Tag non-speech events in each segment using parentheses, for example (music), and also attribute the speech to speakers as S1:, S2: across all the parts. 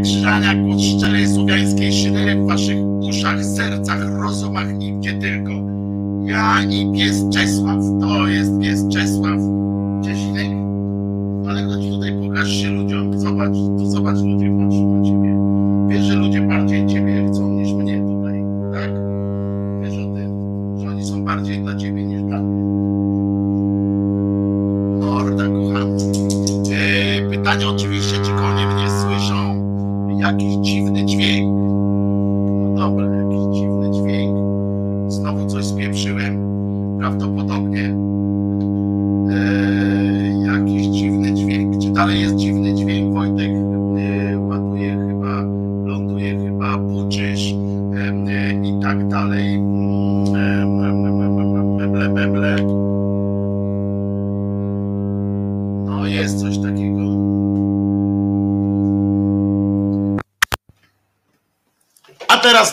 S1: Krzyżania, głos szczerej słowiańskiej szydery w waszych uszach, sercach, rozumach i gdzie tylko. Ja i pies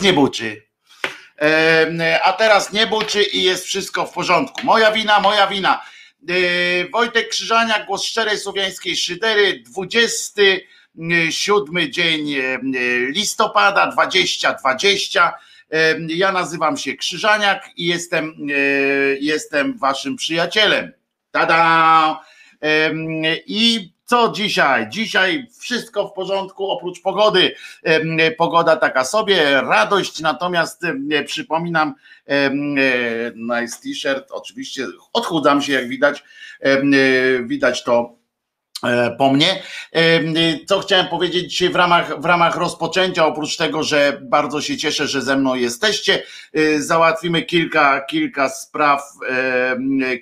S1: nie buczy. A teraz nie buczy i jest wszystko w porządku. Moja wina, moja wina. E, Wojtek Krzyżania, głos szczerej słowiańskiej szydery, 27 dzień e, listopada 2020. E, Ja nazywam się Krzyżaniak i jestem, e, jestem waszym przyjacielem. Tada! I co dzisiaj? Dzisiaj wszystko w porządku oprócz pogody. Em, Pogoda taka sobie, radość, natomiast przypominam, e, nice t-shirt, oczywiście odchudzam się jak widać, e, widać to e, po mnie. E, Co chciałem powiedzieć dzisiaj w ramach, w ramach rozpoczęcia, oprócz tego, że bardzo się cieszę, że ze mną jesteście, e, załatwimy kilka, kilka spraw,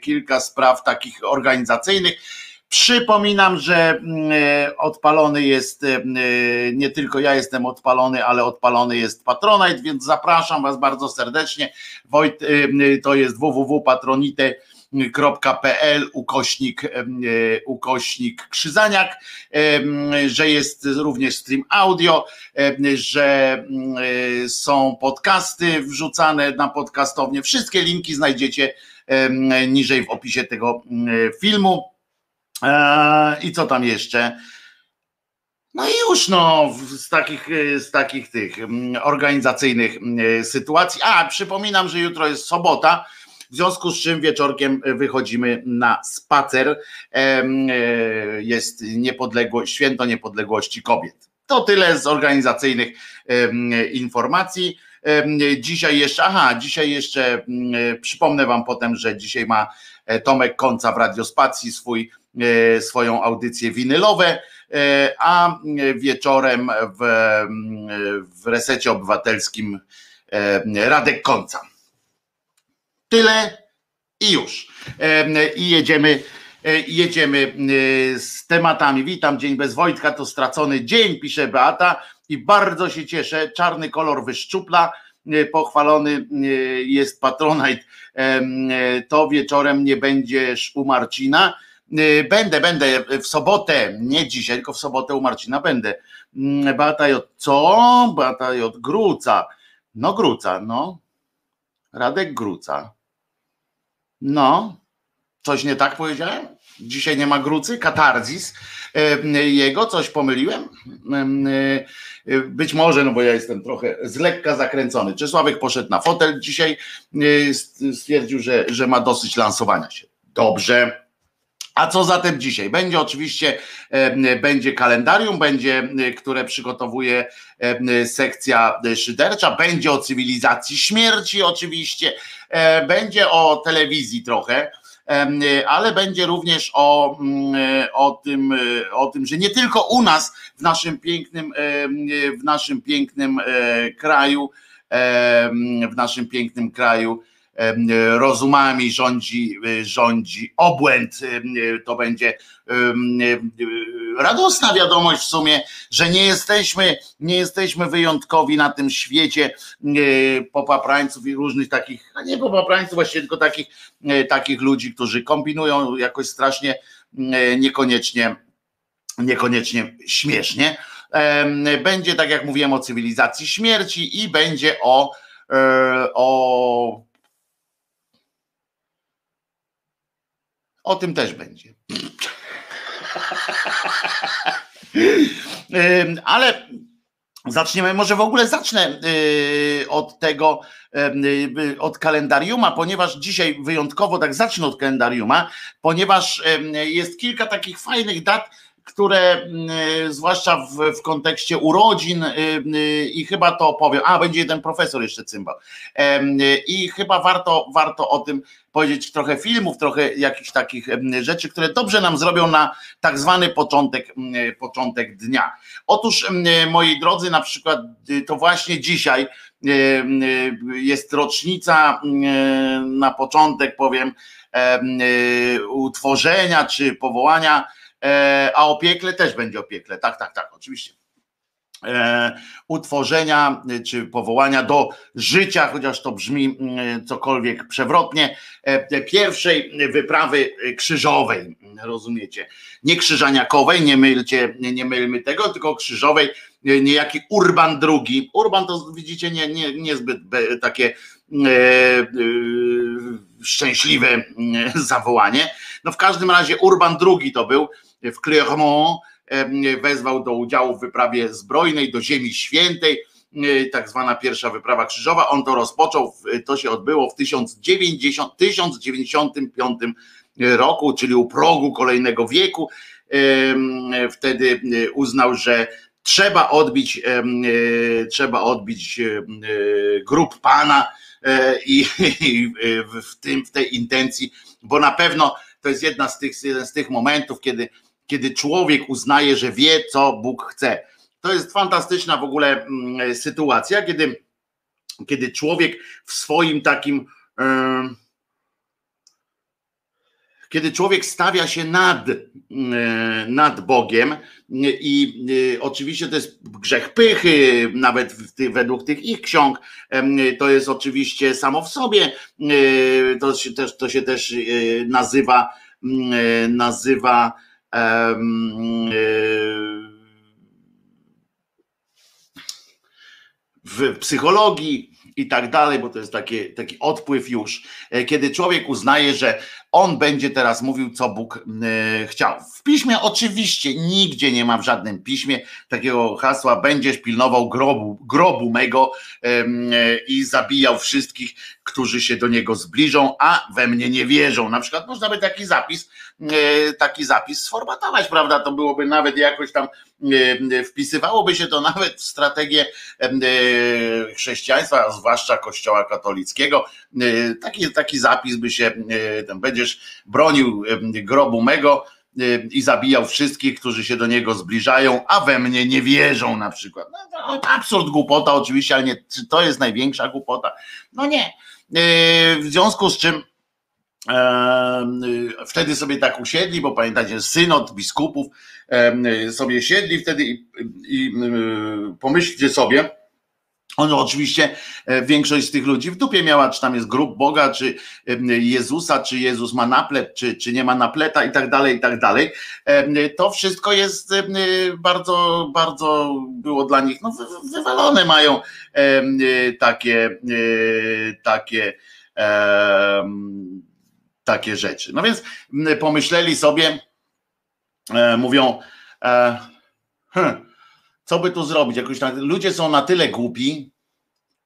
S1: kilka spraw takich organizacyjnych. Przypominam, że mm, e, odpalony jest, e, nie tylko ja jestem odpalony, ale odpalony jest Patronite, więc zapraszam Was bardzo serdecznie. Wojt, e, to jest www.patronite.pl ukośnik, e, ukośnik Krzyzaniak, e, że jest również stream audio, e, że e, są podcasty wrzucane na podcastownię. Wszystkie linki znajdziecie e, niżej w opisie tego filmu. Eee, I co tam jeszcze? No i już no, z takich, e, z takich tych mm, organizacyjnych mm, sytuacji. A, przypominam, że jutro jest sobota, w związku z czym wieczorkiem wychodzimy na spacer. E, Jest niepodległość, święto niepodległości kobiet. To tyle z organizacyjnych informacji. Dzisiaj jeszcze, aha, dzisiaj jeszcze mm, przypomnę Wam potem, że dzisiaj ma e, Tomek Końca w Radiospacji swój e, swoją audycję winylowe, e, a wieczorem w, w resecie obywatelskim e, Radek Końca. Tyle i już. E, I jedziemy, e, jedziemy e, z tematami. Witam, dzień bez Wojtka, to stracony dzień, pisze Beata i bardzo się cieszę. Czarny kolor wyszczupla, e, pochwalony e, jest Patronite. E, To wieczorem nie będziesz u Marcina. E, Będę, będę w sobotę, nie dzisiaj, tylko w sobotę u Marcina będę. Mm, Beata J. Co? Beata J. Gruca. No Gruca, no. Radek Gruca. No. Coś nie tak powiedziałem? Dzisiaj nie ma Grucy? Katarzis e, jego? Coś pomyliłem? Em, e, e, Być może, no bo ja jestem trochę z lekka zakręcony. Czesławek poszedł na fotel dzisiaj, stwierdził, że, że ma dosyć lansowania się. Dobrze. A co zatem dzisiaj? Będzie oczywiście, e, będzie kalendarium, będzie, e, które przygotowuje e, sekcja szydercza, będzie o cywilizacji śmierci oczywiście, będzie o telewizji trochę, ale będzie również o, mm, o, tym, o tym, że nie tylko u nas w naszym pięknym, w naszym pięknym kraju, w naszym pięknym kraju rozumami rządzi, e, rządzi obłęd. em, To będzie radosna wiadomość w sumie, że nie jesteśmy, nie jesteśmy wyjątkowi na tym świecie popaprańców i różnych takich, a nie popaprańców właściwie, tylko takich, takich ludzi, którzy kombinują jakoś strasznie niekoniecznie, niekoniecznie śmiesznie. Będzie, tak jak mówiłem, o cywilizacji śmierci i będzie o, e, o o tym też będzie. (laughs) Ale zaczniemy, może w ogóle zacznę od tego, od kalendariuma, ponieważ dzisiaj wyjątkowo tak zacznę od kalendariuma, ponieważ jest kilka takich fajnych dat, które mm, zwłaszcza w, w kontekście urodzin y, y, i chyba to opowiem, a będzie jeden profesor jeszcze cymbał i chyba warto, warto o tym powiedzieć trochę filmów, trochę jakichś takich rzeczy, które dobrze nam zrobią na tak zwany początek, początek dnia. Otóż moi drodzy, na przykład to właśnie dzisiaj jest rocznica na początek powiem utworzenia czy powołania E, a o piekle też będzie o piekle. Tak, tak, tak, oczywiście. E, utworzenia czy powołania do życia, chociaż to brzmi mm, cokolwiek przewrotnie, e, pierwszej wyprawy krzyżowej, rozumiecie? Nie krzyżaniakowej, nie mylcie, nie mylmy tego, tylko krzyżowej, niejaki Urban II. Urban to widzicie nie, nie, niezbyt takie e, e, szczęśliwe mm, (laughs) zawołanie. No w każdym razie Urban II to był, w Clermont wezwał do udziału w wyprawie zbrojnej do Ziemi Świętej, tak zwana pierwsza wyprawa krzyżowa. On to rozpoczął, to się odbyło w 1090, 1095 roku, czyli u progu kolejnego wieku. Wtedy uznał, że trzeba odbić, trzeba odbić grup Pana e, i w, tym, w tej intencji, bo na pewno to jest jedna z tych, jeden z tych momentów, kiedy kiedy człowiek uznaje, że wie, co Bóg chce. To jest fantastyczna w ogóle mm, sytuacja, kiedy, kiedy człowiek w swoim takim. Kiedy człowiek stawia się nad, nad Bogiem, i oczywiście to jest grzech pychy, nawet według tych ich ksiąg, to jest oczywiście samo w sobie, to się też, to się też nazywa, nazywa E, w psychologii i tak dalej, bo to jest taki, taki odpływ już, e, kiedy człowiek uznaje, że on będzie teraz mówił, co Bóg e, chciał. W piśmie oczywiście nigdzie nie ma w żadnym piśmie takiego hasła będziesz pilnował grobu, grobu mego i zabijał wszystkich, którzy się do niego zbliżą, a we mnie nie wierzą. Na przykład można by taki zapis, e, taki zapis sformatować, prawda? To byłoby nawet jakoś tam, e, wpisywałoby się to nawet w strategię e, chrześcijaństwa, zwłaszcza kościoła katolickiego. Taki, taki zapis by się, będziesz bronił grobu mego, i zabijał wszystkich, którzy się do niego zbliżają, a we mnie nie wierzą na przykład. No, absurd, głupota oczywiście, ale nie, czy to jest największa głupota? No nie. W związku z czym wtedy sobie tak usiedli, bo pamiętacie, synod biskupów sobie siedli wtedy i, i pomyślcie sobie, on oczywiście, e, większość z tych ludzi w dupie miała, czy tam jest grup Boga, czy Jezusa, czy Jezus ma naplet, czy, czy nie ma napleta i tak dalej, i tak dalej. To wszystko jest bardzo, bardzo było dla nich, no wywalone mają takie, e, takie, takie rzeczy. No więc pomyśleli sobie, e, mówią, hmm, co by tu zrobić? Jakoś tak, ludzie są na tyle głupi,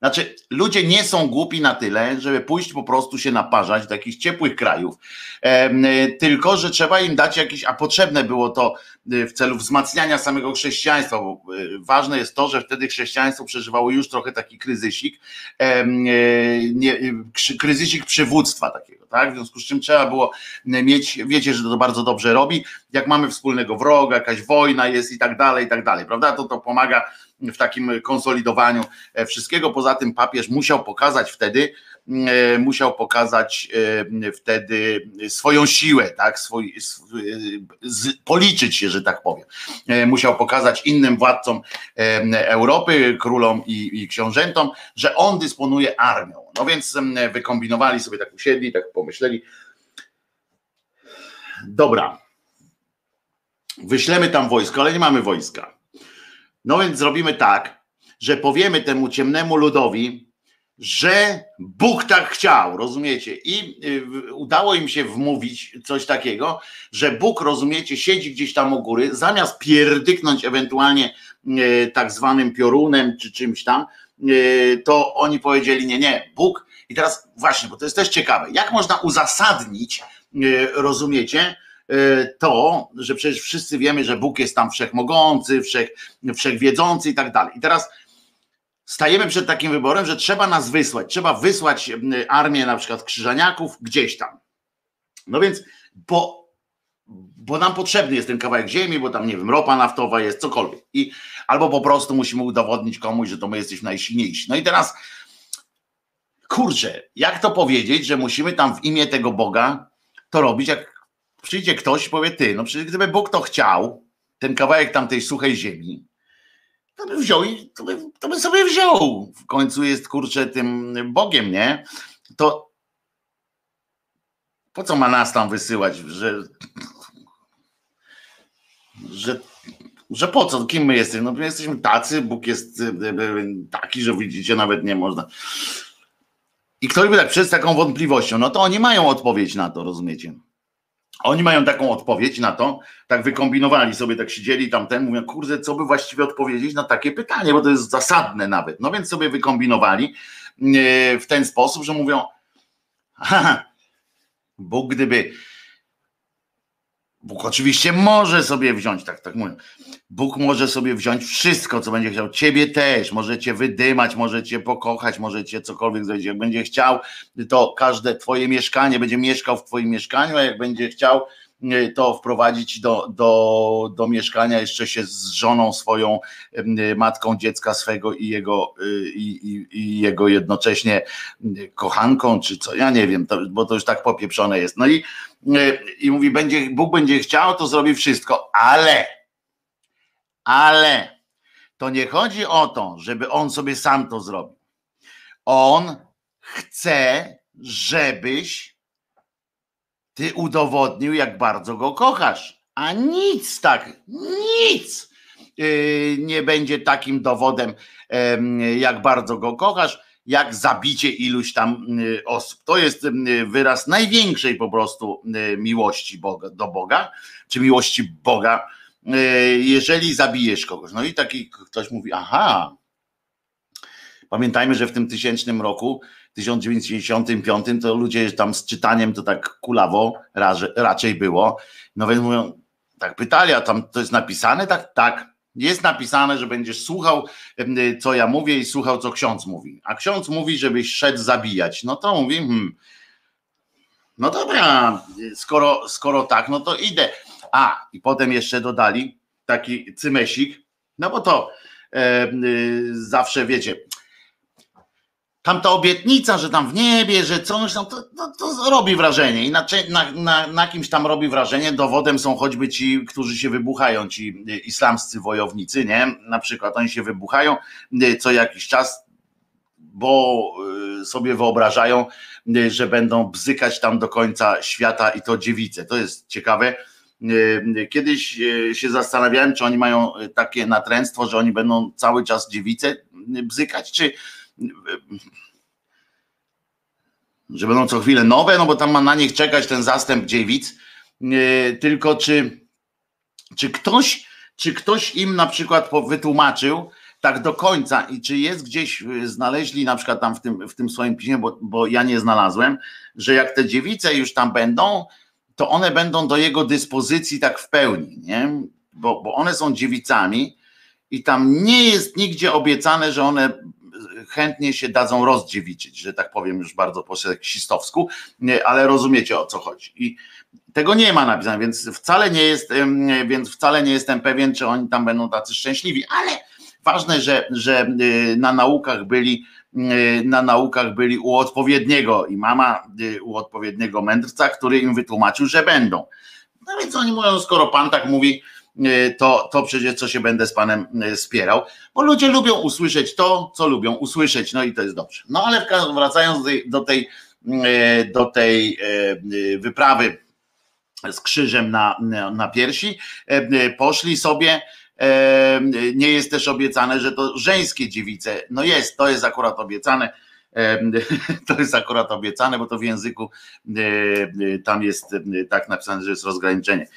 S1: znaczy, ludzie nie są głupi na tyle, żeby pójść po prostu się naparzać do jakichś ciepłych krajów, tylko że trzeba im dać jakieś, a potrzebne było to y, w celu wzmacniania samego chrześcijaństwa, bo y, ważne jest to, że wtedy chrześcijaństwo przeżywało już trochę taki kryzysik, kryzysik przywództwa takiego, tak? W związku z czym trzeba było mieć, wiecie, że to bardzo dobrze robi, jak mamy wspólnego wroga, jakaś wojna jest i tak dalej, i tak dalej, prawda? To to pomaga w takim konsolidowaniu e, wszystkiego. Poza tym papież musiał pokazać wtedy, e, musiał pokazać e, wtedy swoją siłę, tak, swój, policzyć się, że tak powiem. Musiał pokazać innym władcom Europy, królom i, i książętom, że on dysponuje armią. No więc wykombinowali sobie, tak usiedli, tak pomyśleli. Dobra, wyślemy tam wojsko, ale nie mamy wojska. No więc zrobimy tak, że powiemy temu ciemnemu ludowi, że Bóg tak chciał, rozumiecie? I y, udało im się wmówić coś takiego, że Bóg, rozumiecie, siedzi gdzieś tam u góry, zamiast pierdyknąć ewentualnie y, tak zwanym piorunem czy czymś tam, y, to oni powiedzieli nie, nie, Bóg. I teraz właśnie, bo to jest też ciekawe, jak można uzasadnić, rozumiecie, to, że przecież wszyscy wiemy, że Bóg jest tam wszechmogący, wszech, wszechwiedzący i tak dalej. I teraz stajemy przed takim wyborem, że trzeba nas wysłać, trzeba wysłać armię na przykład krzyżaniaków gdzieś tam. No więc, bo, bo nam potrzebny jest ten kawałek ziemi, bo tam, nie wiem, ropa naftowa jest, cokolwiek. I, albo po prostu musimy udowodnić komuś, że to my jesteśmy najsilniejsi. No i teraz, kurczę, jak to powiedzieć, że musimy tam w imię tego Boga to robić, jak przyjdzie ktoś i powie, ty, no przecież gdyby Bóg to chciał, ten kawałek tam tej suchej ziemi, to by wziął i to by, to by sobie wziął. W końcu jest kurczę tym Bogiem, nie? To po co ma nas tam wysyłać, że, że, że po co, kim my jesteśmy? No my jesteśmy tacy, Bóg jest e, e, taki, że widzicie, nawet nie można. I ktoś by tak przez taką wątpliwością, no to oni mają odpowiedź na to, rozumiecie? Oni mają taką odpowiedź na to, tak wykombinowali sobie, tak siedzieli tam ten, mówią, kurde, co by właściwie odpowiedzieć na takie pytanie, bo to jest zasadne nawet. No więc sobie wykombinowali e, w ten sposób, że mówią, haha, Bóg gdyby Bóg oczywiście może sobie wziąć, tak, tak mówię. Bóg może sobie wziąć wszystko, co będzie chciał. Ciebie też, możecie wydymać, możecie pokochać, możecie cokolwiek zrobić. Jak będzie chciał, to każde twoje mieszkanie będzie mieszkał w twoim mieszkaniu, a jak będzie chciał, y, to wprowadzić do, do, do mieszkania jeszcze się z żoną swoją, y, matką dziecka swego i jego, y, i, i, i jego jednocześnie kochanką, czy co, ja nie wiem, to, bo to już tak popieprzone jest. No i i mówi, będzie, Bóg będzie chciał, to zrobi wszystko, ale, ale to nie chodzi o to, żeby on sobie sam to zrobił. On chce, żebyś ty udowodnił, jak bardzo go kochasz. A nic tak, nic yy, nie będzie takim dowodem, jak bardzo go kochasz jak zabicie iluś tam y, osób. To jest y, wyraz największej po prostu y, miłości Boga, do Boga, czy miłości Boga, jeżeli zabijesz kogoś. No i taki ktoś mówi, aha, pamiętajmy, że w tym tysięcznym roku, 1995, to ludzie tam z czytaniem to tak kulawo raczej było. No więc mówią, tak pytali, a tam to jest napisane? Tak, tak. Jest napisane, że będziesz słuchał, co ja mówię i słuchał, co ksiądz mówi. A ksiądz mówi, żebyś szedł zabijać. No to mówi, hmm, no dobra, skoro, skoro tak, no to idę. A, i potem jeszcze dodali taki cymesik, no bo to e, zawsze wiecie, tam ta obietnica, że tam w niebie, że coś, no to, to, to robi wrażenie i na, na, na, kimś tam robi wrażenie. Dowodem są choćby ci, którzy się wybuchają, ci islamscy wojownicy, nie? Na przykład oni się wybuchają co jakiś czas, bo y, sobie wyobrażają, że będą bzykać tam do końca świata i to dziewice. To jest ciekawe. Y, kiedyś y, się zastanawiałem, czy oni mają takie natręctwo, że oni będą cały czas dziewice bzykać, czy że będą co chwilę nowe, no bo tam ma na nich czekać ten zastęp dziewic, tylko czy, czy ktoś, czy ktoś im na przykład wytłumaczył tak do końca i czy jest gdzieś, znaleźli na przykład tam w tym, w tym swoim piśmie, bo, bo ja nie znalazłem, że jak te dziewice już tam będą, to one będą do jego dyspozycji tak w pełni, nie? Bo, bo one są dziewicami i tam nie jest nigdzie obiecane, że one chętnie się dadzą rozdziewiczyć, że tak powiem już bardzo po seksistowsku, ale rozumiecie o co chodzi. I tego nie ma napisane, więc wcale nie jest, więc wcale nie jestem pewien, czy oni tam będą tacy szczęśliwi, ale ważne, że, że y, na naukach byli na naukach byli u odpowiedniego i mama y, u odpowiedniego mędrca, który im wytłumaczył, że będą. No więc oni mówią, skoro pan tak mówi, E, to, to przecież co się będę z panem spierał, bo ludzie lubią usłyszeć to, co lubią usłyszeć, no i to jest dobrze. No ale wracając do tej, do tej wyprawy z krzyżem na, na piersi, poszli sobie. Nie jest też obiecane, że to żeńskie dziewice. No jest, to jest akurat obiecane, (laughs) To jest akurat obiecane, bo to w języku tam jest tak napisane, że jest rozgraniczenie.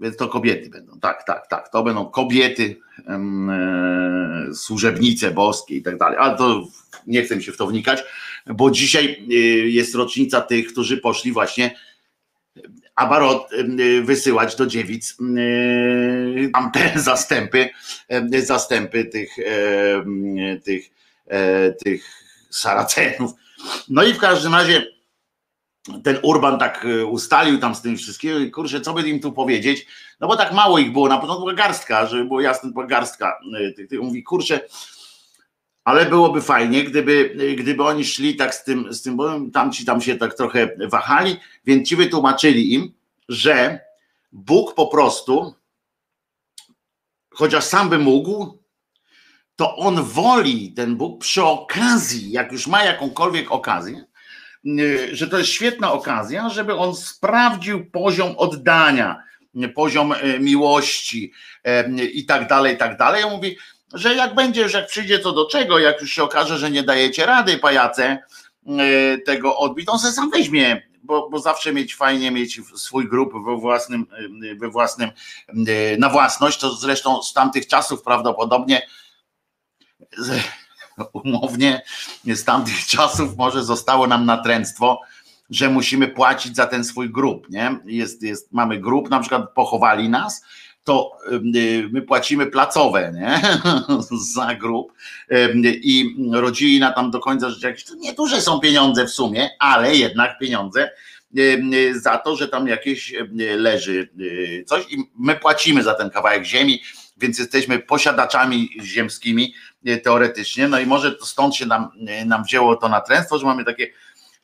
S1: Więc to kobiety będą, tak, tak, tak. To będą kobiety, e, służebnice boskie i tak dalej. Ale to nie chcę mi się w to wnikać, bo dzisiaj jest rocznica tych, którzy poszli właśnie abarot wysyłać do dziewic tam te (laughs) zastępy, zastępy tych, tych, e, tych Saracenów. No i w każdym razie ten Urban tak e, ustalił tam z tym wszystkim i kurczę, co by im tu powiedzieć, no bo tak mało ich było, na początku garstka, żeby było jasne, była garstka e, tych, tych mówi, kurczę, ale byłoby fajnie, gdyby, gdyby oni szli tak z tym, z tym, bo tamci tam się tak trochę wahali, więc ci wytłumaczyli im, że Bóg po prostu, chociaż sam by mógł, to on woli, ten Bóg przy okazji, jak już ma jakąkolwiek okazję, że to jest świetna okazja, żeby on sprawdził poziom oddania, poziom e, miłości e, i tak dalej, i tak dalej. On mówi, że jak będzie, już jak przyjdzie co do czego, jak już się okaże, że nie dajecie rady, pajace, e, tego odbić, on sobie sam weźmie, bo, bo zawsze mieć fajnie mieć swój grup we własnym, we własnym, na własność, to zresztą z tamtych czasów prawdopodobnie umownie z tamtych czasów może zostało nam natręctwo, że musimy płacić za ten swój grób, nie? Jest, jest, mamy grób, na przykład pochowali nas, to y, my płacimy placowe nie? (laughs) za grób. I rodzina tam do końca życia, jakieś nieduże są pieniądze w sumie, ale jednak pieniądze za to, że tam jakieś leży y, coś. I my płacimy za ten kawałek ziemi, więc jesteśmy posiadaczami ziemskimi y, teoretycznie, no i może stąd się nam, nam wzięło to natręstwo, że mamy takie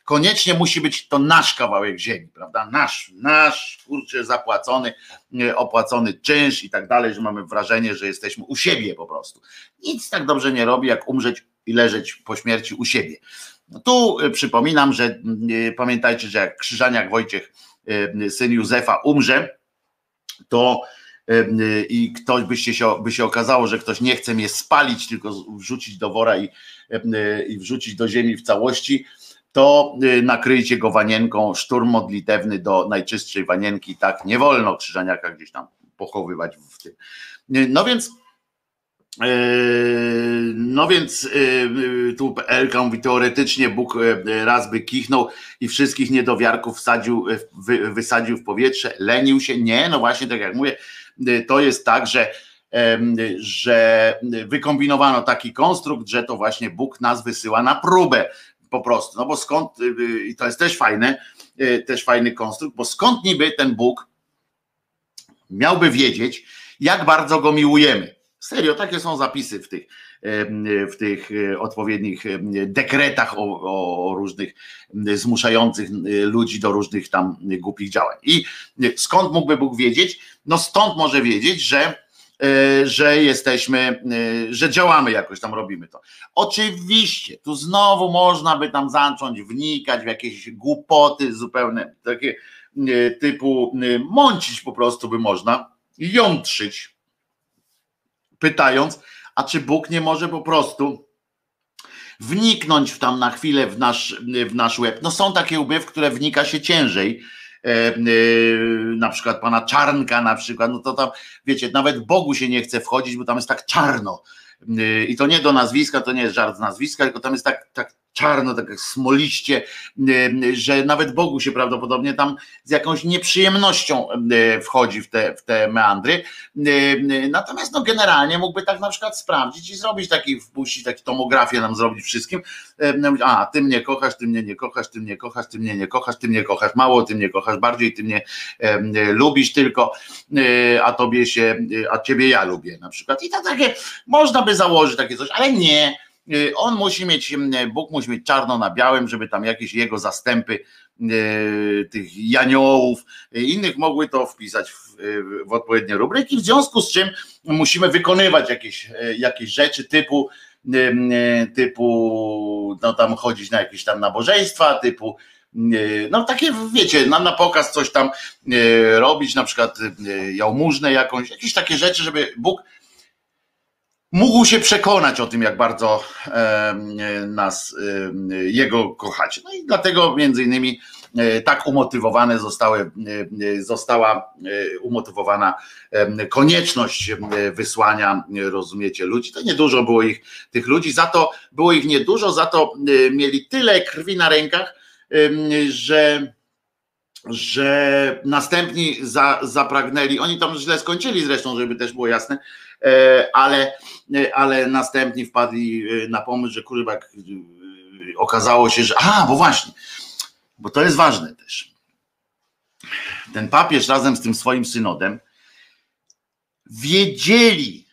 S1: koniecznie musi być to nasz kawałek ziemi, prawda? Nasz, nasz, kurczę, zapłacony, opłacony czynsz i tak dalej, że mamy wrażenie, że jesteśmy u siebie po prostu. Nic tak dobrze nie robi, jak umrzeć i leżeć po śmierci u siebie. No tu e, przypominam, że e, pamiętajcie, że jak Krzyżaniak Wojciech, syn Józefa, umrze, to i ktoś by się, by się okazało, że ktoś nie chce mnie spalić, tylko wrzucić do wora i, i wrzucić do ziemi w całości, to y, nakryjcie go wanienką, szturm modlitewny do najczystszej wanienki, tak nie wolno krzyżaniaka gdzieś tam pochowywać w tym. Y, no więc y, no więc tu Elka mówi, teoretycznie Bóg raz by kichnął i wszystkich niedowiarków wsadził, wysadził w powietrze, lenił się. Nie, no właśnie tak jak mówię, to jest tak, że że wykombinowano taki konstrukt, że to właśnie Bóg nas wysyła na próbę po prostu. No bo skąd, y, i to jest też fajne, y, też fajny konstrukt, bo skąd niby ten Bóg miałby wiedzieć, jak bardzo go miłujemy. Serio, takie są zapisy w tych, w tych odpowiednich dekretach o, o, różnych zmuszających ludzi do różnych tam głupich działań. I skąd mógłby Bóg wiedzieć? No stąd może wiedzieć, że E, że jesteśmy, e, że działamy jakoś tam, robimy to. Oczywiście, tu znowu można by tam zacząć wnikać w jakieś głupoty zupełne, takie e, typu mącić po prostu by można, jątrzyć, pytając, a czy Bóg nie może po prostu wniknąć w tam na chwilę w nasz, w nasz łeb. No są takie łby, w które wnika się ciężej, E, e, na przykład pana Czarnka na przykład, no to tam, wiecie, nawet Bogu się nie chce wchodzić, bo tam jest tak czarno. E, I to nie do nazwiska, to nie jest żart z nazwiska, tylko tam jest tak, tak czarno, tak smoliście, że nawet Bogu się prawdopodobnie tam z jakąś nieprzyjemnością wchodzi w te, w te meandry. Natomiast no generalnie mógłby tak na przykład sprawdzić i zrobić taki, wpuścić taki tomografię nam zrobić wszystkim. A, ty mnie kochasz, ty mnie nie kochasz, ty mnie kochasz, ty mnie nie kochasz, ty mnie kochasz mało, ty mnie kochasz bardziej, ty mnie lubisz tylko, a tobie się, a ciebie ja lubię na przykład. I to takie, można by założyć takie coś, ale nie on musi mieć, y, Bóg musi mieć czarno na białym, żeby tam jakieś jego zastępy y, tych janiołów, innych mogły to wpisać w, w odpowiednie rubryki, w związku z czym musimy wykonywać jakieś, jakieś rzeczy typu typu no tam chodzić na jakieś tam nabożeństwa, typu no takie wiecie, na, na pokaz coś tam robić, na przykład jałmużnę jakąś, jakieś takie rzeczy, żeby Bóg mógł się przekonać o tym, jak bardzo nas, jego kochacie. No i dlatego między innymi e, tak umotywowane zostały, e, została e, umotywowana konieczność wysłania, rozumiecie, ludzi. To niedużo było ich, tych ludzi, za to było ich niedużo, za to mieli tyle krwi na rękach, że że następni za, zapragnęli, oni tam źle skończyli zresztą, żeby też było jasne, ale, e, ale następni wpadli e, na pomysł, że kurwa, okazało się, że a, bo właśnie, bo to jest ważne też. Ten papież razem z tym swoim synodem wiedzieli,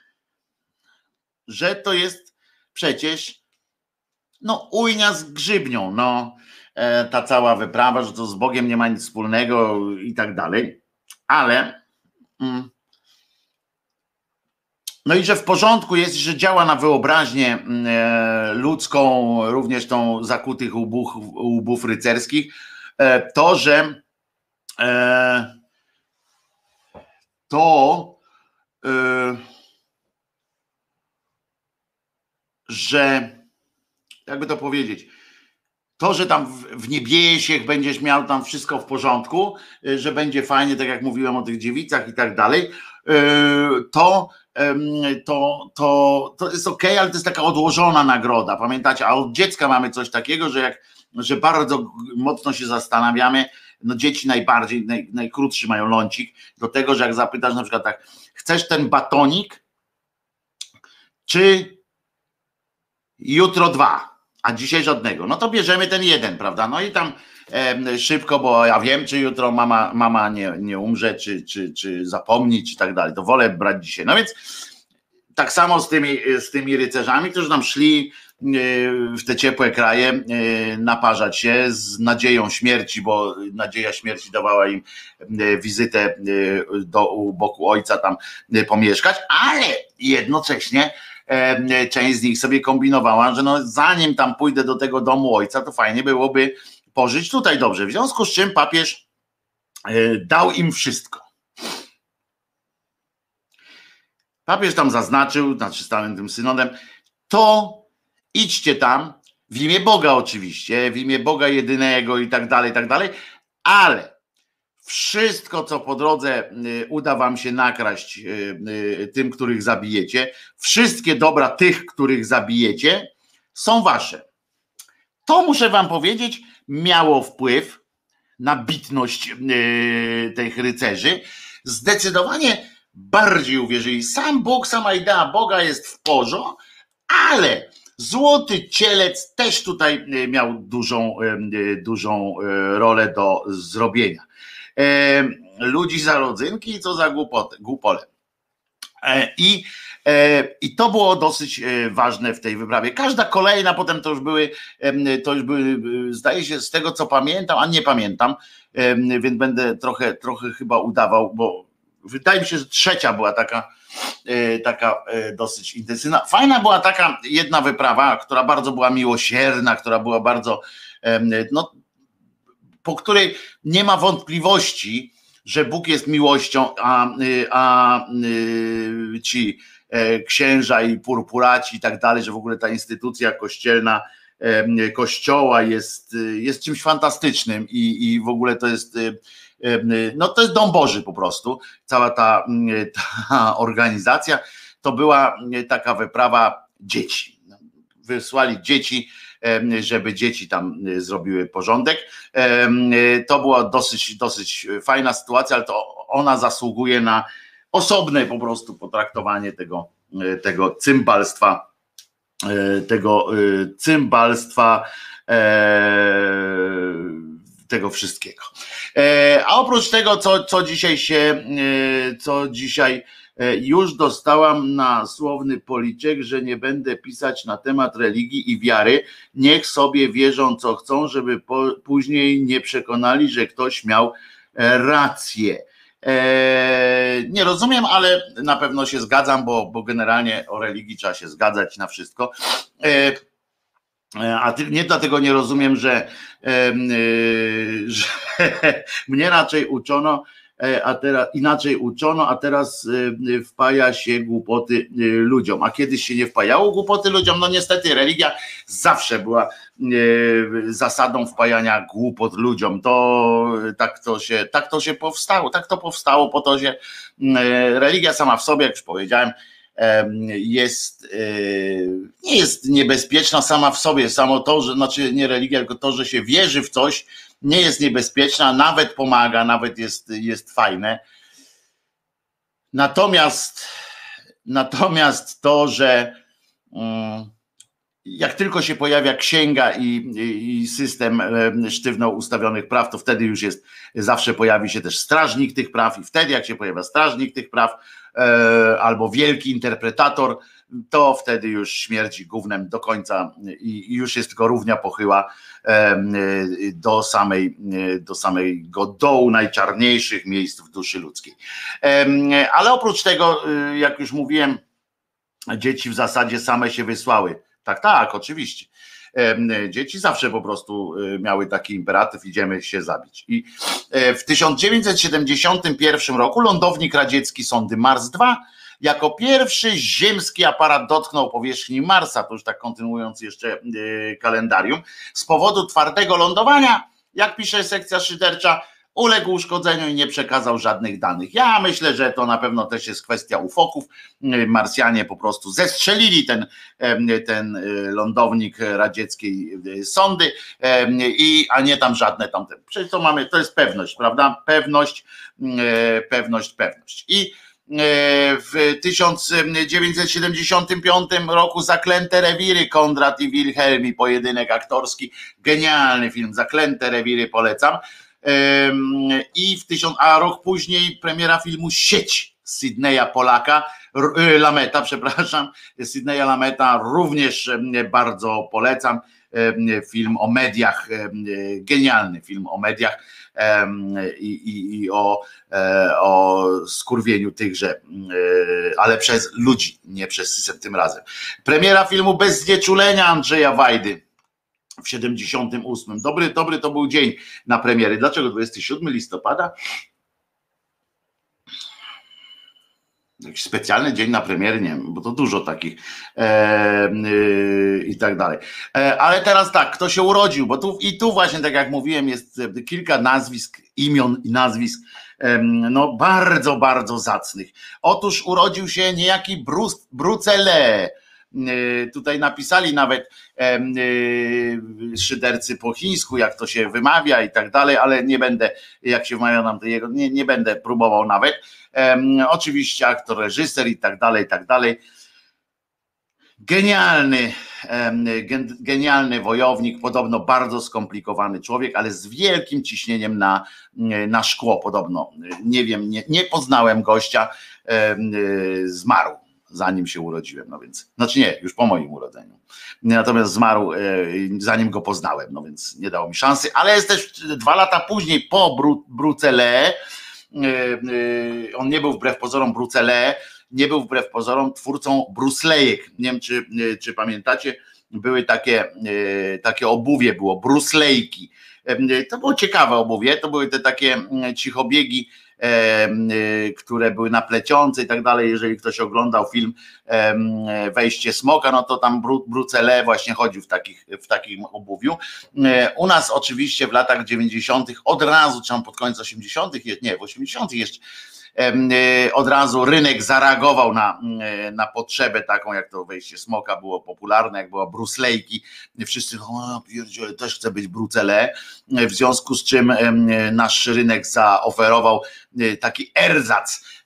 S1: że to jest przecież no ujnia z grzybnią, no ta cała wyprawa, że to z Bogiem nie ma nic wspólnego i tak dalej, ale mm, no i że w porządku jest, że działa na wyobraźnię mm, e, ludzką, również tą zakutych łbów, łbów rycerskich, e, to, że e, to, że jakby to powiedzieć, to, że tam w niebiesiech będziesz miał tam wszystko w porządku, że będzie fajnie, tak jak mówiłem o tych dziewicach i tak dalej, to to, to, to jest ok, ale to jest taka odłożona nagroda. Pamiętacie, a od dziecka mamy coś takiego, że jak że bardzo mocno się zastanawiamy, no dzieci najbardziej, naj, najkrótszy mają lącik, do tego, że jak zapytasz na przykład tak, chcesz ten batonik, czy jutro dwa, a dzisiaj żadnego, no to bierzemy ten jeden, prawda? No i tam szybko, bo ja wiem, czy jutro mama, mama nie, nie umrze, czy, czy, czy zapomni, czy tak dalej. To wolę brać dzisiaj. No więc tak samo z tymi, z tymi rycerzami, którzy nam szli e, w te ciepłe kraje e, naparzać się z nadzieją śmierci, bo nadzieja śmierci dawała im e, wizytę do u boku ojca tam pomieszkać, ale jednocześnie część z nich sobie kombinowała, że no zanim tam pójdę do tego domu ojca, to fajnie byłoby pożyć tutaj dobrze. W związku z czym papież e, dał im wszystko. Papież tam zaznaczył, znaczy stałym tym synodem, to idźcie tam, w imię Boga oczywiście, w imię Boga jedynego i tak dalej, i tak dalej, ale wszystko, co po drodze e, uda wam się nakraść e, tym, których zabijecie, wszystkie dobra tych, których zabijecie, są wasze. To muszę wam powiedzieć, miało wpływ na bitność yy, tych rycerzy. Zdecydowanie bardziej uwierzyli. Sam Bóg, sama idea Boga jest w porządku, ale złoty cielec też tutaj yy, miał dużą, yy, dużą rolę do zrobienia. Ludzi za rodzynki, co za głupotę, głupole. I E, I to było dosyć e, ważne w tej wyprawie. Każda kolejna, potem to już były, to już były, e, zdaje się, z tego co pamiętam, a nie pamiętam, więc będę trochę, trochę chyba udawał, bo wydaje mi się, że trzecia była taka, taka dosyć intensywna. Fajna była taka jedna wyprawa, która bardzo była miłosierna, która była bardzo, no, po której nie ma wątpliwości, że Bóg jest miłością, a, a ci E, księża i purpuraci i tak dalej, że w ogóle ta instytucja kościelna e, kościoła jest, jest czymś fantastycznym i, i w ogóle to jest e, no to jest dom Boży po prostu, cała ta, ta (laughs) organizacja to była taka wyprawa dzieci. Wysłali dzieci, żeby dzieci tam zrobiły porządek. To była dosyć, dosyć fajna sytuacja, ale to ona zasługuje na osobne po prostu potraktowanie tego, e, tego cymbalstwa, e, tego e, cymbalstwa tego wszystkiego. A oprócz tego, co, co dzisiaj się, co dzisiaj już dostałam na słowny policzek, że nie będę pisać na temat religii i wiary. Niech sobie wierzą, co chcą, żeby po, później nie przekonali, że ktoś miał rację. E, nie rozumiem, ale na pewno się zgadzam, bo, bo generalnie o religii trzeba się zgadzać na wszystko. E, e, a nie dlatego nie rozumiem, że, że (laughs) mnie raczej uczono, a teraz inaczej uczono, a teraz e, wpaja się głupoty e, ludziom. A kiedyś się nie wpajało głupoty ludziom? No niestety religia zawsze była zasadą wpajania głupot ludziom. To tak to się, tak to się powstało, tak to powstało po to, że religia sama w sobie, jak już powiedziałem, jest, nie jest niebezpieczna sama w sobie, samo to, że znaczy nie religia, tylko to, że się wierzy w coś, nie jest niebezpieczna, nawet pomaga, nawet jest, jest fajne. Natomiast, natomiast to, że mm, jak tylko się pojawia księga i, i, system sztywno ustawionych praw, to wtedy już jest, zawsze pojawi się też strażnik tych praw i wtedy jak się pojawia strażnik tych praw e, albo wielki interpretator, to wtedy już śmierci gównem do końca i, i już jest tylko równia pochyła do, samej, do samego dołu najczarniejszych miejsc w duszy ludzkiej. Ale oprócz tego, y, jak już mówiłem, dzieci w zasadzie same się wysłały. Tak, tak, oczywiście. Dzieci zawsze po prostu y, miały taki imperatyw, idziemy się zabić. I e, w 1971 roku lądownik radziecki sondy Mars 2 jako pierwszy ziemski aparat dotknął powierzchni Marsa, to już tak kontynuując jeszcze yy, kalendarium, z powodu twardego lądowania, jak pisze sekcja szydercza, uległ uszkodzeniu i nie przekazał żadnych danych. Ja myślę, że to na pewno też jest kwestia ufoków. Marsjanie po prostu zestrzelili ten, ten lądownik radzieckiej sondy, i, a nie tam żadne tamte. Przecież to mamy, to jest pewność, prawda? Pewność, pewność, pewność. I E, w 1975 roku Zaklęte Rewiry, Kondrat i Wilhelmi, pojedynek aktorski, genialny film, Zaklęte Rewiry polecam. I w tysiąc, a rok później premiera filmu Sieć Sydneya Polaka, y, Lameta, przepraszam, Sydneya Lameta również bardzo polecam. Film o mediach, genialny film o mediach i, i, i o, e, o skurwieniu tychże, e, ale przez ludzi, nie przez system tym razem. Premiera filmu Bez znieczulenia Andrzeja Wajdy w 78. Dobry, dobry to był dzień na premiery. Dlaczego 27 listopada? jakiś specjalny dzień na premiery, nie wiem, bo to dużo takich e, yy, i tak dalej. E, ale teraz tak, kto się urodził, bo tu i tu właśnie, tak jak mówiłem, jest kilka nazwisk, imion i nazwisk, e, no bardzo, bardzo zacnych. Otóż urodził się niejaki Bruce, Brucele, Tutaj napisali nawet szydercy po chińsku, jak to się wymawia i tak dalej, ale nie będę, jak się wymawia nam jego, nie, nie będę próbował nawet Oczywiście aktor, reżyser i tak dalej, i tak dalej. Genialny, genialny wojownik, podobno bardzo skomplikowany człowiek, ale z wielkim ciśnieniem na, na szkło podobno. Nie wiem, nie, nie poznałem gościa, zmarł zanim się urodziłem, no więc, znaczy nie, już po moim urodzeniu. Natomiast zmarł zanim go poznałem, no więc nie dało mi szansy, ale jest też dwa lata później po Bru, Brucele, E, e, on nie był wbrew pozorom Brucele, nie był wbrew pozorom twórcą bruslejek. Nie wiem, czy, e, czy pamiętacie, były takie, takie obuwie, było bruslejki. To było ciekawe obuwie, to były te takie cichobiegi Y, które były na plecionce i tak dalej. Jeżeli ktoś oglądał film Wejście Smoka, no to tam Brucele właśnie chodził w, takich, w takim obuwiu. E, u nas oczywiście w latach 90. od razu, czy pod koniec 80., nie, w 80. jeszcze od razu rynek zareagował na, e, na potrzebę taką, jak to wejście smoka było popularne, jak była bruslejki. Wszyscy, o pierdziele, też chce być brucele, w związku z czym nasz rynek zaoferował e, taki erzac.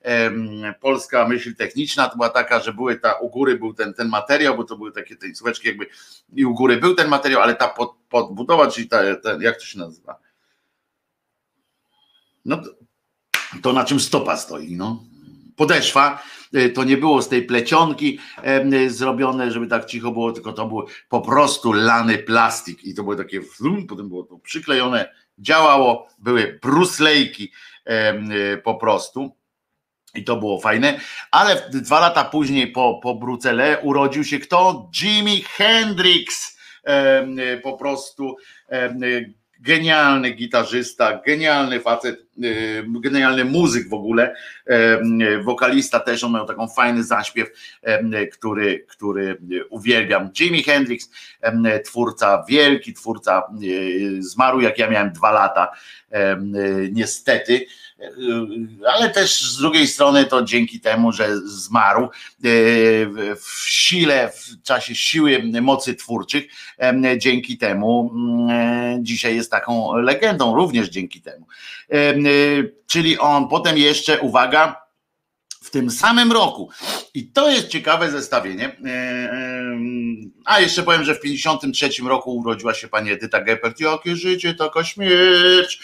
S1: Polska myśl techniczna to była taka, że były ta, u góry był ten, ten materiał, bo to były takie te słupeczki jakby i u góry był ten materiał, ale ta pod, podbudowa, czyli ta, ta jak to się nazywa? No to na czym stopa stoi, no. Podeszwa, e, to nie było z tej plecionki e, zrobione, żeby tak cicho było, tylko to był po prostu lany plastik i to było takie, potem było to przyklejone, działało, były bruslejki e, po prostu. I to było fajne, ale dwa lata później po, po Brucele urodził się kto? Jimi Hendrix. Po prostu genialny gitarzysta, genialny facet, genialny muzyk w ogóle, wokalista też, on miał taką fajny zaśpiew, który, który uwielbiam. Jimi Hendrix, twórca, wielki twórca, zmarł jak ja miałem dwa lata, niestety, ale też z drugiej strony to dzięki temu, że zmarł w sile, w czasie siły mocy twórczych, dzięki temu mm, dzisiaj jest taką legendą, również dzięki temu. Czyli on potem jeszcze, uwaga, w tym samym roku. I to jest ciekawe zestawienie. A jeszcze powiem, że w 1953 roku urodziła się pani Edyta Geppert. Jakie życie, taka śmierć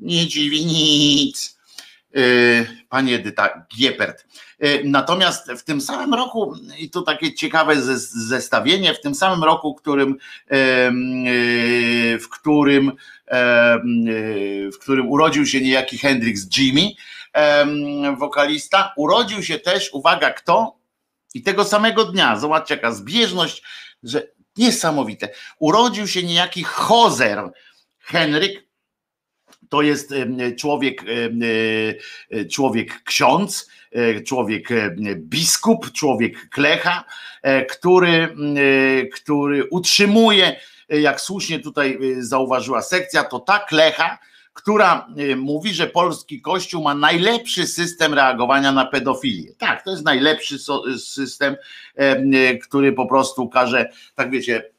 S1: nie dziwi nic. Y, pani Edyta Giepert. Y, natomiast w tym samym roku, i to takie ciekawe zestawienie, w tym samym roku, którym, y, w którym, w którym urodził się niejaki Hendrix Jimmy, wokalista, urodził się też, uwaga, kto? I tego samego dnia, zobaczcie jaka zbieżność, że niesamowite. Urodził się niejaki Hozer Henryk to jest człowiek, e, e, człowiek ksiądz, e, człowiek biskup, człowiek klecha, który, który utrzymuje, jak słusznie tutaj zauważyła sekcja, to ta klecha, która mówi, że polski kościół ma najlepszy system reagowania na pedofilię. Tak, to jest najlepszy system, który po prostu każe, tak wiecie,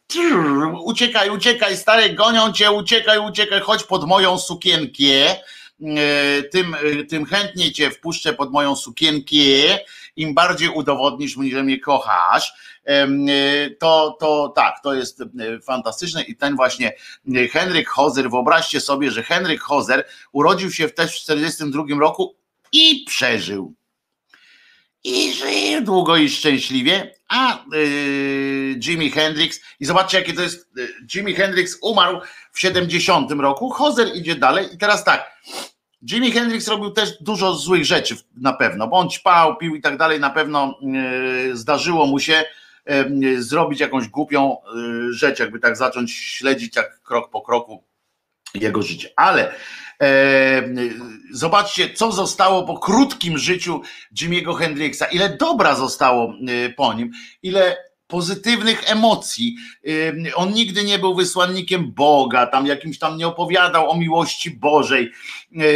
S1: uciekaj, uciekaj, stary, gonią cię, uciekaj, uciekaj, chodź pod moją sukienkę, e, tym, e, tym chętniej cię wpuszczę pod moją sukienkę, im bardziej udowodnisz mi, że mnie kochasz, e, to, to tak, to jest fantastyczne. I ten właśnie Henryk Hozer, wyobraźcie sobie, że Henryk Hozer urodził się też w 1942 roku i przeżył. I żyje długo i szczęśliwie, a yy, Jimi Hendrix, i zobaczcie jakie to jest, yy, Jimi Hendrix umarł w 70 roku, Hozer idzie dalej. I teraz tak, Jimi Hendrix robił też dużo złych rzeczy na pewno, bo on pił i tak dalej, na pewno yy, zdarzyło mu się zrobić jakąś głupią rzecz, jakby tak zacząć śledzić jak krok po kroku jego życie, ale zobaczcie, co zostało po krótkim życiu Jimmy'ego Hendrixa, ile dobra zostało e, po nim, ile pozytywnych emocji. E, on nigdy nie był wysłannikiem Boga, tam jakimś tam nie opowiadał o miłości Bożej,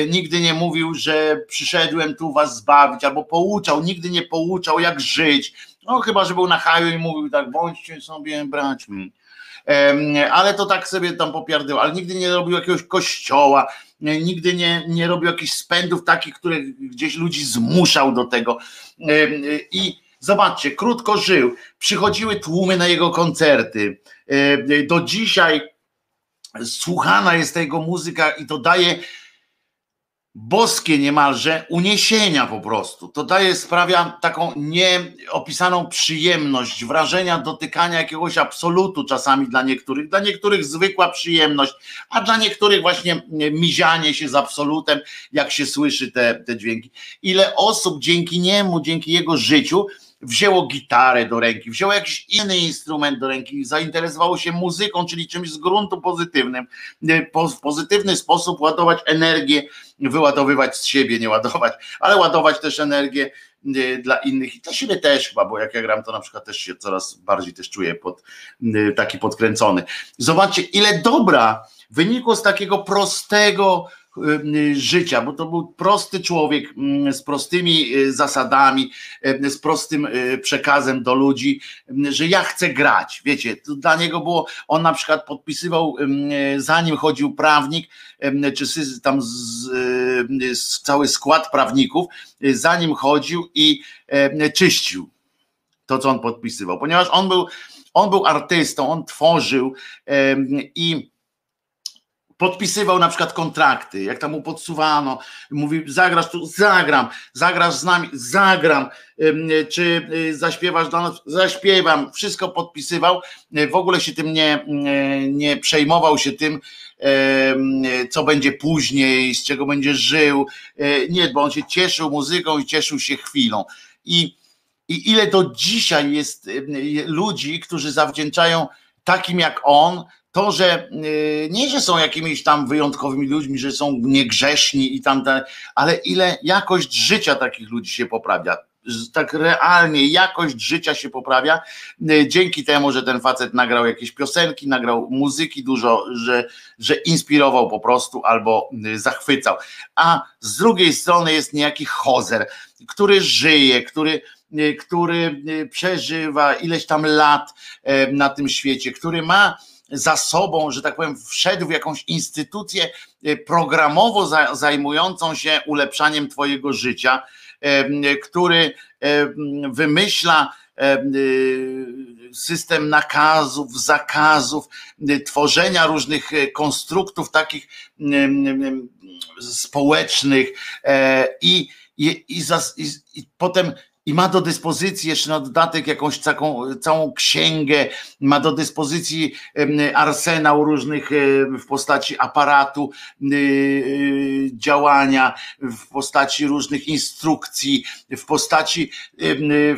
S1: nigdy nie mówił, że przyszedłem tu was zbawić, albo pouczał, nigdy nie pouczał, jak żyć. No chyba, że był na haju i mówił tak, bądźcie sobie braćmi. Ale to tak sobie tam popiardywał, ale nigdy nie robił jakiegoś kościoła, nigdy nie, nie robił jakichś spędów takich, które gdzieś ludzi zmuszał do tego. I zobaczcie, krótko żył, przychodziły tłumy na jego koncerty. Do dzisiaj słuchana jest jego muzyka i to daje boskie niemalże uniesienia po prostu. To daje, sprawia taką nieopisaną przyjemność, wrażenia dotykania jakiegoś absolutu czasami dla niektórych, dla niektórych zwykła przyjemność, a dla niektórych właśnie mizianie się z absolutem, jak się słyszy te, te dźwięki. Ile osób dzięki niemu, dzięki jego życiu, wzięło gitarę do ręki, wzięło jakiś inny instrument do ręki, zainteresowało się muzyką, czyli czymś z gruntu pozytywnym, w pozytywny sposób ładować energię, wyładowywać z siebie, nie ładować, ale ładować też energię dla innych i dla siebie też chyba, bo jak ja gram, to na przykład też się coraz bardziej też czuję pod, taki podkręcony. Zobaczcie, ile dobra wynikło z takiego prostego życia, bo to był prosty człowiek mm, z prostymi y, zasadami, y, z prostym przekazem do ludzi, że ja chcę grać. Wiecie, dla niego było, on na przykład podpisywał, zanim chodził prawnik, czy tam z, z cały skład prawników, zanim chodził i czyścił to, co on podpisywał, ponieważ on był, on był artystą, on tworzył i podpisywał na przykład kontrakty, jak tam mu podsuwano, mówi zagrasz tu, zagram, zagrasz z nami, zagram, czy y, zaśpiewasz dla nas, zaśpiewam, wszystko podpisywał, w ogóle się tym nie, nie przejmował się tym, co będzie później, z czego będzie żył, nie, bo on się cieszył muzyką i cieszył się chwilą. I, i ile do dzisiaj jest ludzi, którzy zawdzięczają takim jak on, to, że nie, że są jakimiś tam wyjątkowymi ludźmi, że są niegrzeszni i tam, ale ile jakość życia takich ludzi się poprawia tak realnie jakość życia się poprawia e, dzięki temu, że ten facet nagrał jakieś piosenki, nagrał muzyki dużo, że, że inspirował po prostu albo e, zachwycał. A z drugiej strony jest niejaki hozer, który żyje, który który przeżywa ileś tam lat na tym świecie, który ma za sobą, że tak powiem, wszedł w jakąś instytucję programowo zajmującą się ulepszaniem Twojego życia, który wymyśla y, system nakazów, zakazów, tworzenia różnych e, konstruktów takich społecznych e, i, i, i, i potem i ma do dyspozycji jeszcze na dodatek jakąś taką, całą księgę, ma do dyspozycji arsenał różnych w postaci aparatu y, y, działania, w postaci różnych instrukcji, w postaci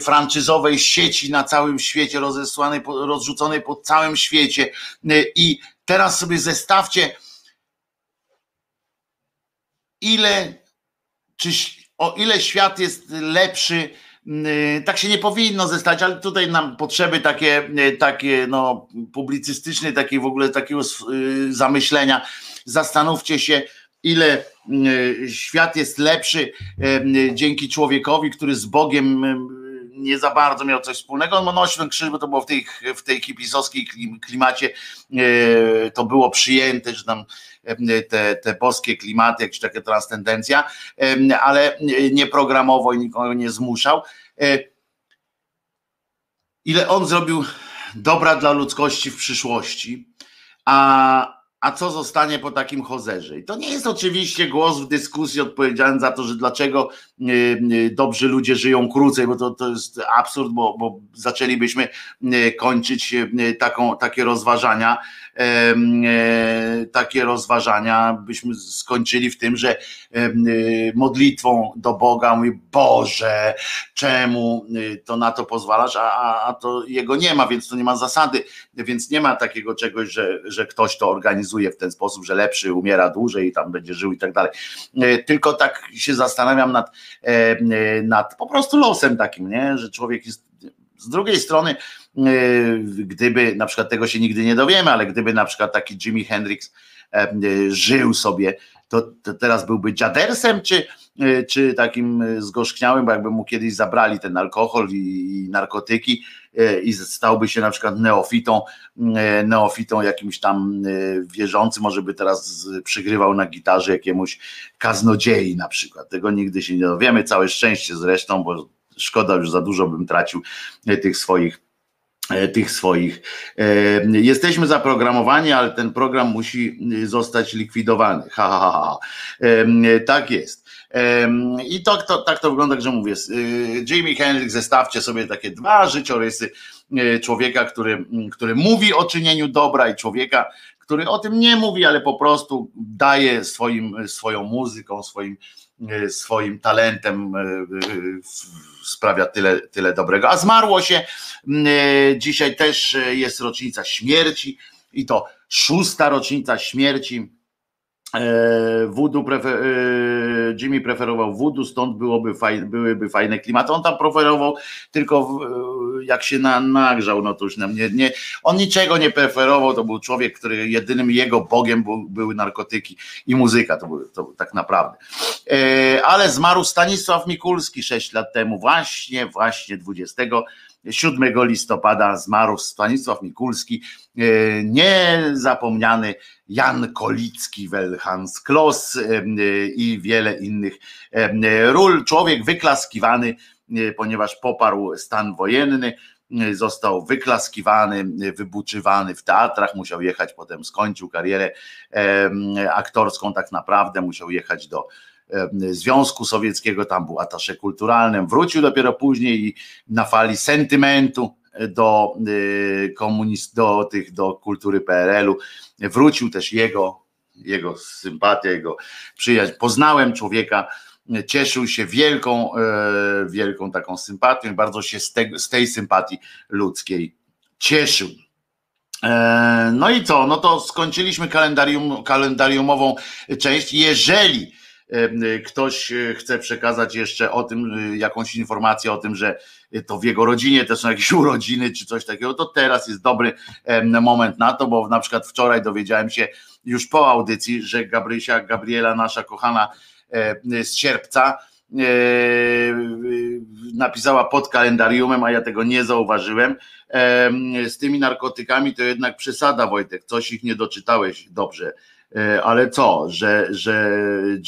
S1: franczyzowej sieci na całym świecie, rozesłanej, rozrzuconej po całym świecie. I teraz sobie zestawcie, ile, czy o ile świat jest lepszy, tak się nie powinno zestać, ale tutaj nam potrzeby takie, y, takie no, publicystyczne, takie w ogóle takiego y, zamyślenia. Zastanówcie się, ile świat jest lepszy dzięki człowiekowi, który z Bogiem nie za bardzo miał coś wspólnego. On nosił ten krzyż, bo to było w tej, w tej hipisowskiej klimacie, to było przyjęte, że tam te, te boskie klimaty, jakaś taka transcendencja, ale nie programowo i nikogo nie zmuszał. E, ile on zrobił dobra dla ludzkości w przyszłości, a, a co zostanie po takim hozerze? I to nie jest oczywiście głos w dyskusji odpowiedzialny za to, że dlaczego e, e, dobrzy ludzie żyją krócej, bo to, to jest absurd, bo, bo zaczęlibyśmy kończyć taką, takie rozważania takie rozważania byśmy skończyli w tym, że e, modlitwą do Boga mówi Boże, czemu e, to na to pozwalasz, a, a to jego nie ma, więc to nie ma zasady, więc nie ma takiego czegoś, że, że ktoś to organizuje w ten sposób, że lepszy umiera dłużej i tam będzie żył i tak dalej. Tylko tak się zastanawiam nad, nad po prostu losem takim, nie? że człowiek jest z drugiej strony E, gdyby na przykład tego się nigdy nie dowiemy, ale gdyby na przykład taki Jimi Hendrix e, żył sobie, to, to teraz byłby dziadersem, czy, e, czy takim zgorzkniałym, bo jakby mu kiedyś zabrali ten alkohol i, i narkotyki i stałby się na przykład neofitą, neofitą jakimś tam wierzącym, może by teraz przygrywał na gitarze jakiemuś kaznodziei na przykład. Tego nigdy się nie dowiemy, całe szczęście zresztą, bo szkoda już za dużo bym tracił tych swoich E, tych swoich. E, jesteśmy zaprogramowani, ale ten program musi zostać likwidowany. Ha, ha, ha. E, tak jest. I to, to, tak to wygląda, że mówię. Jimi Hendrix, zestawcie sobie takie dwa życiorysy człowieka, który, który mówi o czynieniu dobra i człowieka, który o tym nie mówi, ale po prostu daje swoim, swoją muzyką, swoim, swoim talentem sprawia tyle, tyle dobrego. A zmarło się, dzisiaj też jest rocznica śmierci i to szósta rocznica śmierci E, Voodoo prefer, e, Jimmy preferował voodoo, stąd byłoby fajne, byłyby fajne klimaty. On tam preferował tylko jak się na, nagrzał, no to już nam nie, nie, on niczego nie preferował, to był człowiek, który jedynym jego bogiem był, były narkotyki i muzyka, to, był, to tak naprawdę. E, ale zmarł Stanisław Mikulski sześć lat temu, właśnie, właśnie 20 7 listopada zmarł Stanisław Mikulski, e, niezapomniany Jan Kolicki, Welhans Kloss e, i wiele innych e, ról. Człowiek wyklaskiwany, ponieważ poparł stan wojenny, został wyklaskiwany, wybuczywany w teatrach, musiał jechać, potem skończył karierę aktorską tak naprawdę, musiał jechać do Związku Sowieckiego, tam był atasze kulturalnym, wrócił dopiero później i na fali sentymentu do y, komunist, do tych, do kultury PRL-u, wrócił też jego, jego sympatia, jego przyjaźń. Poznałem człowieka, cieszył się wielką, e, wielką taką sympatią i bardzo się z, te, z tej sympatii ludzkiej cieszył. No i co? No to skończyliśmy kalendarium, kalendariumową część. Jeżeli ktoś chce przekazać jeszcze o tym, jakąś informację o tym, że to w jego rodzinie też są jakieś (laughs) urodziny czy coś takiego, to teraz jest dobry moment na to, bo na przykład wczoraj dowiedziałem się już po audycji, że Gabrysia, Gabriela, nasza kochana z sierpca, napisała pod kalendariumem, a ja tego nie zauważyłem. Z tymi narkotykami to jednak przesada, Wojtek, coś ich nie doczytałeś dobrze. E, ale co, że, że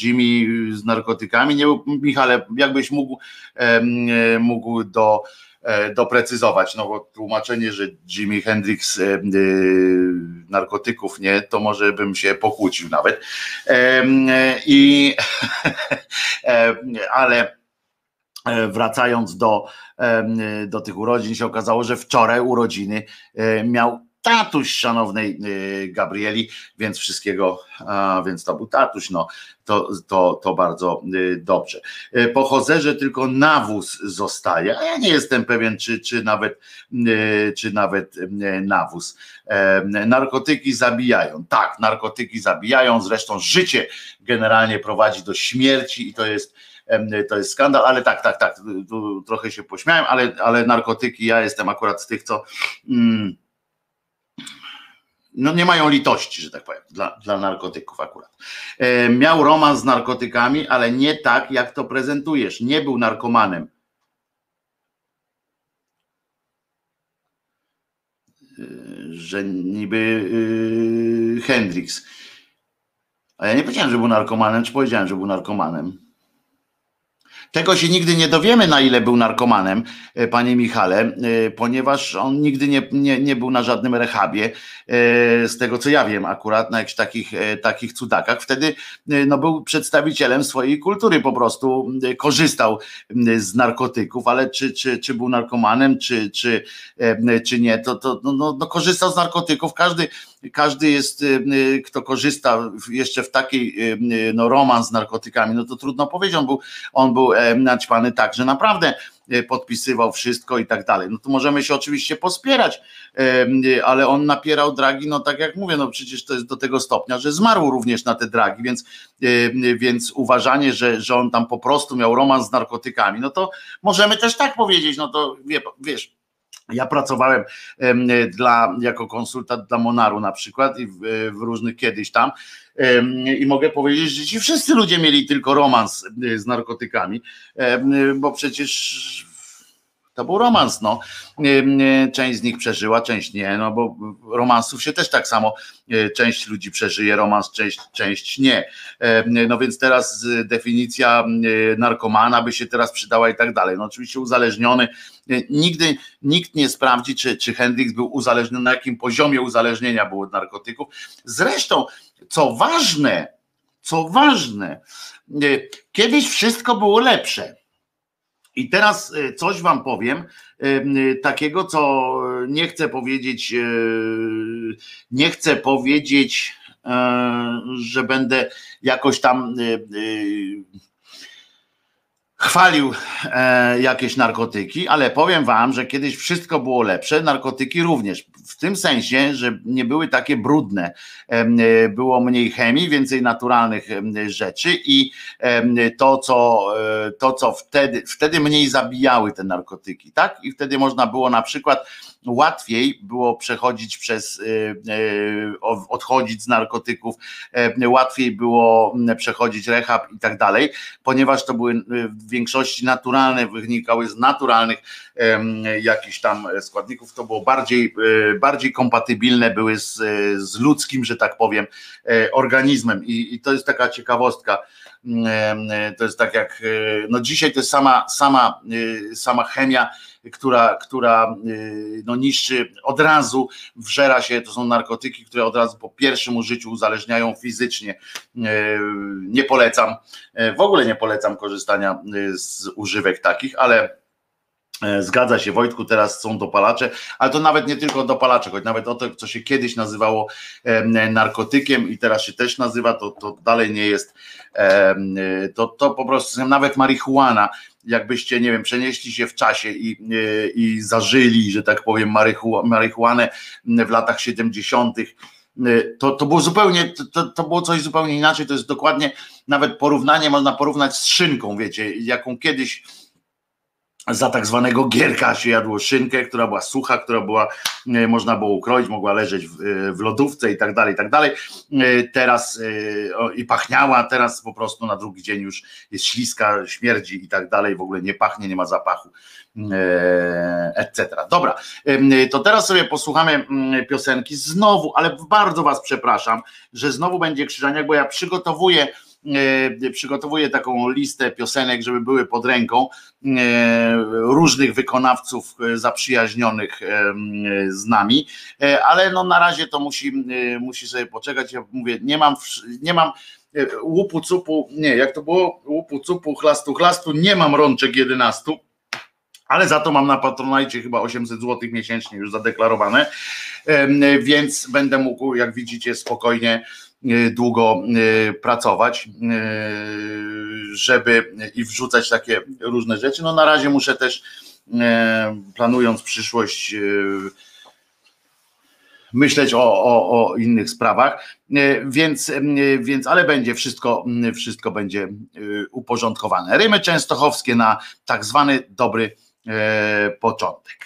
S1: Jimmy z narkotykami nie był, Michale, jakbyś mógł, mógł do, e, doprecyzować, no bo tłumaczenie, że Jimi Hendrix e, narkotyków nie, to może bym się pokłócił nawet. I (laughs) ale wracając do, do tych urodzin, się okazało, że wczoraj urodziny miał tatuś szanownej y, Gabrieli, więc wszystkiego, więc to był tatuś, no to, to, to bardzo y, dobrze. Y, po Hozerze tylko nawóz zostaje, a ja nie jestem pewien, czy, czy nawet czy nawet nawóz. Narkotyki zabijają. Tak, narkotyki zabijają, zresztą życie generalnie prowadzi do śmierci i to jest to jest skandal, ale tak, tak, tak, trochę się pośmiałem, ale, ale narkotyki, ja jestem akurat z tych, co mm, no nie mają litości, że tak powiem, dla, dla narkotyków akurat. E, miał romans z narkotykami, ale nie tak, jak to prezentujesz. Nie był narkomanem. E, że niby yy, Hendrix. A ja nie powiedziałem, że był narkomanem, czy powiedziałem, że był narkomanem? Tego się nigdy nie dowiemy, na ile był narkomanem, e, panie Michale, e, ponieważ on nigdy nie, nie, nie był na żadnym rehabie, e, z tego co ja wiem, akurat na jakichś takich, takich cudakach. Wtedy no, był przedstawicielem swojej kultury, po prostu korzystał z narkotyków, ale czy, czy, czy był narkomanem, czy, czy, czy nie, to, to no, no, no korzystał z narkotyków. Każdy każdy jest, y, y, kto korzysta jeszcze w takiej y, no, romans z narkotykami, no to trudno powiedzieć, on był, on był e, naćpany tak, że naprawdę podpisywał wszystko i tak dalej. No to możemy się oczywiście pospierać, e, ale on napierał dragi, no tak jak mówię, no przecież to jest do tego stopnia, że zmarł również na te dragi, więc, więc uważanie, że, że on tam po prostu miał romans z narkotykami, no to możemy też tak powiedzieć, no to wie, wiesz, ja pracowałem dla, jako konsultant dla Monaru na przykład i w, w, różnych kiedyś tam i mogę powiedzieć, że ci wszyscy ludzie mieli tylko romans z narkotykami, bo przecież to był romans, no. Część z nich przeżyła, część nie, no bo romansów się też tak samo, e, część ludzi przeżyje romans, część, część nie. No więc teraz definicja narkomana by się teraz przydała i tak dalej. No oczywiście uzależniony, e, nigdy nikt nie sprawdzi, czy, czy Hendrix był uzależniony, na jakim poziomie uzależnienia był od narkotyków. Zresztą, co ważne, co ważne, e, kiedyś wszystko było lepsze i teraz e, coś wam powiem, e, takiego, co nie chcę powiedzieć, nie chcę powiedzieć, że będę jakoś tam chwalił e, jakieś narkotyki, ale powiem wam, że kiedyś wszystko było lepsze, narkotyki również. W tym sensie, że nie były takie brudne. E, było mniej chemii, więcej naturalnych rzeczy i to, co, e, to, co wtedy, wtedy mniej zabijały te narkotyki, tak? I wtedy można było na przykład łatwiej było przechodzić przez, y, y, odchodzić z narkotyków, e, łatwiej było przechodzić rehab i tak dalej, ponieważ to były y, w większości naturalne, wynikały z naturalnych jakichś tam składników, to było bardziej, bardziej kompatybilne były z, z ludzkim, że tak powiem, e, organizmem. I, i to jest taka ciekawostka, to jest tak jak, no dzisiaj to jest sama, sama, sama chemia, która, która y, no, niszczy od razu, wżera się, to są narkotyki, które od razu po pierwszym użyciu uzależniają fizycznie. Y, nie polecam, y, w ogóle nie polecam korzystania z używek takich, ale zgadza się, Wojtku, teraz są dopalacze, ale to nawet nie tylko dopalacze, choć nawet o to, co się kiedyś nazywało narkotykiem i teraz się też nazywa, to, to dalej nie jest, to, to po prostu nawet marihuana, jakbyście, nie wiem, przenieśli się w czasie i, e, i zażyli, że tak powiem, marihuanę w latach 70., e, to, to było zupełnie, to, to było coś zupełnie inaczej. To jest dokładnie nawet porównanie, można porównać z szynką, wiecie, jaką kiedyś za tak zwanego gierka się jadło szynkę, która była sucha, która była, e, można było ukroić, mogła leżeć w, e, w lodówce i tak dalej, i tak dalej. E, teraz i pachniała, teraz po prostu na drugi dzień już jest śliska, śmierdzi i tak dalej, w ogóle nie pachnie, nie ma zapachu, etc. Dobra, to teraz sobie posłuchamy mm, piosenki znowu, ale bardzo was przepraszam, że znowu będzie krzyżaniak, bo ja przygotowuję przygotowuję taką listę piosenek, żeby były pod ręką e, różnych wykonawców e, zaprzyjaźnionych z nami, ale no na razie to musi, musi sobie poczekać. Ja mówię, nie mam, nie mam łupu cupu, nie, jak to było? Łupu cupu, chlastu, chlastu, nie mam rączek 11 ale za to mam na Patronajcie chyba 800 zł miesięcznie już zadeklarowane, więc będę mógł, jak widzicie, spokojnie długo e, pracować, e, żeby i wrzucać takie różne rzeczy. No na razie muszę też planując przyszłość myśleć o, o, o innych sprawach, więc, więc ale będzie wszystko, wszystko będzie uporządkowane. Rymy częstochowskie na tak zwany dobry początek.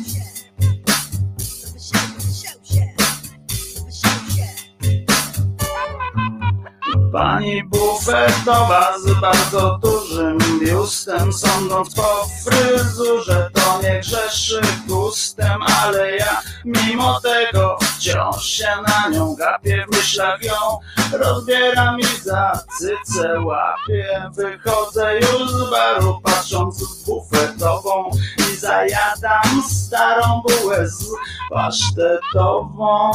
S2: Pani bufetowa z bardzo dużym biustem Sądząc po fryzurze to nie grzeszy gustem Ale ja mimo tego wciąż się na nią gapię W myślach ją rozbieram i za cycę łapię. Wychodzę już z baru patrząc w bufetową I zajadam starą bułę z pasztetową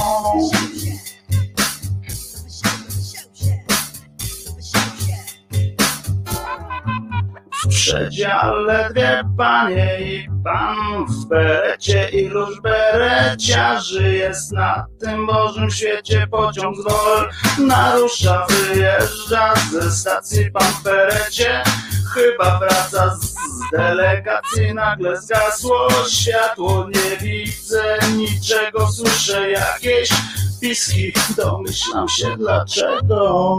S2: w przedziale dwie panie i pan w berecie iluż bereciarzy jest na tym Bożym świecie pociąg dol narusza, wyjeżdża ze stacji pan w berecie chyba wraca z delegacji nagle zgasło światło nie widzę niczego słyszę jakieś piski domyślam się dlaczego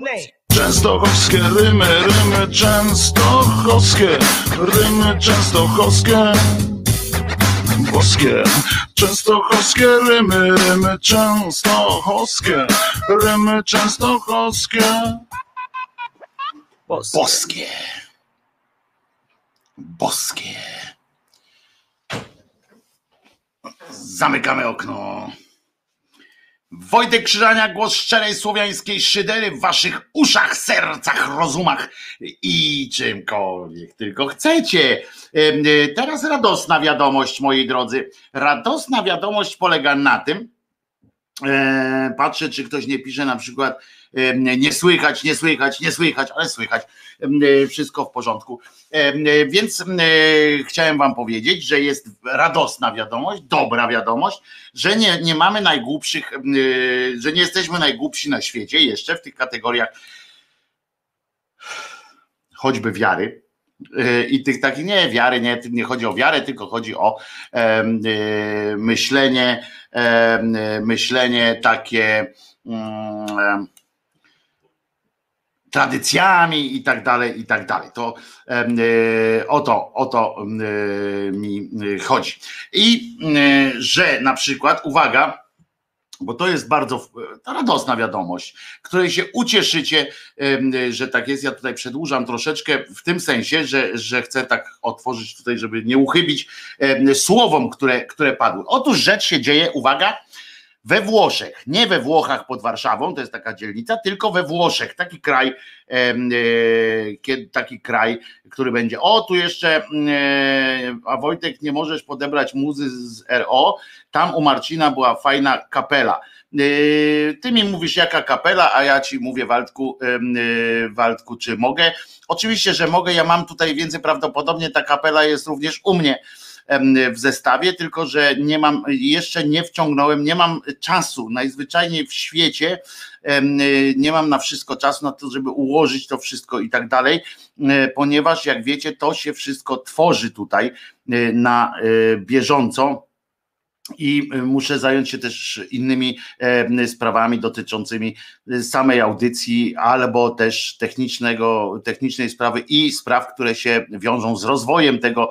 S1: Name? Częstochowskie rymy, rymy częstochowskie, rymy częstochowskie, boskie. Częstochowskie rymy, rymy częstochowskie, rymy częstochowskie, boskie. Boskie. Boskie. Zamykamy okno. Wojtek Krzyżania, głos szczerej słowiańskiej szydery w waszych uszach, sercach, rozumach i czymkolwiek tylko chcecie. E, teraz radosna wiadomość, moi drodzy. Radosna wiadomość polega na tym, e, patrzę, czy ktoś nie pisze na przykład nie słychać, nie słychać, nie słychać, ale słychać. Wszystko w porządku. Więc chciałem Wam powiedzieć, że jest radosna wiadomość, dobra wiadomość, że nie, nie mamy najgłupszych, że nie jesteśmy najgłupsi na świecie jeszcze w tych kategoriach choćby wiary. I tych takich, nie, wiary, nie, nie chodzi o wiarę, tylko chodzi o e, myślenie, e, myślenie takie. Mm, tradycjami i tak dalej, i tak dalej. To e, o to, o to e, mi e, chodzi. I że na przykład, uwaga, bo to jest bardzo radosna wiadomość, której się ucieszycie, że tak jest. Ja tutaj przedłużam troszeczkę w tym sensie, że, że chcę tak otworzyć tutaj, żeby nie uchybić słowom, które, które padły. Otóż rzecz się dzieje, uwaga, we Włoszech, nie we Włochach pod Warszawą, to jest taka dzielnica, tylko we Włoszech, taki kraj, e, taki kraj, który będzie, o tu jeszcze, e, a Wojtek nie możesz podebrać muzy z RO, tam u Marcina była fajna kapela. E, ty mi mówisz jaka kapela, a ja ci mówię Waldku, Waldku czy mogę? Oczywiście, że mogę, ja mam tutaj więcej, prawdopodobnie ta kapela jest również u mnie, w zestawie, tylko że nie mam, jeszcze nie wciągnąłem, nie mam czasu, najzwyczajniej w świecie nie mam na wszystko czasu na to, żeby ułożyć to wszystko i tak dalej, e, ponieważ jak wiecie, to się wszystko tworzy tutaj e, na e, bieżąco. I muszę zająć się też innymi sprawami dotyczącymi samej audycji, albo też technicznego, technicznej sprawy i spraw, które się wiążą z rozwojem tego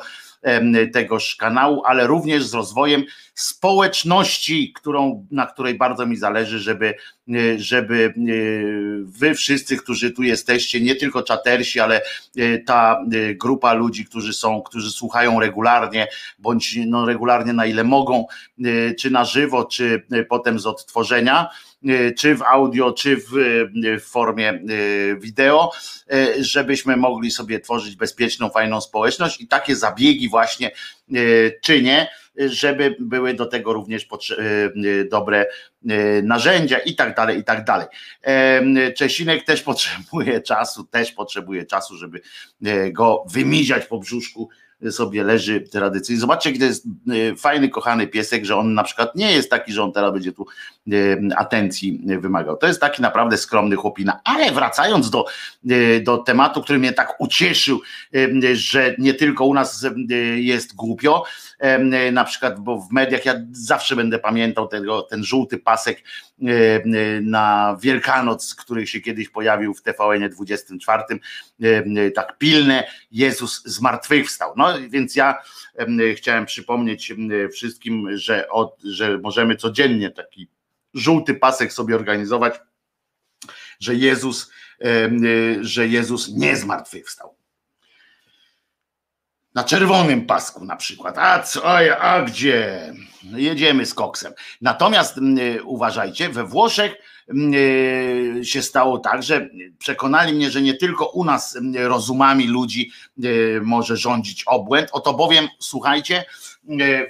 S1: tegoż kanału, ale również z rozwojem społeczności, którą, na której bardzo mi zależy, żeby, e, żeby e, wy wszyscy, którzy tu jesteście, nie tylko czatersi, ale e, ta grupa ludzi, którzy są, którzy słuchają regularnie, bądź no regularnie na ile mogą, czy na żywo, czy potem z odtworzenia, czy w audio, czy w, w formie wideo, żebyśmy mogli sobie tworzyć bezpieczną, fajną społeczność i takie zabiegi właśnie czynię żeby były do tego również e, e, dobre e, narzędzia i tak dalej, i tak dalej. Czesinek też potrzebuje czasu, też potrzebuje czasu, żeby go wymiziać po brzuszku sobie leży tradycyjnie. Zobaczcie, to jest fajny, kochany piesek, że on na przykład nie jest taki, że on teraz będzie tu atencji wymagał. To jest taki naprawdę skromny chłopina. Ale wracając do, do tematu, który mnie tak ucieszył, że nie tylko u nas jest głupio, na przykład, bo w mediach ja zawsze będę pamiętał tego, ten żółty pasek na Wielkanoc, który się kiedyś pojawił w TVN 24, tak pilne, Jezus zmartwychwstał. No więc ja chciałem przypomnieć wszystkim, że, od, że możemy codziennie taki żółty pasek sobie organizować, że Jezus, że Jezus nie zmartwychwstał na czerwonym pasku na przykład. A co, a gdzie? Jedziemy z koksem. Natomiast mm, uważajcie, we Włoszech się stało tak, że przekonali mnie, że nie tylko u nas rozumami ludzi może rządzić obłęd. Oto bowiem, słuchajcie, E,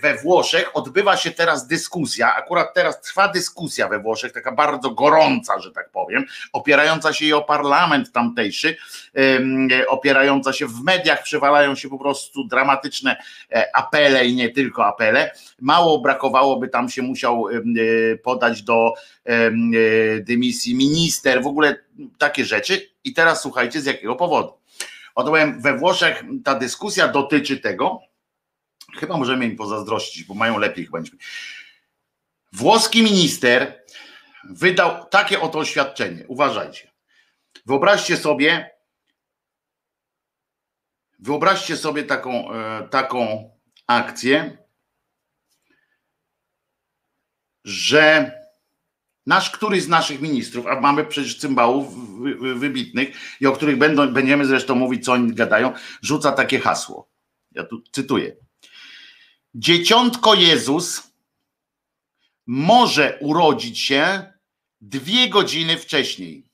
S1: we Włoszech odbywa się teraz dyskusja, akurat teraz trwa dyskusja we Włoszech, taka bardzo gorąca, że tak powiem, opierająca się i o parlament tamtejszy, opierająca się w mediach, przewalają się po prostu dramatyczne e, apele i nie tylko apele. Mało brakowałoby, tam się musiał e, podać do dymisji minister, w ogóle takie rzeczy. I teraz słuchajcie, z jakiego powodu. Oto we Włoszech ta dyskusja dotyczy tego, Chyba możemy im pozazdrościć, bo mają lepiej chyba niż my. Włoski minister wydał takie oto oświadczenie. Uważajcie. Wyobraźcie sobie, wyobraźcie sobie taką, e, taką akcję, że nasz któryś z naszych ministrów, a mamy przecież cymbałów wybitnych i o których będą, będziemy zresztą mówić, co oni gadają, rzuca takie hasło. Ja tu cytuję. Dzieciątko Jezus może urodzić się dwie godziny wcześniej.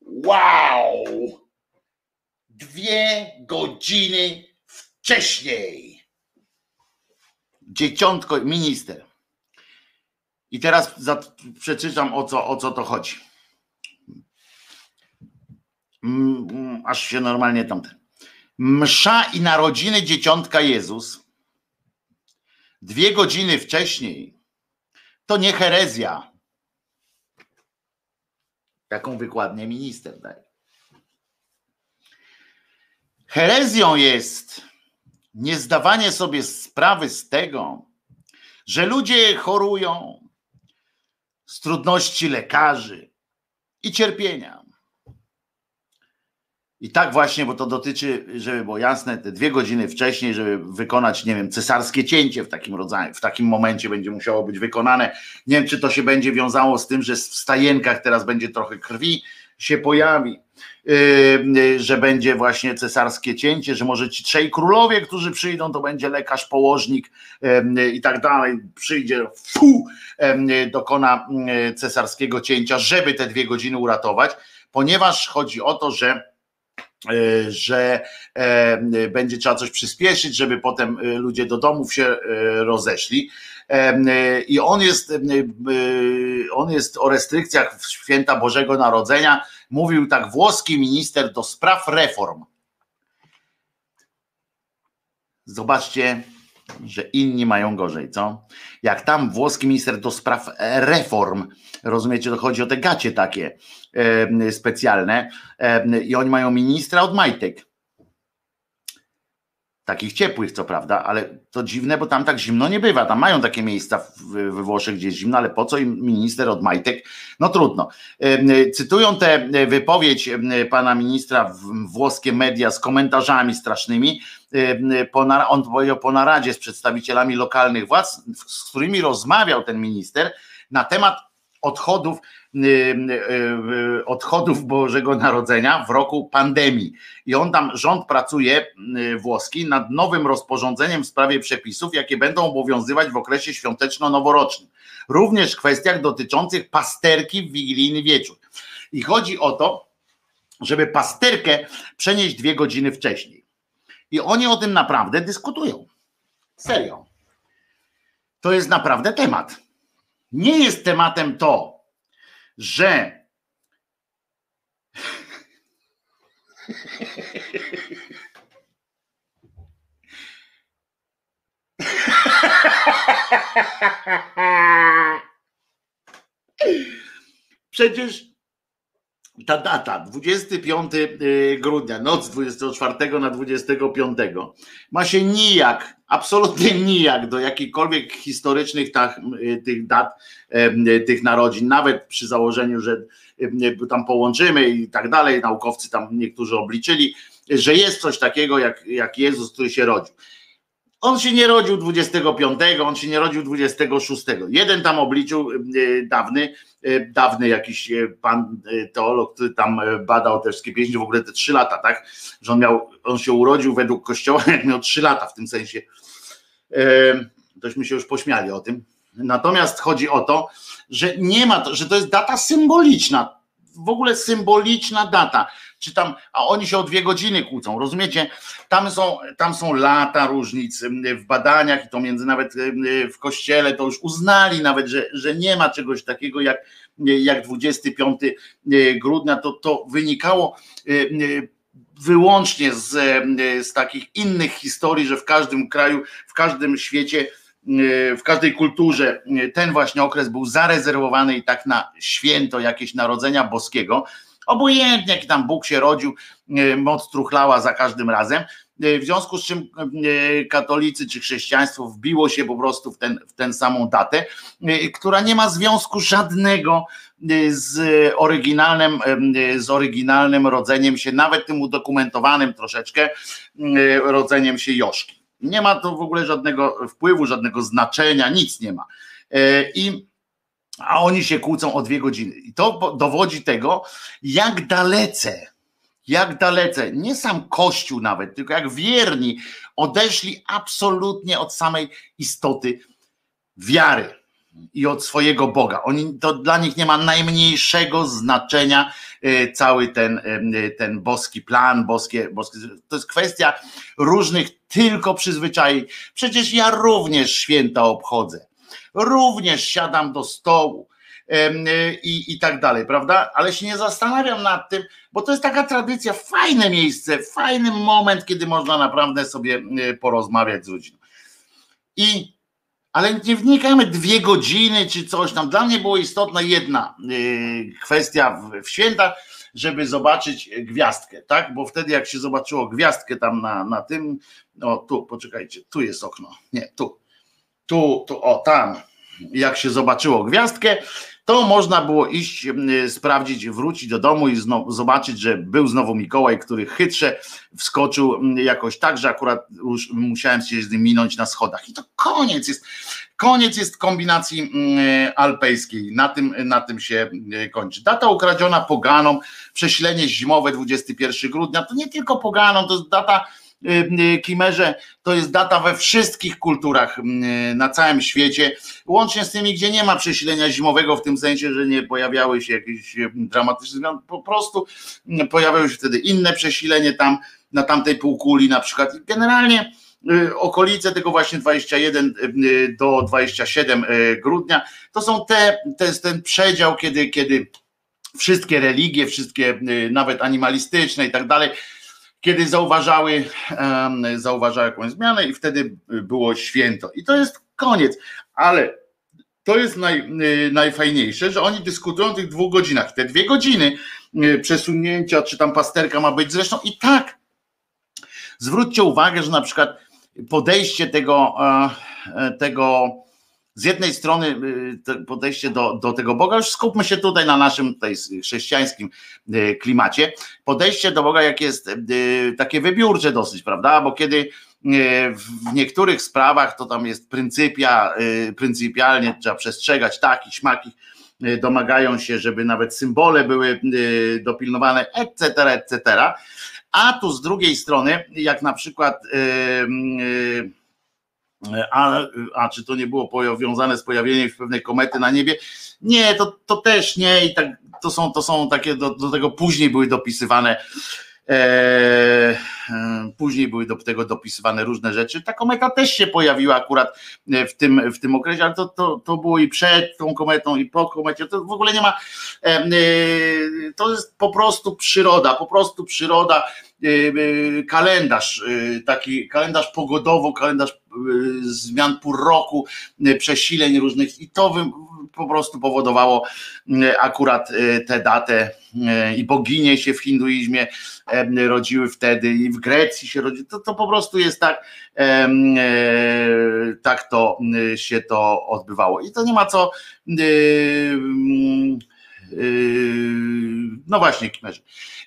S1: Wow! Dwie godziny wcześniej. Dzieciątko, minister. I teraz przeczytam o co, o co to chodzi. Mm, mm, aż się normalnie tamten. Msza i narodziny dzieciątka Jezus dwie godziny wcześniej to nie herezja. Taką wykładnię minister daje. Herezją jest niezdawanie sobie sprawy z tego, że ludzie chorują z trudności lekarzy i cierpienia. I tak właśnie, bo to dotyczy, żeby było jasne, te dwie godziny wcześniej, żeby wykonać, nie wiem, cesarskie cięcie w takim rodzaju, w takim momencie będzie musiało być wykonane. Nie wiem, czy to się będzie wiązało z tym, że w stajenkach teraz będzie trochę krwi się pojawi, yy, że będzie właśnie cesarskie cięcie, że może ci trzej królowie, którzy przyjdą, to będzie lekarz, położnik yy, i tak dalej, przyjdzie, fu, yy, dokona cesarskiego cięcia, żeby te dwie godziny uratować, ponieważ chodzi o to, że że e, będzie trzeba coś przyspieszyć, żeby potem e, ludzie do domów się rozeszli. I on jest, on jest o restrykcjach w święta Bożego Narodzenia. Mówił tak włoski minister do spraw reform. Zobaczcie, że inni mają gorzej, co? Jak tam włoski minister do spraw reform, rozumiecie, to chodzi o te gacie takie e, specjalne e, i oni mają ministra od majtek. Takich ciepłych, co prawda, ale to dziwne, bo tam tak zimno nie bywa. Tam mają takie miejsca we Włoszech, gdzie jest zimno, ale po co im minister od majtek? No trudno. E, cytują tę wypowiedź pana ministra włoskie media z komentarzami strasznymi, on powiedział po naradzie z przedstawicielami lokalnych władz, z którymi rozmawiał ten minister na temat odchodów, odchodów Bożego Narodzenia w roku pandemii. I on tam, rząd pracuje włoski nad nowym rozporządzeniem w sprawie przepisów, jakie będą obowiązywać w okresie świąteczno-noworocznym. Również w kwestiach dotyczących pasterki w wigilijny wieczór. I chodzi o to, żeby pasterkę przenieść dwie godziny wcześniej. I oni o tym naprawdę dyskutują. Serio. To jest naprawdę temat. Nie jest tematem to, że Przecież ta data, 25 y, grudnia, noc 24 na 25, ma się nijak, absolutnie (laughs) nijak do jakichkolwiek historycznych tak, tych dat, tych narodzin, nawet przy założeniu, że tam połączymy i tak dalej, naukowcy tam niektórzy obliczyli, że jest coś takiego jak, jak Jezus, który się rodził. On się nie rodził 25, on się nie rodził 26. Jeden tam obliczył dawny, E, dawny jakiś e, pan e, teolog, który tam badał te wszystkie pieśni, w ogóle te trzy lata, tak? Że on miał, on się urodził według kościoła, (laughs) jak miał trzy lata w tym sensie. Tośmy się już pośmiali o tym. Natomiast chodzi o to, że nie ma, że to jest data symboliczna, w ogóle symboliczna data czy tam, a oni się o dwie godziny kłócą, rozumiecie? Tam są, tam są lata różnic w badaniach i to między nawet w kościele to już uznali nawet, że, że nie ma czegoś takiego jak, jak 25 grudnia, to, to wynikało wyłącznie z, z takich innych historii, że w każdym kraju, w każdym świecie w każdej kulturze ten właśnie okres był zarezerwowany i tak na święto jakieś narodzenia boskiego, Obojętnie, jaki tam Bóg się rodził, e, moc truchlała za każdym razem. E, w związku z czym e, katolicy czy chrześcijaństwo wbiło się po prostu w, ten, w tę samą datę, która nie ma związku żadnego z oryginalnym, z oryginalnym rodzeniem się, nawet tym udokumentowanym troszeczkę rodzeniem się Joszki. Nie ma to w ogóle żadnego wpływu, żadnego znaczenia, nic nie ma. I a oni się kłócą o dwie godziny. I to dowodzi tego, jak dalece, jak dalece, nie sam Kościół nawet, tylko jak wierni odeszli absolutnie od samej istoty wiary. i od swojego Boga. Oni, to dla nich nie ma najmniejszego znaczenia e, cały ten, e, ten boski plan, boskie, boskie, to jest kwestia różnych tylko przyzwyczajeń. Przecież ja również święta obchodzę. Również siadam do stołu i, i tak dalej, prawda? Ale się nie zastanawiam nad tym, bo to jest taka tradycja, fajne miejsce, fajny moment, kiedy można naprawdę sobie porozmawiać z rodziną. I ale nie wnikamy dwie godziny czy coś tam. Dla mnie była istotna jedna y, kwestia w, święta, żeby zobaczyć gwiazdkę, tak? Bo wtedy jak się zobaczyło gwiazdkę tam na, na tym, o tu, poczekajcie, tu jest okno, nie, tu, tu, tu, o tam, jak się zobaczyło gwiazdkę, to można było iść, sprawdzić, wrócić do domu i znowu, zobaczyć, że był znowu Mikołaj, który chytrze wskoczył jakoś tak, że akurat już musiałem się z nim minąć na schodach. I to koniec jest, koniec jest kombinacji alpejskiej. Na tym, na tym się kończy. Data ukradziona poganą, prześlenie zimowe 21 grudnia, to nie tylko poganą, to jest data Kimerze to jest data we wszystkich kulturach y, na całym świecie, łącznie z tymi, gdzie nie ma przesilenia zimowego, w tym sensie, że nie pojawiały się jakieś dramatyczne zmiany, po prostu pojawiały się wtedy inne przesilenie tam, na tamtej półkuli na przykład. Generalnie okolice tego właśnie 21 do 27 grudnia, to są te, to jest ten przedział, kiedy, kiedy wszystkie religie, wszystkie nawet animalistyczne i tak dalej, kiedy zauważały, zauważały jakąś zmianę i wtedy było święto. I to jest koniec. Ale to jest naj, najfajniejsze, że oni dyskutują o tych dwóch godzinach. Te dwie godziny y, przesunięcia, czy tam pasterka ma być, zresztą i tak. Zwróćcie uwagę, że na przykład podejście tego, e, tego z jednej strony y, podejście do, do tego Boga, już skupmy się tutaj na naszym tutaj chrześcijańskim y, klimacie, podejście do Boga jak jest y, takie wybiórcze dosyć, prawda, bo kiedy w niektórych sprawach to tam jest pryncypia, pryncypialnie trzeba przestrzegać takich, śmakich, domagają się, żeby nawet symbole były dopilnowane, etc., etc., a tu z drugiej strony, jak na przykład a, a czy to nie było powiązane z pojawieniem się pewnej komety na niebie? Nie, to, to też nie i tak, to są, to są takie, do, do tego później były dopisywane później były do tego dopisywane różne rzeczy. Ta kometa też się pojawiła akurat w tym, w tym okresie, ale to, to, to było i przed tą kometą, i po komecie. To w ogóle nie ma. E, e to jest po prostu przyroda, po prostu przyroda kalendarz, taki kalendarz pogodowo, kalendarz zmian pór roku, przesileń różnych i to po prostu powodowało akurat tę datę i boginie się w hinduizmie rodziły wtedy i w Grecji się rodziły, to, to po prostu jest tak, e, tak to się to odbywało i to nie ma co no właśnie, Kimerzy.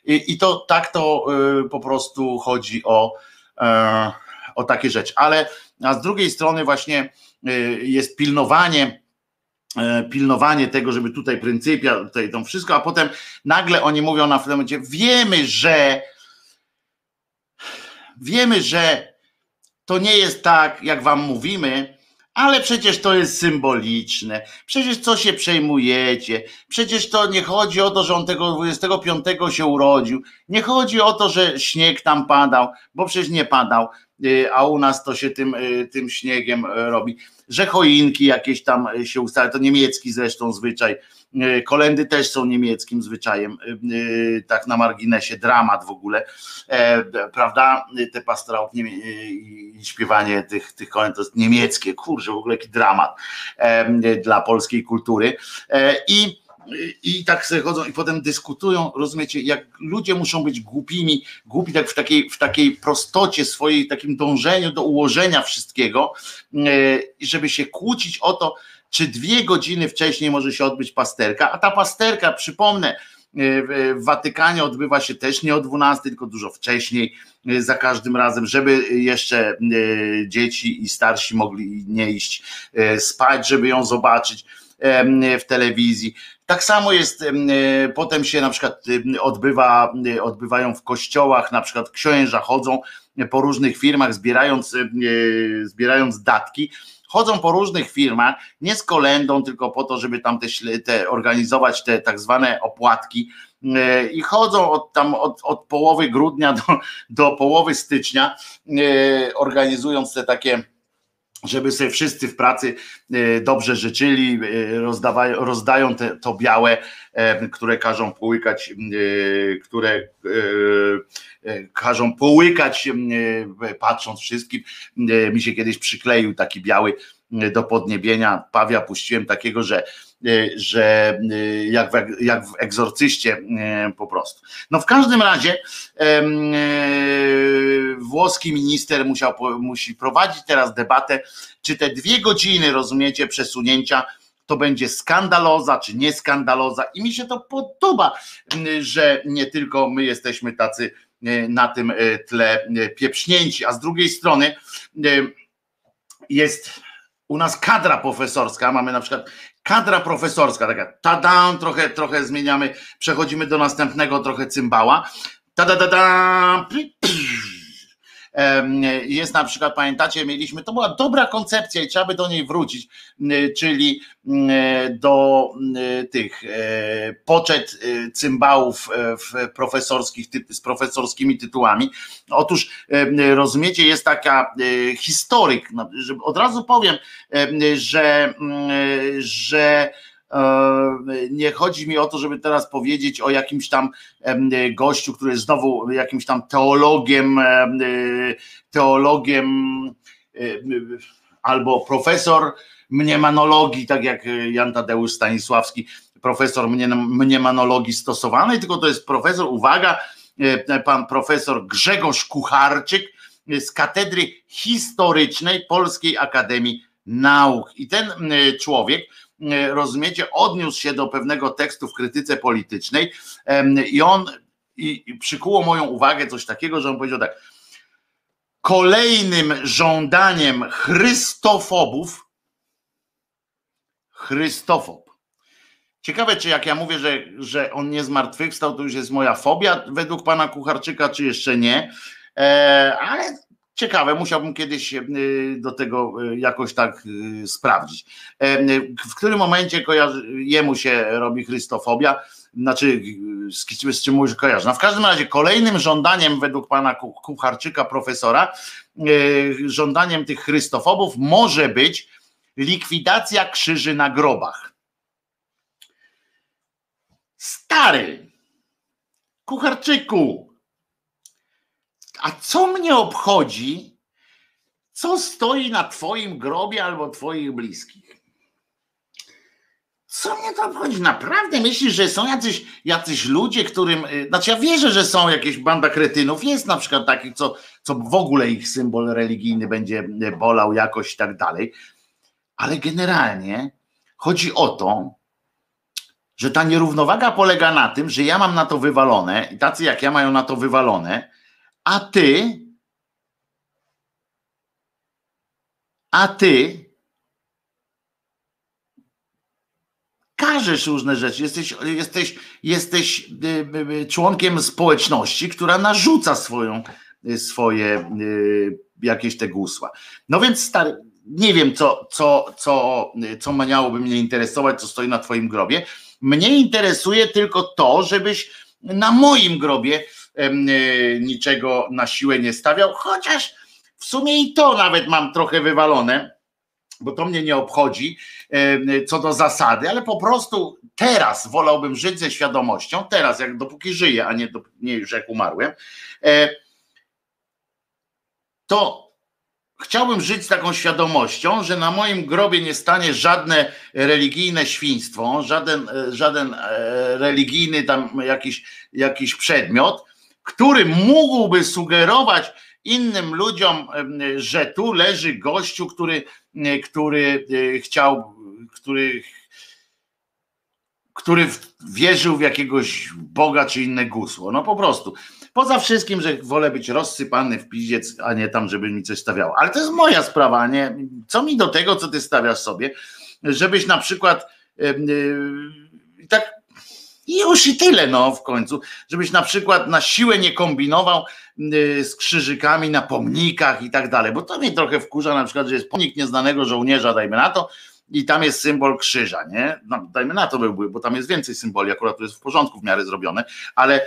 S1: I, to tak to po prostu chodzi o, e, o takie rzeczy. Ale a z drugiej strony właśnie jest pilnowanie pilnowanie tego, żeby tutaj pryncypia, tutaj to wszystko, a potem nagle oni mówią na pewnym momencie, wiemy, że wiemy, że to nie jest tak, jak wam mówimy, ale przecież to jest symboliczne. Przecież co się przejmujecie? Przecież to nie chodzi o to, że on tego 25 się urodził. Nie chodzi o to, że śnieg tam padał, bo przecież nie padał, y, a u nas to się tym, y, tym śniegiem y, robi. Że choinki jakieś tam się ustala, to niemiecki zresztą zwyczaj E, kolendy też są niemieckim zwyczajem, e, e, tak na marginesie, dramat w ogóle, prawda? Te pastorałki i śpiewanie tych, tych kolęd to jest niemieckie, kurczę, w ogóle jaki dramat dla polskiej kultury. I i tak sobie chodzą i potem dyskutują, rozumiecie, jak ludzie muszą być głupimi, głupi tak w takiej, w takiej prostocie swojej, takim dążeniu do ułożenia wszystkiego, żeby się kłócić o to, czy dwie godziny wcześniej może się odbyć pasterka, a ta pasterka, przypomnę, e, w Watykanie odbywa się też nie o 12, tylko dużo wcześniej, e, za każdym razem, żeby jeszcze e, dzieci i starsi mogli nie iść spać, żeby ją zobaczyć w telewizji. Tak samo jest, potem się na przykład odbywa, odbywają w kościołach, na przykład księża chodzą po różnych firmach, zbierając, zbierając datki. Chodzą po różnych firmach, nie z kolendą, tylko po to, żeby tam te, te organizować te tak zwane opłatki. E, i chodzą od tam od, od połowy grudnia do, do połowy stycznia, e, organizując te takie żeby sobie wszyscy w pracy e, dobrze życzyli, rozdawają, rozdają te, to białe, które każą połykać, które każą połykać, patrząc wszystkim. Mi się kiedyś przykleił taki biały do podniebienia. Pawia puściłem takiego, że że jak w, jak w egzorcyście po prostu. No w każdym razie włoski minister musiał, musi prowadzić teraz debatę, czy te dwie godziny, rozumiecie, przesunięcia to będzie skandaloza czy nie skandaloza i mi się to podoba, że nie tylko my jesteśmy tacy na tym tle pieprznięci, a z drugiej strony jest u nas kadra profesorska, mamy na przykład kadra profesorska, taka tada, trochę, trochę zmieniamy, przechodzimy do następnego trochę cymbała, tada, tada, jest na przykład, pamiętacie, mieliśmy, to była dobra koncepcja i trzeba by do niej wrócić, czyli do tych e, poczet e, cymbałów e, profesorskich, z profesorskimi tytułami. Otóż rozumiecie, jest taka historyk, no, od razu powiem, że, że nie chodzi mi o to, żeby teraz powiedzieć o jakimś tam gościu, który jest znowu jakimś tam teologiem, teologiem albo profesor mniemanologii, tak jak Jan Tadeusz Stanisławski, profesor mniemanologii stosowanej, tylko to jest profesor, uwaga, pan profesor Grzegorz Kucharczyk z Katedry Historycznej Polskiej Akademii Nauk. I ten człowiek E, rozumiecie, odniósł się do pewnego tekstu w krytyce politycznej i on i przykuło moją uwagę coś takiego, że on powiedział tak. Kolejnym żądaniem Chrystofobów, Chrystofob. Ciekawe, czy jak ja mówię, że, że on nie zmartwychwstał, to już jest moja fobia według pana Kucharczyka, czy jeszcze nie. E, ale Ciekawe, musiałbym kiedyś e, do tego e, jakoś tak e, sprawdzić. W którym momencie kojarzy, jemu się robi chrystofobia, znaczy z, z czym mówisz kojarzy. No w każdym razie kolejnym żądaniem według pana Kucharczyka, profesora, żądaniem tych chrystofobów może być likwidacja krzyży na grobach. Stary, Kucharczyku, a co mnie obchodzi, co stoi na Twoim grobie albo Twoich bliskich? Co mnie to obchodzi? Naprawdę myślisz, że są jacyś, jacyś ludzie, którym. Y, znaczy, ja wierzę, że są jakieś banda kretynów. Jest na przykład takich, co, co w ogóle ich symbol religijny będzie y, bolał jakoś i tak dalej. Ale generalnie chodzi o to, że ta nierównowaga polega na tym, że ja mam na to wywalone i tacy jak ja mają na to wywalone, a ty, a ty każesz różne rzeczy. Jesteś, jesteś, jesteś y, y, y, członkiem społeczności, która narzuca swoją, swoje jakieś te gusła. No więc stary, nie wiem, co, co, co, co miałoby mnie interesować, co stoi na twoim grobie. Mnie interesuje tylko to, żebyś na moim grobie niczego na siłę nie stawiał, chociaż w sumie i to nawet mam trochę wywalone, bo to mnie nie obchodzi co do zasady, ale po prostu teraz wolałbym żyć ze świadomością, teraz jak dopóki żyję, a nie, nie już jak umarłem, e, to chciałbym żyć z taką świadomością, że na moim grobie nie stanie żadne religijne świństwo, żaden, e, żaden religijny tam jakiś, jakiś przedmiot, który mógłby sugerować innym ludziom, że tu leży gościu, który, który e, chciał, który, który wierzył w jakiegoś Boga czy inne gusło. No po prostu. Poza wszystkim, że wolę być rozsypany w piździec, a nie tam, żeby mi coś stawiało. Ale to jest moja sprawa, nie? Co mi do tego, co ty stawiasz sobie, żebyś na przykład yy, tak I już i tyle, no w końcu, żebyś na przykład na siłę nie kombinował y, z krzyżykami na pomnikach i tak dalej, bo to mnie trochę wkurza na przykład, że jest pomnik nieznanego żołnierza, dajmy na to, i tam jest symbol krzyża, nie? No, dajmy na to byłby, bo tam jest więcej symboli, akurat to jest w porządku w miarę zrobione, ale,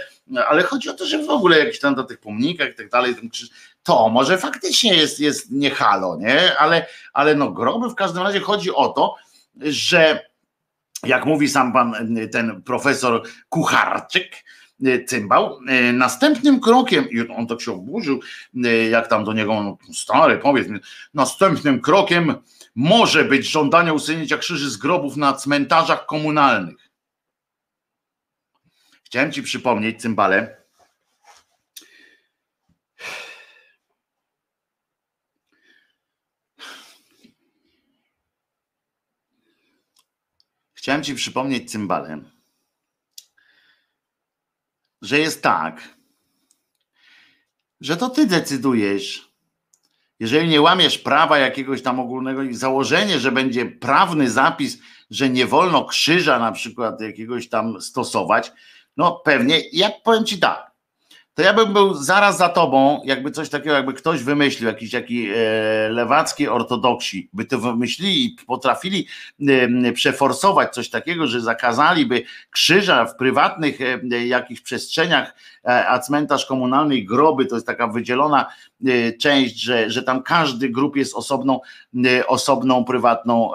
S1: ale chodzi o to, że w ogóle jakiś tam na tych pomnikach i tak dalej, ten krzyż, to może faktycznie jest, jest nie halo, nie? Ale, ale no groby w każdym razie chodzi o to, że jak mówi sam pan ten profesor Kucharczyk, cymbał. Następnym krokiem, i on tak się oburzył, jak tam do niego, no, stary, powiedz mi, następnym krokiem może być żądanie usunięcia krzyży z grobów na cmentarzach komunalnych. Chciałem ci przypomnieć, cymbale, Chciałem ci przypomnieć, cymbale, że jest tak, że to ty decydujesz, jeżeli nie łamiesz prawa jakiegoś tam ogólnego i założenie, że będzie prawny zapis, że nie wolno krzyża na przykład jakiegoś tam stosować, no pewnie, ja powiem ci tak, to ja bym był zaraz za tobą, jakby coś takiego, jakby ktoś wymyślił, jakiś taki e, lewacki ortodoksi, by to wymyślili i potrafili e, przeforsować coś takiego, że zakazaliby krzyża w prywatnych e, jakichś przestrzeniach, a cmentarz komunalny i groby to jest taka wydzielona część, że, że tam każdy grup jest osobną, osobną prywatną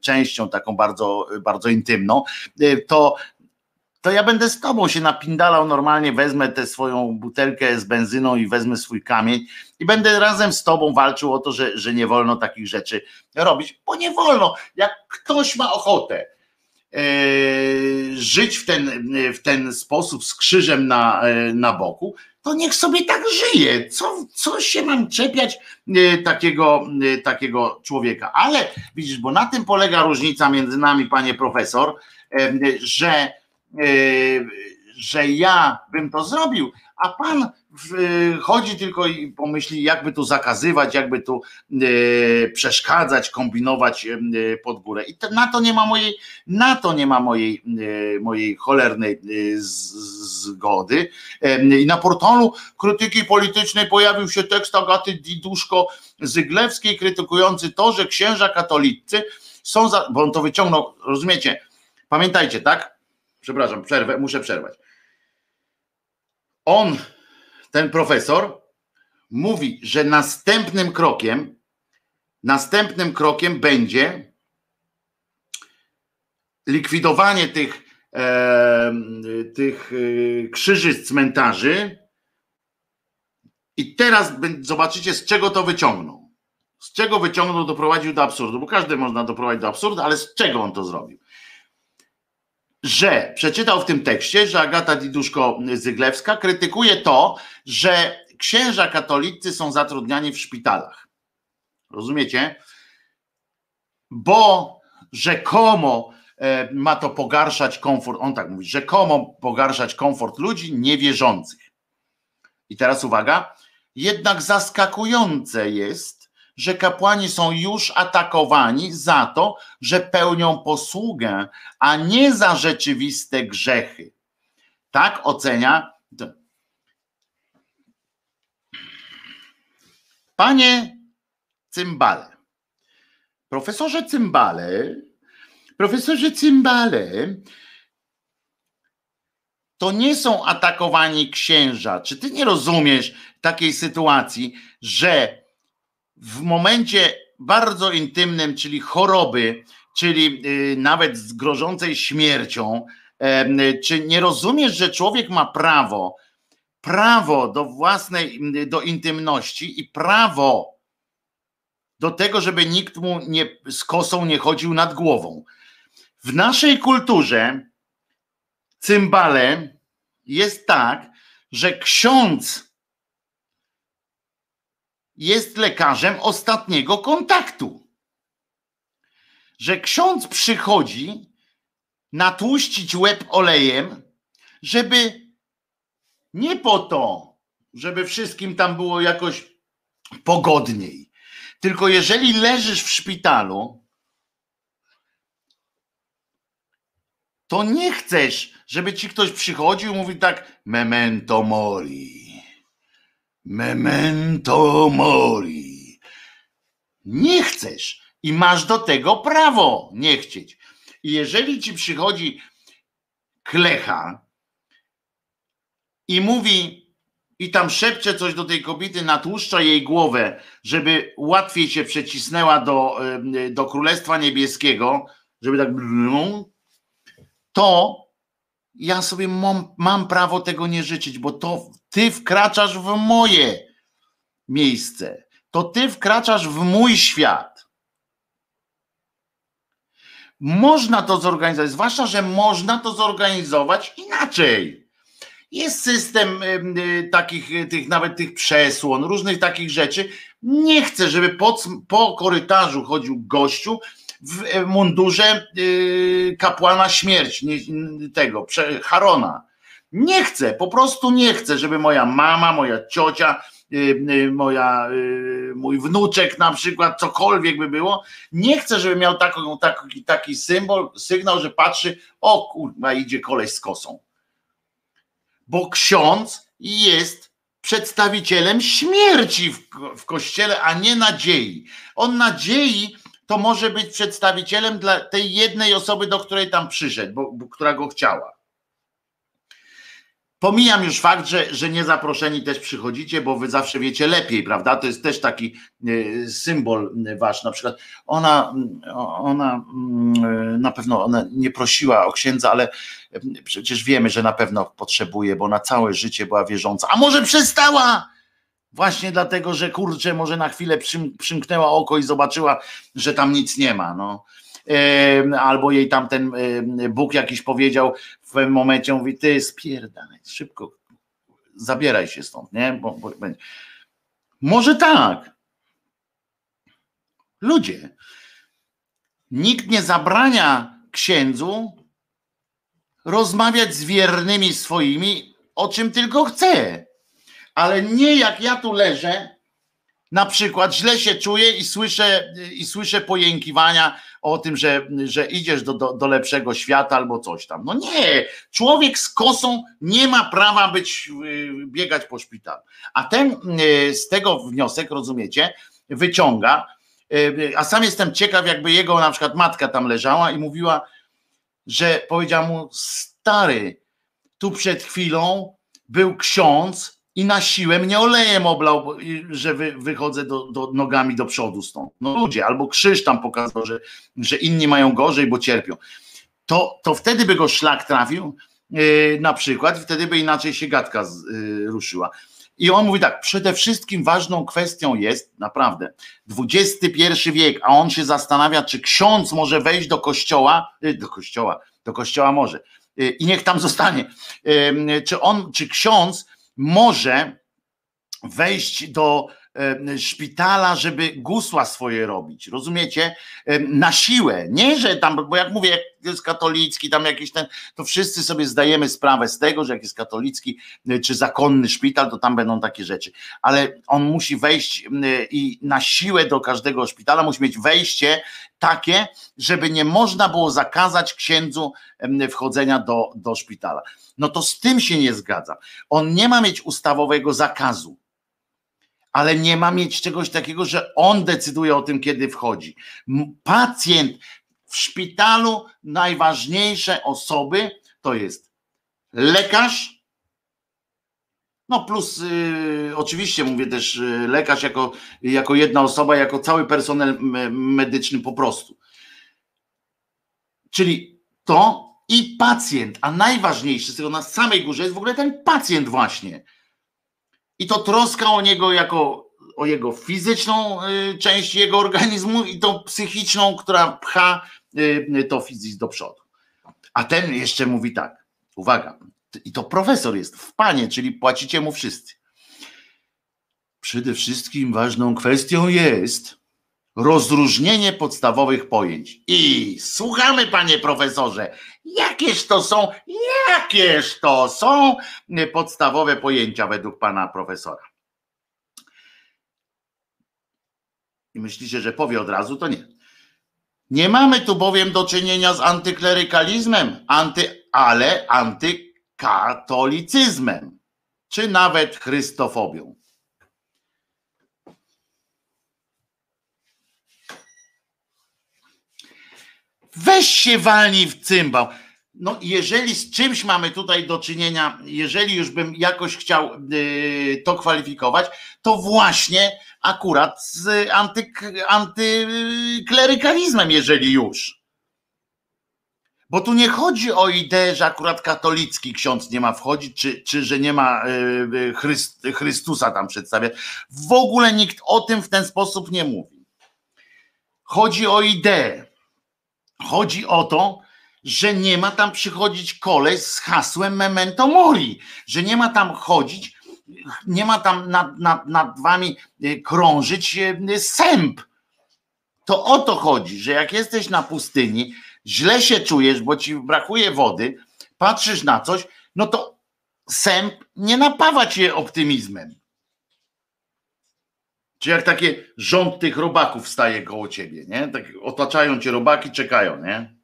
S1: częścią, taką bardzo, bardzo intymną, to to ja będę z tobą się napindalał normalnie, wezmę tę swoją butelkę z benzyną i wezmę swój kamień i będę razem z tobą walczył o to, że, że nie wolno takich rzeczy robić, bo nie wolno. Jak ktoś ma ochotę e, żyć w ten, w ten sposób z krzyżem na, e, na boku, to niech sobie tak żyje. Co, co się mam czepiać e, takiego, takiego człowieka? Ale widzisz, bo na tym polega różnica między nami, panie profesor, że E, że ja bym to zrobił, a pan chodzi tylko i pomyśli, jakby tu zakazywać, jakby tu e, przeszkadzać, kombinować e, pod górę. I na to nie ma mojej, na to nie ma mojej, mojej cholernej zgody. I na portalu krytyki politycznej pojawił się tekst Agaty Diduszko-Zyglewskiej krytykujący to, że księża katolicy są za, bo on to wyciągnął, rozumiecie, pamiętajcie, tak? Przepraszam, przerwę, muszę przerwać. On, ten profesor, mówi, że następnym krokiem, następnym krokiem będzie likwidowanie tych, e, tych e, krzyży z cmentarzy. I teraz zobaczycie, z czego to wyciągnął. Z czego wyciągnął, doprowadził do absurdu, bo każdy można doprowadzić do absurdu, ale z czego on to zrobił? Że przeczytał w tym tekście, że Agata Diduszko-Zyglewska krytykuje to, że księża katolicy są zatrudniani w szpitalach. Rozumiecie? Bo rzekomo e, ma to pogarszać komfort, on tak mówi, rzekomo pogarszać komfort ludzi niewierzących. I teraz uwaga, jednak zaskakujące jest, że kapłani są już atakowani za to, że pełnią posługę, a nie za rzeczywiste grzechy. Tak ocenia. Panie Cymbale, profesorze Cymbale, profesorze Cymbale, to nie są atakowani księża. Czy ty nie rozumiesz takiej sytuacji, że w momencie bardzo intymnym, czyli choroby, czyli y, nawet z grożącej śmiercią, czy nie rozumiesz, że człowiek ma prawo, prawo do własnej, do intymności i prawo do tego, żeby nikt mu nie, z kosą nie chodził nad głową. W naszej kulturze cymbale jest tak, że ksiądz jest lekarzem ostatniego kontaktu. Że ksiądz przychodzi natłuścić łeb olejem, żeby nie po to, żeby wszystkim tam było jakoś pogodniej. Tylko jeżeli leżysz w szpitalu, to nie chcesz, żeby ci ktoś przychodził i mówił tak memento mori. Memento mori. Nie chcesz i masz do tego prawo nie chcieć. I jeżeli ci przychodzi klecha i mówi i tam szepcze coś do tej kobiety, natłuszcza jej głowę, żeby łatwiej się przecisnęła do, do Królestwa Niebieskiego, żeby tak to ja sobie mam, mam prawo tego nie życzyć, bo to ty wkraczasz w moje miejsce. To ty wkraczasz w mój świat. Można to zorganizować, zwłaszcza, że można to zorganizować inaczej. Jest system y, takich, y, tych nawet tych przesłon, różnych takich rzeczy. Nie chcę, żeby po, po korytarzu chodził gościu w mundurze y, kapłana śmierci, tego, Harona. Nie chcę, po prostu nie chcę, żeby moja mama, moja ciocia, moja, mój wnuczek na przykład, cokolwiek by było, nie chcę, żeby miał taką, taki, taki symbol, sygnał, że patrzy, o kurwa, idzie koleś z kosą bo ksiądz jest przedstawicielem śmierci w, w kościele, a nie nadziei. On nadziei to może być przedstawicielem dla tej jednej osoby, do której tam przyszedł, bo, bo która go chciała. Pomijam już fakt, że, że nie zaproszeni też przychodzicie, bo wy zawsze wiecie lepiej, prawda? To jest też taki e, symbol wasz. Na przykład ona, ona mm, na pewno ona nie prosiła o księdza, ale przecież wiemy, że na pewno potrzebuje, bo na całe życie była wierząca. A może przestała? Właśnie dlatego, że kurczę, może na chwilę przymknęła oko i zobaczyła, że tam nic nie ma. No albo jej tam ten Bóg jakiś powiedział w pewnym momencie, mówi, ty spierdalaj, szybko, zabieraj się stąd, nie? Bo, bo, może tak. Ludzie, nikt nie zabrania księdzu rozmawiać z wiernymi swoimi, o czym tylko chce. Ale nie jak ja tu leżę, na przykład źle się czuję i słyszę, i słyszę pojękiwania o tym, że, że idziesz do, do, do lepszego świata albo coś tam. No nie, człowiek z kosą nie ma prawa być, y, biegać po szpitalu. A ten y, z tego wniosek, rozumiecie, wyciąga, y, a sam jestem ciekaw, jakby jego na przykład matka tam leżała i mówiła, że powiedziała mu, stary, tu przed chwilą był ksiądz, i na siłę mnie olejem oblał, że wy, wychodzę do, do, nogami do przodu stąd. No ludzie, albo krzyż tam pokazał, że, że inni mają gorzej, bo cierpią. To, to wtedy by go szlak trafił, yy, na przykład, wtedy by inaczej się gadka z, yy, ruszyła. I on mówi tak, przede wszystkim ważną kwestią jest, naprawdę, XXI wiek, a on się zastanawia, czy ksiądz może wejść do kościoła, yy, do kościoła, do kościoła może, yy, i niech tam zostanie. Yy, czy on, czy ksiądz może wejść do szpitala, żeby gusła swoje robić, rozumiecie? Na siłę, nie, że tam, bo jak mówię, jak jest katolicki, tam jakiś ten, to wszyscy sobie zdajemy sprawę z tego, że jak jest katolicki e, czy zakonny szpital, to tam będą takie rzeczy, ale on musi wejść i na siłę do każdego szpitala musi mieć wejście takie, żeby nie można było zakazać księdzu wchodzenia do, do szpitala. No to z tym się nie zgadza. On nie ma mieć ustawowego zakazu, ale nie ma mieć czegoś takiego, że on decyduje o tym, kiedy wchodzi. Pacjent w szpitalu, najważniejsze osoby to jest lekarz, no plus y, oczywiście mówię też y, lekarz jako, jako jedna osoba, jako cały personel medyczny po prostu. Czyli to i pacjent, a najważniejszy z tego na samej górze jest w ogóle ten pacjent właśnie. I to troska o niego jako o jego fizyczną y, część jego organizmu i tą psychiczną, która pcha y, to fizycznie do przodu. A ten jeszcze mówi tak, uwaga, i to profesor jest w panie, czyli płacicie mu wszyscy. Przede wszystkim ważną kwestią jest, rozróżnienie podstawowych pojęć. I słuchamy, panie profesorze, jakież to są, jakież to są podstawowe pojęcia według pana profesora. I myślicie, że powie od razu, to nie. Nie mamy tu bowiem do czynienia z antyklerykalizmem, anty, ale antykatolicyzmem, czy nawet chrystofobią. Weź się walnij w cymbał. No, jeżeli z czymś mamy tutaj do czynienia, jeżeli już bym jakoś chciał yy, to kwalifikować, to właśnie akurat z anty, antyklerykalizmem, jeżeli już. Bo tu nie chodzi o ideę, że akurat katolicki ksiądz nie ma wchodzić, czy, czy że nie ma yy, Chryst, Chrystusa tam przedstawiać. W ogóle nikt o tym w ten sposób nie mówi. Chodzi o ideę. Chodzi o to, że nie ma tam przychodzić koleś z hasłem Memento Mori, że nie ma tam chodzić, nie ma tam nad, nad, nad wami y, krążyć y, sęp. To o to chodzi, że jak jesteś na pustyni, źle się czujesz, bo ci brakuje wody, patrzysz na coś, no to sęp nie napawa cię optymizmem. Czy jak takie rząd tych robaków staje koło ciebie, nie? Tak otaczają cię robaki, czekają, nie?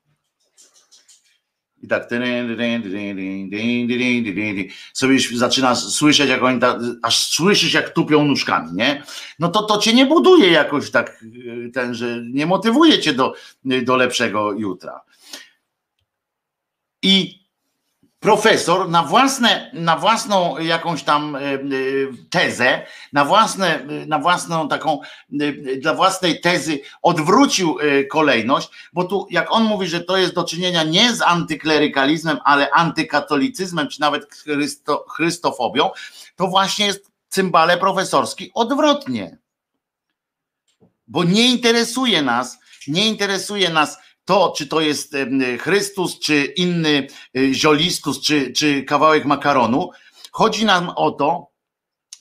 S1: I tak sobie zaczyna słyszeć, jak oni aż słyszysz, jak tupią nóżkami, nie? No to to cię nie buduje jakoś tak, ten, że nie motywuje cię do, do lepszego jutra. I profesor na, własne, na własną jakąś tam e, e, tezę, na, własne, e, na własną taką, dla własnej tezy odwrócił kolejność, bo tu jak on mówi, że to jest do czynienia nie z antyklerykalizmem, ale antykatolicyzmem, czy nawet chrysto, chrystofobią, to właśnie jest cymbale profesorski odwrotnie. Bo nie interesuje nas, nie interesuje nas to, czy to jest Chrystus, czy inny e, ziolistus, czy, czy kawałek makaronu, chodzi nam o to,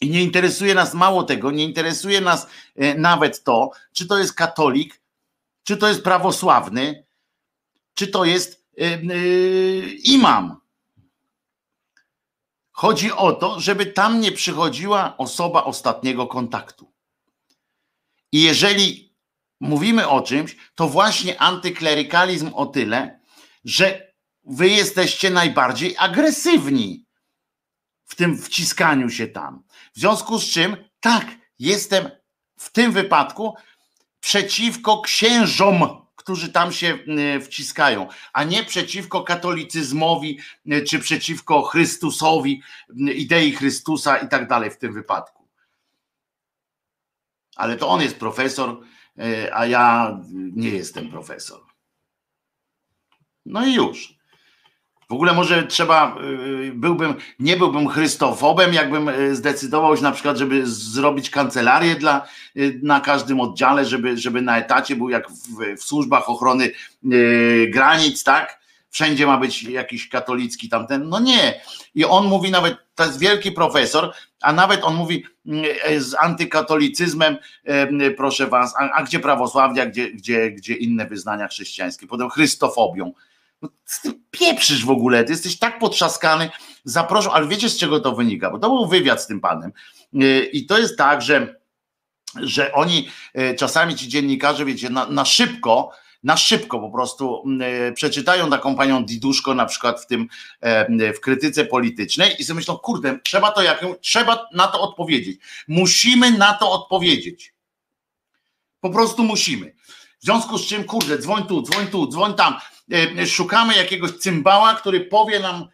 S1: i nie interesuje nas mało tego, nie interesuje nas e, nawet to, czy to jest katolik, czy to jest prawosławny, czy to jest e, imam. Chodzi o to, żeby tam nie przychodziła osoba ostatniego kontaktu. I jeżeli mówimy o czymś, to właśnie antyklerykalizm o tyle, że wy jesteście najbardziej agresywni w tym wciskaniu się tam. W związku z czym, tak, jestem w tym wypadku przeciwko księżom, którzy tam się e, wciskają, a nie przeciwko katolicyzmowi, e, czy przeciwko Chrystusowi, idei Chrystusa i tak dalej w tym wypadku. Ale to on jest profesor, a ja nie jestem profesor. No i już. W ogóle może trzeba, e, byłbym, nie byłbym chrystofobem, jakbym e, zdecydował się na przykład, żeby zrobić kancelarię dla, na każdym oddziale, żeby, żeby na etacie był jak w, w służbach ochrony granic, tak? Wszędzie ma być jakiś katolicki tamten. No nie. I on mówi nawet, to jest wielki profesor, a nawet on mówi mm, e, z antykatolicyzmem, e, proszę was, a, a gdzie prawosławia, gdzie, gdzie, gdzie inne wyznania chrześcijańskie, potem chrystofobią. No, ty pieprzysz w ogóle, ty jesteś tak potrzaskany, zaproszę, ale wiecie z czego to wynika, bo to był wywiad z tym panem e, i to jest tak, że, że oni czasami ci dziennikarze, wiecie, na, na szybko na szybko po prostu mm, e, przeczytają taką panią Diduszko na przykład w tym, e, w krytyce politycznej i sobie myślą, kurde, trzeba to jak, trzeba na to odpowiedzieć. Musimy na to odpowiedzieć. Po prostu musimy. W związku z czym, kurde, dzwoń tu, dzwoń tu, dzwoń tam. E, szukamy jakiegoś cymbała, który powie nam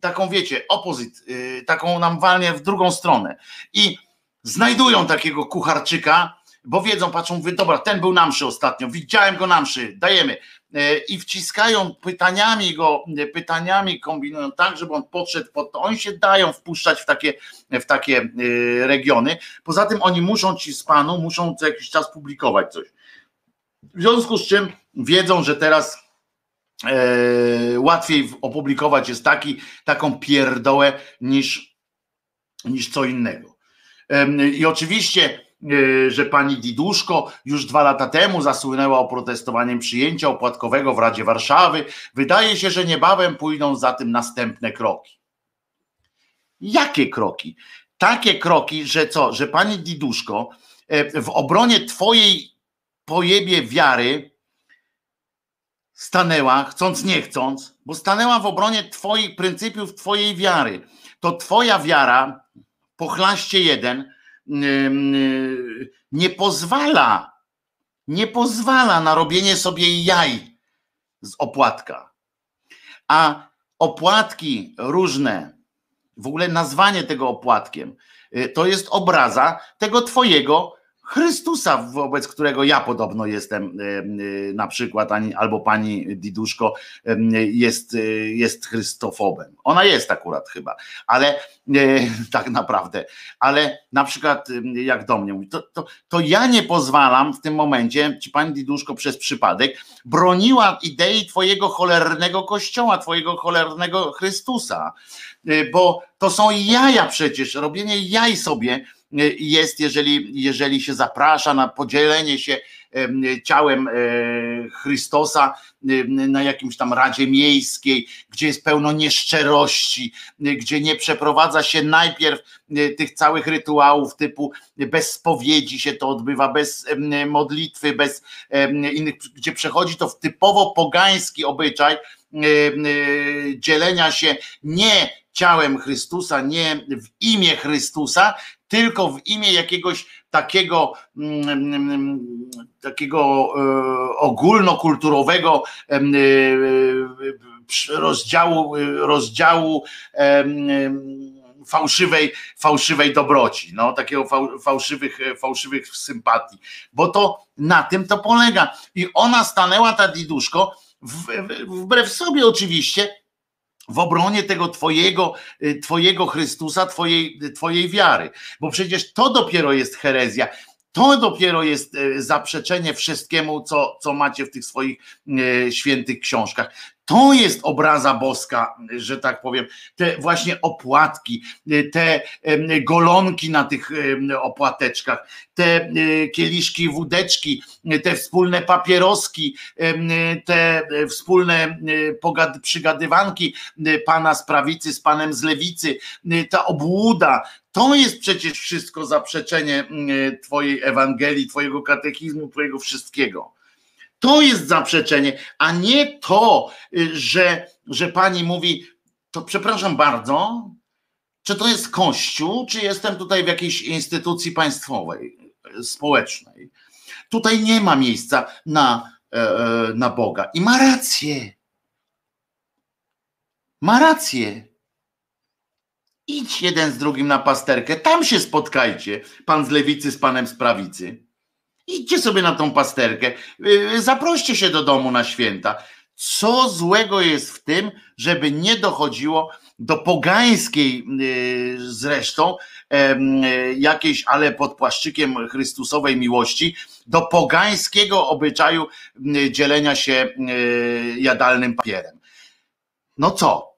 S1: taką, wiecie, opozyt, taką nam walnie w drugą stronę. I znajdują takiego kucharczyka, bo wiedzą, patrzą, mówię, dobra, ten był na mszy ostatnio, widziałem go na mszy, dajemy. E, I wciskają pytaniami go, e, pytaniami kombinują tak, żeby on podszedł pod to. Oni się dają wpuszczać w takie, w takie e, regiony. Poza tym oni muszą ci z panu, muszą co jakiś czas publikować coś. W związku z czym wiedzą, że teraz e, łatwiej opublikować jest taki, taką pierdołę niż, niż co innego. E, I oczywiście że pani Diduszko już dwa lata temu zasłynęła oprotestowaniem przyjęcia opłatkowego w Radzie Warszawy. Wydaje się, że niebawem pójdą za tym następne kroki. Jakie kroki? Takie kroki, że co, że pani Diduszko e, w obronie twojej pojebie wiary stanęła, chcąc nie chcąc, bo stanęła w obronie Twoich pryncypiów, Twojej wiary. To Twoja wiara, pochlaście jeden, nie pozwala, nie pozwala na robienie sobie jaj z opłatka. A opłatki różne, w ogóle nazwanie tego opłatkiem, y, to jest obraza tego Twojego Chrystusa, wobec którego ja podobno jestem e, e, na przykład, albo pani Diduszko e, jest, jest chrystofobem. Ona jest akurat chyba, ale tak naprawdę, ale na przykład jak do mnie mówi, to, to, to ja nie pozwalam w tym momencie, ci pani Diduszko przez przypadek broniła idei twojego cholernego kościoła, twojego cholernego Chrystusa, bo to są jaja przecież, robienie jaj sobie, jest, jeżeli, jeżeli się zaprasza na podzielenie się ciałem e, Chrystusa na jakimś tam Radzie Miejskiej, gdzie jest pełno nieszczerości, gdzie nie przeprowadza się najpierw tych całych rytuałów typu bez spowiedzi się to odbywa, bez modlitwy, bez innych, gdzie przechodzi to w typowo pogański obyczaj dzielenia się nie ciałem Chrystusa, nie w imię Chrystusa, tylko w imię jakiegoś takiego, takiego e, ogólnokulturowego e, rozdziału, rozdziału fałszywej, fałszywej dobroci, no, takiego fałszywych, fałszywych sympatii, bo to na tym to polega. I ona stanęła, ta diduszko, wbrew sobie oczywiście, w obronie tego twojego, y, twojego Chrystusa, twojej, twojej wiary. Bo przecież to dopiero jest herezja. To dopiero jest y, zaprzeczenie wszystkiemu, co, co macie w tych swoich y, świętych książkach. To jest obraza boska, że tak powiem, te właśnie opłatki, te golonki na tych opłateczkach, te kieliszki, wódeczki, te wspólne papieroski, te wspólne przygadywanki pana z prawicy z panem z lewicy, ta obłuda, to jest przecież wszystko zaprzeczenie Twojej Ewangelii, Twojego katechizmu, Twojego wszystkiego. To jest zaprzeczenie, a nie to, y, że, że pani mówi, to przepraszam bardzo, czy to jest kościół, czy jestem tutaj w jakiejś instytucji państwowej, społecznej. Tutaj nie ma miejsca na, e, e, na Boga. I ma rację. Ma rację. Idź jeden z drugim na pasterkę, tam się spotkajcie, pan z lewicy z panem z prawicy. Idźcie sobie na tą pasterkę, y, zaproście się do domu na święta. Co złego jest w tym, żeby nie dochodziło do pogańskiej y, zresztą jakiejś, ale pod płaszczykiem Chrystusowej miłości, do pogańskiego obyczaju y, dzielenia się jadalnym papierem. No co?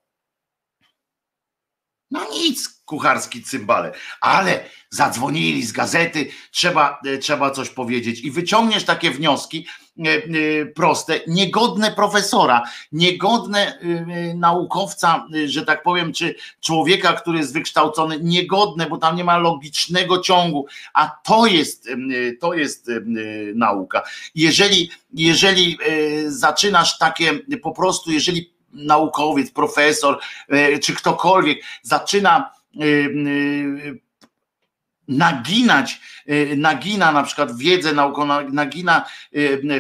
S1: No nic, kucharski cymbale, ale zadzwonili z gazety, trzeba, e, trzeba coś powiedzieć. I wyciągniesz takie wnioski e, e, proste, niegodne profesora, niegodne naukowca, że tak powiem, czy człowieka, który jest wykształcony, niegodne, bo tam nie ma logicznego ciągu, a to jest, to jest nauka. Jeżeli, jeżeli zaczynasz takie po prostu, jeżeli naukowiec, profesor, czy ktokolwiek zaczyna Y, y, naginać, nagina na przykład wiedzę naukową, nagina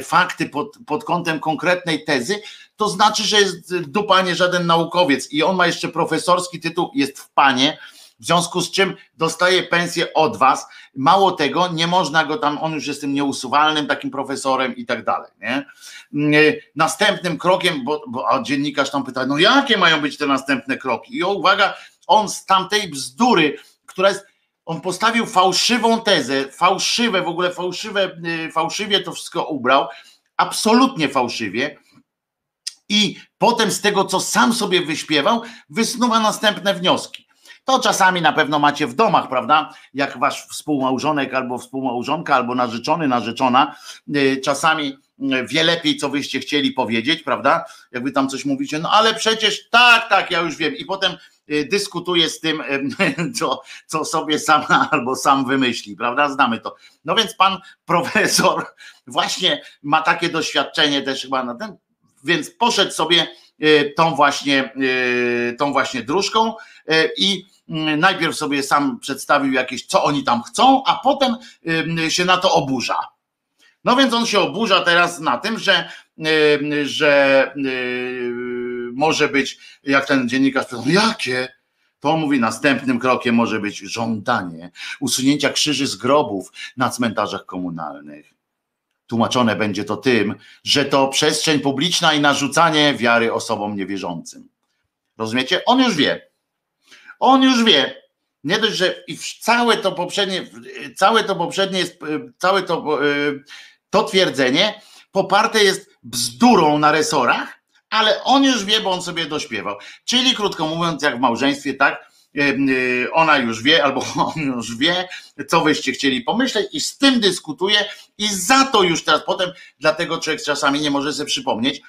S1: fakty pod, pod kątem konkretnej tezy, to znaczy, że jest dupa nie żaden naukowiec i on ma jeszcze profesorski tytuł, jest w panie, w związku z czym dostaje pensję od was. Mało tego, nie można go tam, on już jest tym nieusuwalnym takim profesorem i tak dalej. Nie? Następnym krokiem, bo, bo a dziennikarz tam pyta, no jakie mają być te następne kroki? I o, uwaga, on z tamtej bzdury, która jest, on postawił fałszywą tezę, fałszywe, w ogóle fałszywe, y, fałszywie to wszystko ubrał, absolutnie fałszywie. I potem z tego, co sam sobie wyśpiewał, wysnuwa następne wnioski. To czasami na pewno macie w domach, prawda? Jak wasz współmałżonek albo współmałżonka, albo narzeczony, narzeczona, y, czasami y, wie lepiej, co wyście chcieli powiedzieć, prawda? Jak wy tam coś mówicie, no ale przecież tak, tak, ja już wiem. I potem Y, dyskutuje z tym, (laughs) co, co sobie sam albo sam wymyśli, prawda? Znamy to. No więc pan profesor (laughs) właśnie ma takie doświadczenie też chyba na ten, Więc poszedł sobie tą właśnie, tą właśnie dróżką i mm, najpierw sobie sam przedstawił jakieś, co oni tam chcą, a potem się na to oburza. No więc on się oburza teraz na tym, że, że może być, jak ten dziennikarz pytał, jakie? To mówi, następnym krokiem może być żądanie usunięcia krzyży z grobów na cmentarzach komunalnych. Tłumaczone będzie to tym, że to przestrzeń publiczna i narzucanie wiary osobom niewierzącym. Rozumiecie? On już wie. On już wie. Nie dość, że i całe to poprzednie, całe to poprzednie jest, całe to, e, to twierdzenie poparte jest bzdurą na resorach, ale on już wie, bo on sobie dośpiewał. Czyli krótko mówiąc, jak w małżeństwie, tak, y, ona już wie, albo (laughs) on już wie, co wyście chcieli pomyśleć, i z tym dyskutuje, i za to już teraz potem, dlatego człowiek czasami nie może sobie przypomnieć,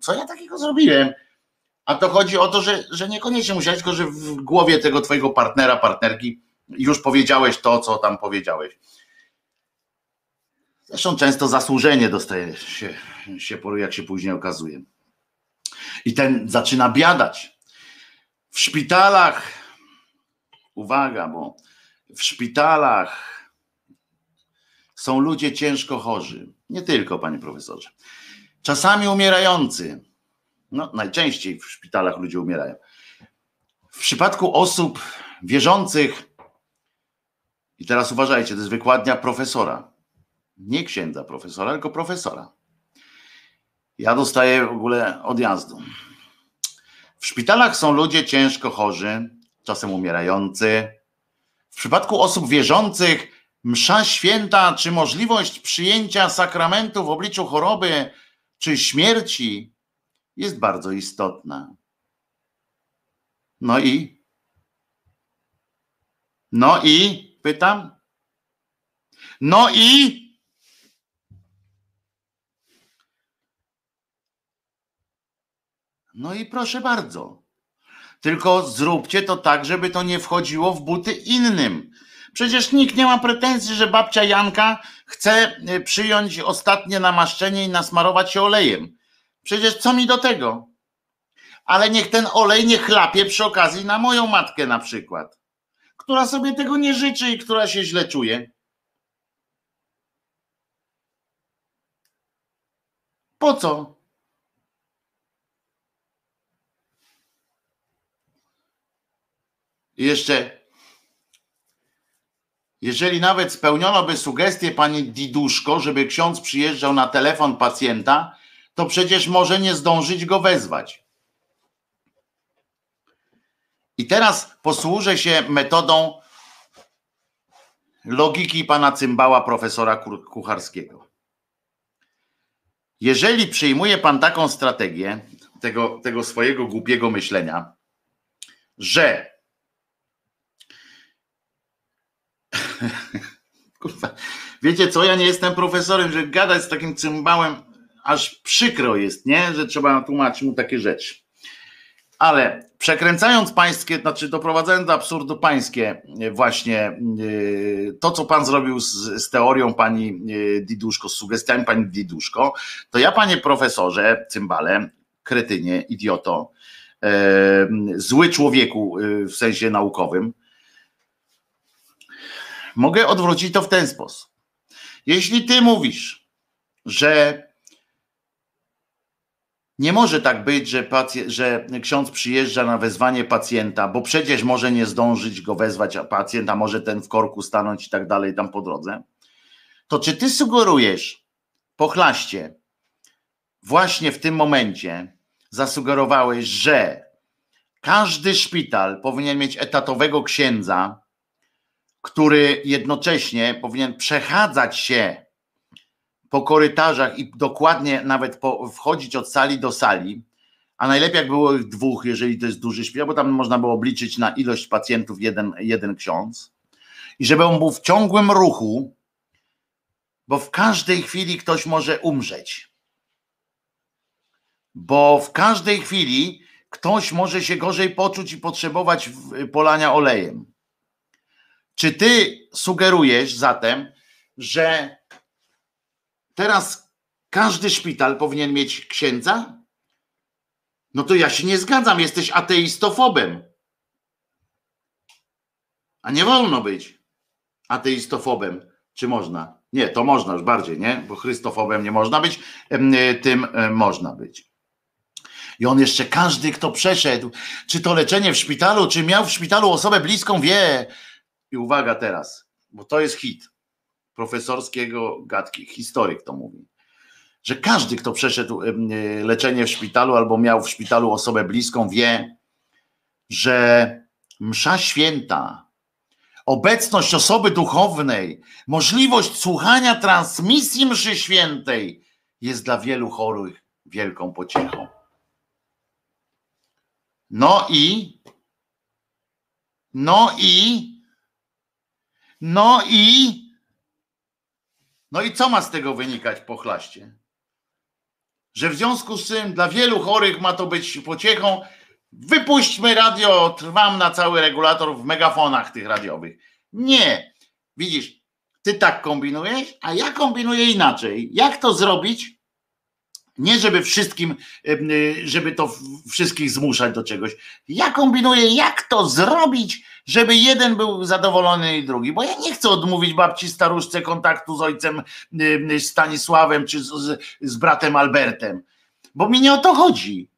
S1: co ja takiego zrobiłem. A to chodzi o to, że, że niekoniecznie musiałeś, tylko że w głowie tego twojego partnera, partnerki już powiedziałeś to, co tam powiedziałeś. Zresztą często zasłużenie dostaje się, się jak się później okazuje. I ten zaczyna biadać. W szpitalach, uwaga, bo w szpitalach są ludzie ciężko chorzy. Nie tylko, panie profesorze. Czasami umierający. No, najczęściej w szpitalach ludzie umierają. W przypadku osób wierzących, i teraz uważajcie, to jest wykładnia profesora. Nie księdza profesora, tylko profesora. Ja dostaję w ogóle odjazdu. W szpitalach są ludzie ciężko chorzy, czasem umierający. W przypadku osób wierzących, msza święta czy możliwość przyjęcia sakramentu w obliczu choroby czy śmierci jest bardzo istotna. No i? No i? Pytam. No i? No i proszę bardzo. Tylko zróbcie to tak, żeby to nie wchodziło w buty innym. Przecież nikt nie ma pretensji, że babcia Janka chce e, przyjąć ostatnie namaszczenie i nasmarować się olejem. Przecież co mi do tego? Ale niech ten olej nie chlapie przy okazji na moją matkę na przykład, która sobie tego nie życzy i która się źle czuje. Po co? Jeszcze, jeżeli nawet spełniono by sugestię pani Diduszko, żeby ksiądz przyjeżdżał na telefon pacjenta, to przecież może nie zdążyć go wezwać. I teraz posłużę się metodą logiki pana cymbała profesora Kucharskiego. Jeżeli przyjmuje pan taką strategię tego, tego swojego głupiego myślenia, że (laughs) Kurwa. Wiecie co, ja nie jestem profesorem, że gadać z takim cymbałem aż przykro jest, nie? Że trzeba tłumaczyć mu takie rzeczy. Ale przekręcając pańskie, znaczy doprowadzając do absurdu pańskie właśnie yy, to, co pan zrobił z, z teorią pani yy, Diduszko, z sugestiami pani Diduszko, to ja panie profesorze, cymbale, kretynie, idioto, yy, zły człowieku w sensie naukowym, Mogę odwrócić to w ten sposób. Jeśli ty mówisz, że nie może tak być, że, pacjent, że ksiądz przyjeżdża na wezwanie pacjenta, bo przecież może nie zdążyć go wezwać, a pacjenta może ten w korku stanąć i tak dalej tam po drodze. To czy ty sugerujesz pochlaście właśnie w tym momencie zasugerowałeś, że każdy szpital powinien mieć etatowego księdza, który jednocześnie powinien przechadzać się po korytarzach i dokładnie nawet po, wchodzić od sali do sali, a najlepiej jak było ich dwóch, jeżeli to jest duży szpital, bo tam można było obliczyć na ilość pacjentów jeden, jeden ksiądz i żeby on był w ciągłym ruchu, bo w każdej chwili ktoś może umrzeć. Bo w każdej chwili ktoś może się gorzej poczuć i potrzebować polania olejem. Czy ty sugerujesz zatem, że teraz każdy szpital powinien mieć księdza? No to ja się nie zgadzam, jesteś ateistofobem. A nie wolno być ateistofobem. Czy można? Nie, to można już bardziej, nie? Bo chrystofobem nie można być, tym można być. I on jeszcze każdy, kto przeszedł, czy to leczenie w szpitalu, czy miał w szpitalu osobę bliską, wie. I uwaga teraz, bo to jest hit profesorskiego gadki, historyk to mówi, że każdy, kto przeszedł leczenie w szpitalu albo miał w szpitalu osobę bliską, wie, że msza święta, obecność osoby duchownej, możliwość słuchania transmisji mszy świętej jest dla wielu chorych wielką pociechą. No i, no i, no i, no i co ma z tego wynikać pochlaście? Że w związku z tym dla wielu chorych ma to być pociechą, wypuśćmy radio, trwam na cały regulator w megafonach tych radiowych. Nie. Widzisz, ty tak kombinujesz, a ja kombinuję inaczej. Jak to zrobić, nie żeby wszystkim, żeby to wszystkich zmuszać do czegoś. Ja kombinuję, jak to zrobić, żeby jeden był zadowolony i drugi, bo ja nie chcę odmówić babci staruszce kontaktu z ojcem Stanisławem czy z, z bratem Albertem, bo mi nie o to chodzi.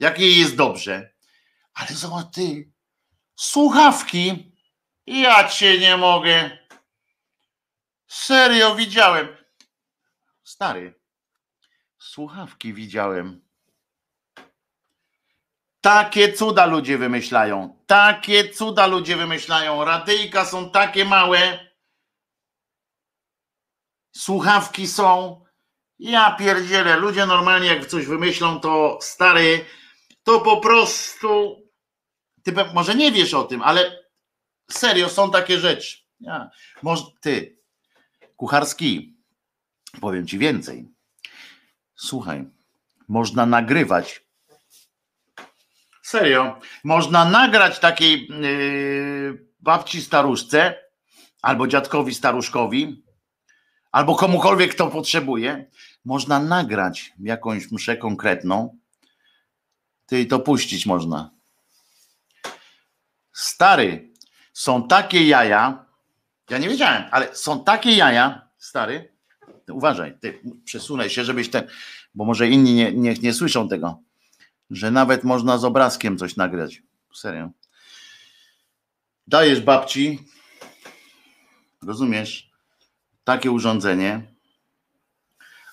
S1: Jak jej jest dobrze. Ale zobacz ty, słuchawki, ja cię nie mogę. Serio widziałem. Stary, Słuchawki widziałem. Takie cuda ludzie wymyślają. Takie cuda ludzie wymyślają. Radyjka są takie małe. Słuchawki są. Ja pierdzielę. Ludzie normalnie jak coś wymyślą, to stary, to po prostu. Ty może nie wiesz o tym, ale serio są takie rzeczy. Ja, może, ty, kucharski, powiem ci więcej Słuchaj, można nagrywać. Serio, można nagrać takiej yy, babci staruszce, albo dziadkowi staruszkowi, albo komukolwiek, kto potrzebuje. Można nagrać jakąś mszę konkretną. Ty to puścić można. Stary, są takie jaja. Ja nie wiedziałem, ale są takie jaja, stary, uważaj, ty przesunę się, żebyś ten, bo może inni nie, nie, nie słyszą tego, że nawet można z obrazkiem coś nagrać. Serio. Dajesz babci, rozumiesz, takie urządzenie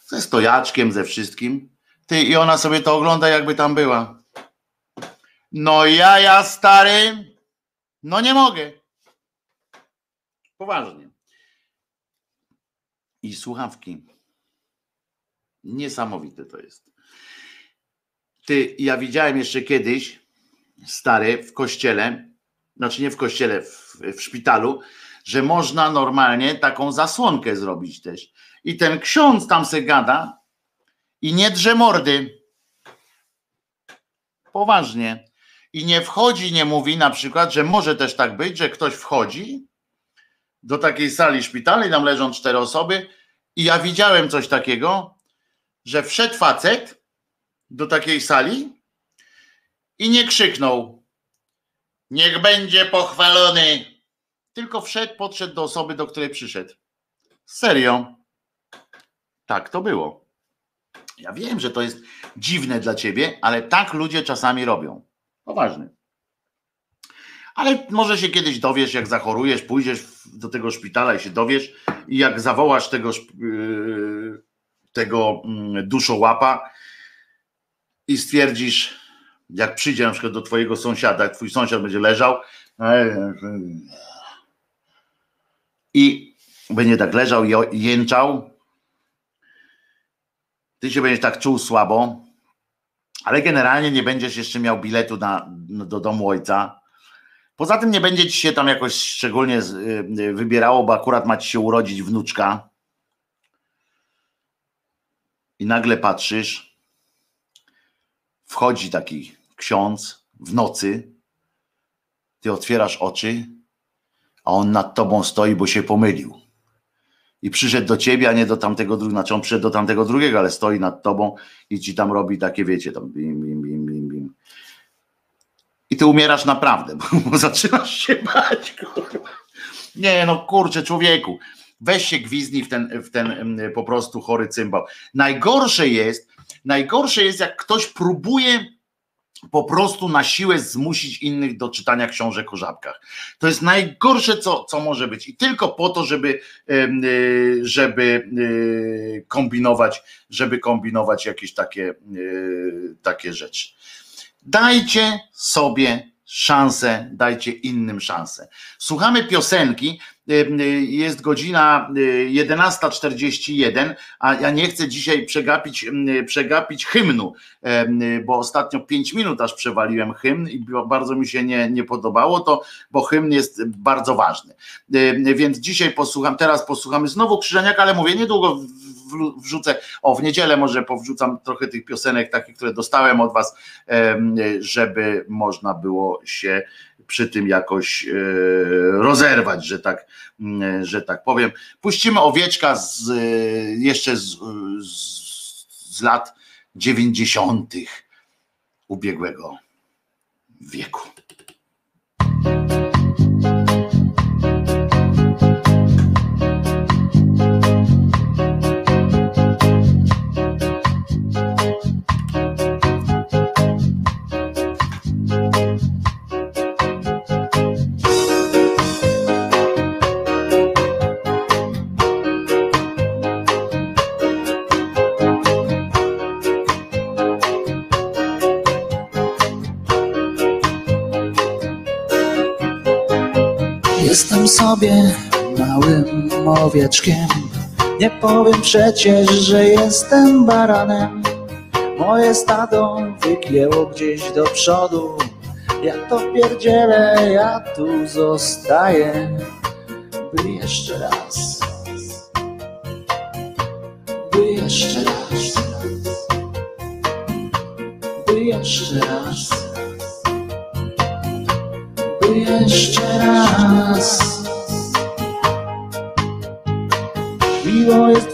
S1: ze stojaczkiem, ze wszystkim. Ty i ona sobie to ogląda, jakby tam była. No ja, ja stary, no nie mogę. Poważnie i słuchawki. Niesamowite to jest. Ty, ja widziałem jeszcze kiedyś, stary, w kościele, znaczy nie w kościele, w, w szpitalu, że można normalnie taką zasłonkę zrobić też. I ten ksiądz tam se gada i nie drze mordy. Poważnie. I nie wchodzi, nie mówi na przykład, że może też tak być, że ktoś wchodzi do takiej sali szpitalnej, tam leżą cztery osoby i ja widziałem coś takiego, że wszedł facet do takiej sali i nie krzyknął niech będzie pochwalony, tylko wszedł, podszedł do osoby, do której przyszedł. Serio. Tak to było. Ja wiem, że to jest dziwne dla ciebie, ale tak ludzie czasami robią. Poważny. Ale może się kiedyś dowiesz, jak zachorujesz, pójdziesz do tego szpitala i się dowiesz, i jak zawołasz tego, yy, tego mm, duszołapa i stwierdzisz, jak przyjdzie na przykład do twojego sąsiada, twój sąsiad będzie leżał i będzie tak leżał i jęczał, ty się będziesz tak czuł słabo, ale generalnie nie będziesz jeszcze miał biletu na, do domu ojca, Poza tym nie będzie ci się tam jakoś szczególnie y, wybierało, bo akurat ma ci się urodzić wnuczka. I nagle patrzysz, wchodzi taki ksiądz w nocy, ty otwierasz oczy, a on nad tobą stoi, bo się pomylił. i przyszedł do ciebie, a nie do tamtego drugiego, znaczy on przyszedł do tamtego drugiego, ale stoi nad tobą i ci tam robi takie, wiecie, tam bim, bim, bim, bim, bim. I ty umierasz naprawdę, (laughs) bo zaczynasz się bać, kurwa. Nie, no kurczę, człowieku, weź się gwizdnij w ten, w ten po prostu chory cymbał. Najgorsze jest, najgorsze jest, jak ktoś próbuje po prostu na siłę zmusić innych do czytania książek o żabkach. To jest najgorsze, co, co może być. I tylko po to, żeby, y, żeby y, kombinować, żeby kombinować jakieś takie, y, takie rzeczy. Dajcie sobie szansę, dajcie innym szansę. Słuchamy piosenki, jest godzina 11.41, a ja nie chcę dzisiaj przegapić, przegapić hymnu, bo ostatnio 5 minut aż przewaliłem hymn i bardzo mi się nie, nie podobało to, bo hymn jest bardzo ważny. Więc dzisiaj posłucham, teraz posłuchamy znowu Krzyżaniaka, ale mówię, niedługo wrzucę, o w niedzielę może powrzucam trochę tych piosenek takich, które dostałem od was, żeby można było się przy tym jakoś e, rozerwać, że tak, że tak powiem. Puścimy owieczka z, jeszcze z, z, lat dziewięćdziesiątych ubiegłego wieku.
S2: Sobie małym owieczkiem. Nie powiem przecież, że jestem baranem. Moje stado wygięło gdzieś do przodu. Ja to pierdzielę, ja tu zostaję. By jeszcze raz By jeszcze raz By jeszcze raz jeszcze raz.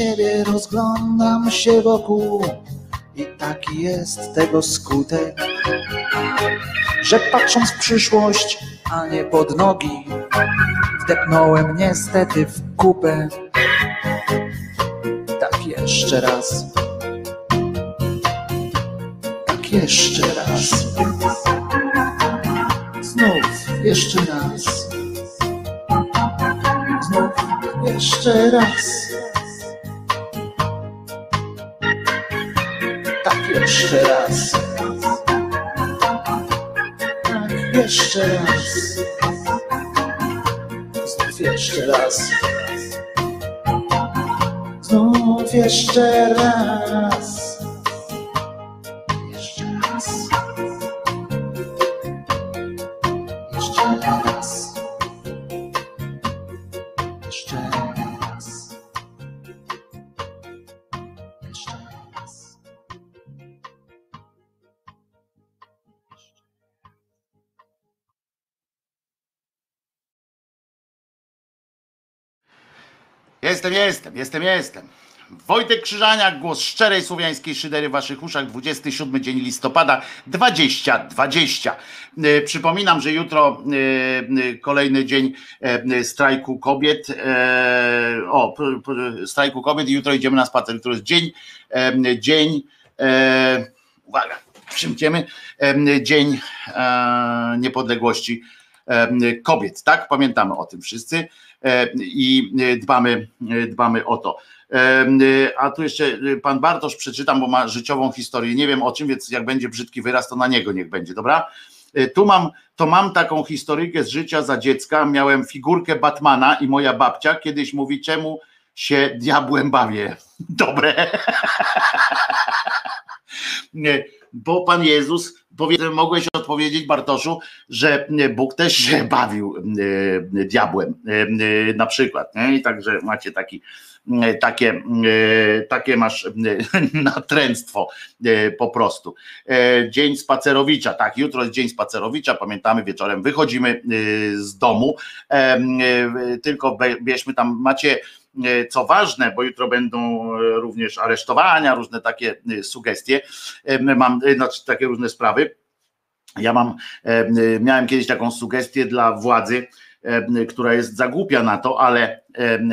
S2: Siebie, rozglądam się wokół i taki jest tego skutek, że patrząc w przyszłość, a nie pod nogi, wdepnąłem niestety w kupę. Tak jeszcze raz. Tak jeszcze raz. Znów jeszcze raz. Znów jeszcze raz. Raz. Znów jeszcze raz.
S1: Jestem, jestem, jestem, jestem. Wojtek Krzyżaniak, głos szczerej słowiańskiej szydery w waszych uszach, 27 dzień listopada 2020. E, przypominam, że jutro e, e, kolejny dzień strajku kobiet. O, strajku kobiet i jutro idziemy na spacer. Jutro jest dzień, dzień, uwaga, przymkniemy, dzień niepodległości kobiet, tak? Pamiętamy o tym wszyscy i dbamy, dbamy o to. A tu jeszcze pan Bartosz przeczytam, bo ma życiową historię. Nie wiem o czym, więc jak będzie brzydki wyraz, to na niego niech będzie, dobra? Tu mam, to mam taką historyjkę z życia za dziecka. Miałem figurkę Batmana i moja babcia kiedyś mówi, czemu się diabłem bawię. (laughs) Dobre. (laughs) Nie, bo Pan Jezus, mogłeś odpowiedzieć Bartoszu, że Bóg też się (laughs) bawił e, diabłem e, na przykład. Nie? I także macie taki E, takie, e, takie masz e, (laughs) natręctwo po prostu. Dzień spacerowicza, tak, jutro jest dzień spacerowicza, pamiętamy wieczorem, wychodzimy z domu, tylko bierzmy tam, macie co ważne, bo jutro będą również aresztowania, różne takie sugestie, mam znaczy takie różne sprawy. Ja mam, miałem kiedyś taką sugestię dla władzy, która jest zagłupia na to, ale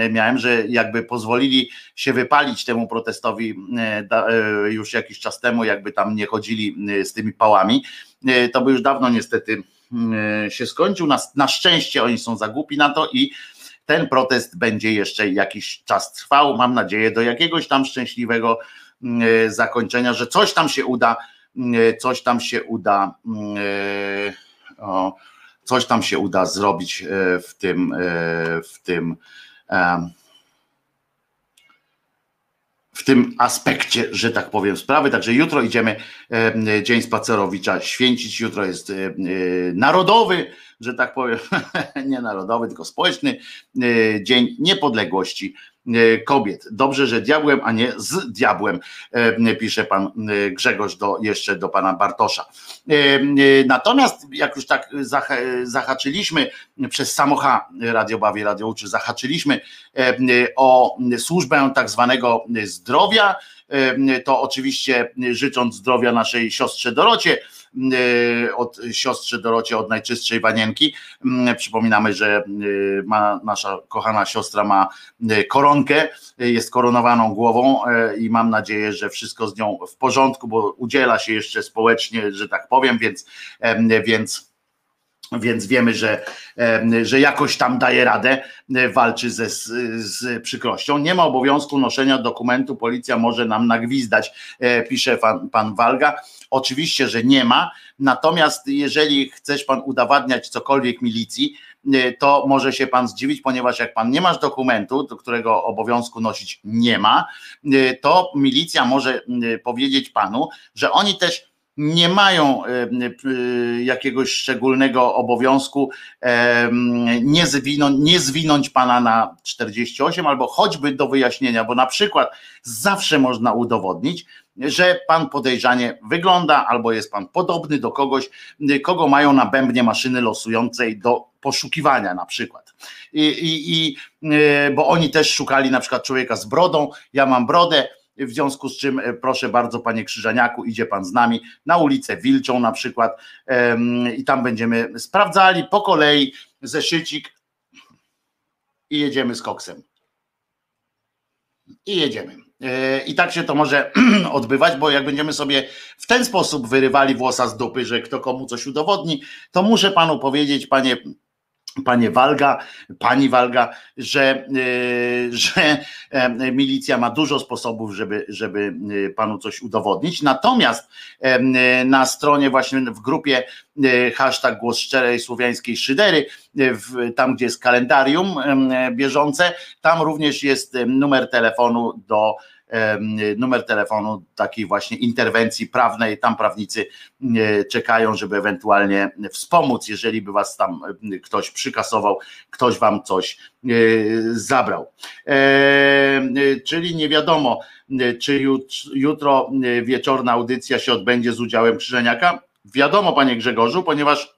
S1: miałem, że jakby pozwolili się wypalić temu protestowi e, e, już jakiś czas temu, jakby tam nie chodzili z tymi pałami, e, to by już dawno niestety się skończył. Na, na szczęście oni są zagłupi na to i ten protest będzie jeszcze jakiś czas trwał. Mam nadzieję do jakiegoś tam szczęśliwego zakończenia, że coś tam się uda, coś tam się uda. O, coś tam się uda zrobić e, w tym, e, w tym w tym aspekcie, że tak powiem, sprawy. Także jutro idziemy Dzień Spacerowicza święcić. Jutro jest e, narodowy, że tak powiem, (laughs) nie narodowy, tylko społeczny Dzień Niepodległości E, kobiet. Dobrze, że diabłem, a nie z diabłem, e, pisze pan Grzegorz do, jeszcze do pana Bartosza. Natomiast jak już tak zahaczyliśmy przez samocha Radio Bawi, Radio Uczy, zahaczyliśmy o służbę tak zwanego zdrowia, to oczywiście życząc zdrowia naszej siostrze Dorocie, E, od siostrze Dorocie, od najczystszej wanienki. Przypominamy, że e, ma, nasza kochana siostra ma e, koronkę, jest koronowaną głową i mam nadzieję, że wszystko z nią w porządku, bo udziela się jeszcze społecznie, że tak powiem, więc, więc więc wiemy, że, że jakoś tam daje radę, walczy ze, z przykrością. Nie ma obowiązku noszenia dokumentu, policja może nam nagwizdać, pisze pan, pan Walga. Oczywiście, że nie ma, natomiast jeżeli chcesz pan udowadniać cokolwiek milicji, e, to może się pan zdziwić, ponieważ jak pan nie masz dokumentu, do którego obowiązku nosić nie ma, e, to milicja może powiedzieć panu, że oni też nie mają jakiegoś szczególnego obowiązku nie zwinąć, nie zwinąć pana na 48 albo choćby do wyjaśnienia, bo na przykład zawsze można udowodnić, że pan podejrzanie wygląda albo jest pan podobny do kogoś, kogo mają na bębnie maszyny losującej do poszukiwania na przykład. I, i, i, e, bo oni też szukali na przykład człowieka z brodą, ja mam brodę, w związku z czym e, proszę bardzo panie Krzyżaniaku, idzie pan z nami na ulicę Wilczą na przykład i tam będziemy sprawdzali po kolei zeszycik i jedziemy z koksem. I jedziemy. E, I tak się to może (clears throat) odbywać, bo jak będziemy sobie w ten sposób wyrywali włosa z dupy, że kto komu coś udowodni, to muszę panu powiedzieć, panie panie Walga, pani Walga, że, e, że e, milicja ma dużo sposobów, żeby, żeby e, panu coś udowodnić. Natomiast na stronie właśnie w grupie hashtag głos szczerej słowiańskiej szydery, tam gdzie jest kalendarium bieżące, tam również jest numer telefonu do numer telefonu takiej właśnie interwencji prawnej. Tam prawnicy czekają, żeby ewentualnie wspomóc, jeżeli by was tam ktoś przykasował, ktoś wam coś e, zabrał. Czyli nie wiadomo, czy jutro wieczorna audycja się odbędzie z udziałem Krzyżeniaka. Wiadomo, panie Grzegorzu, ponieważ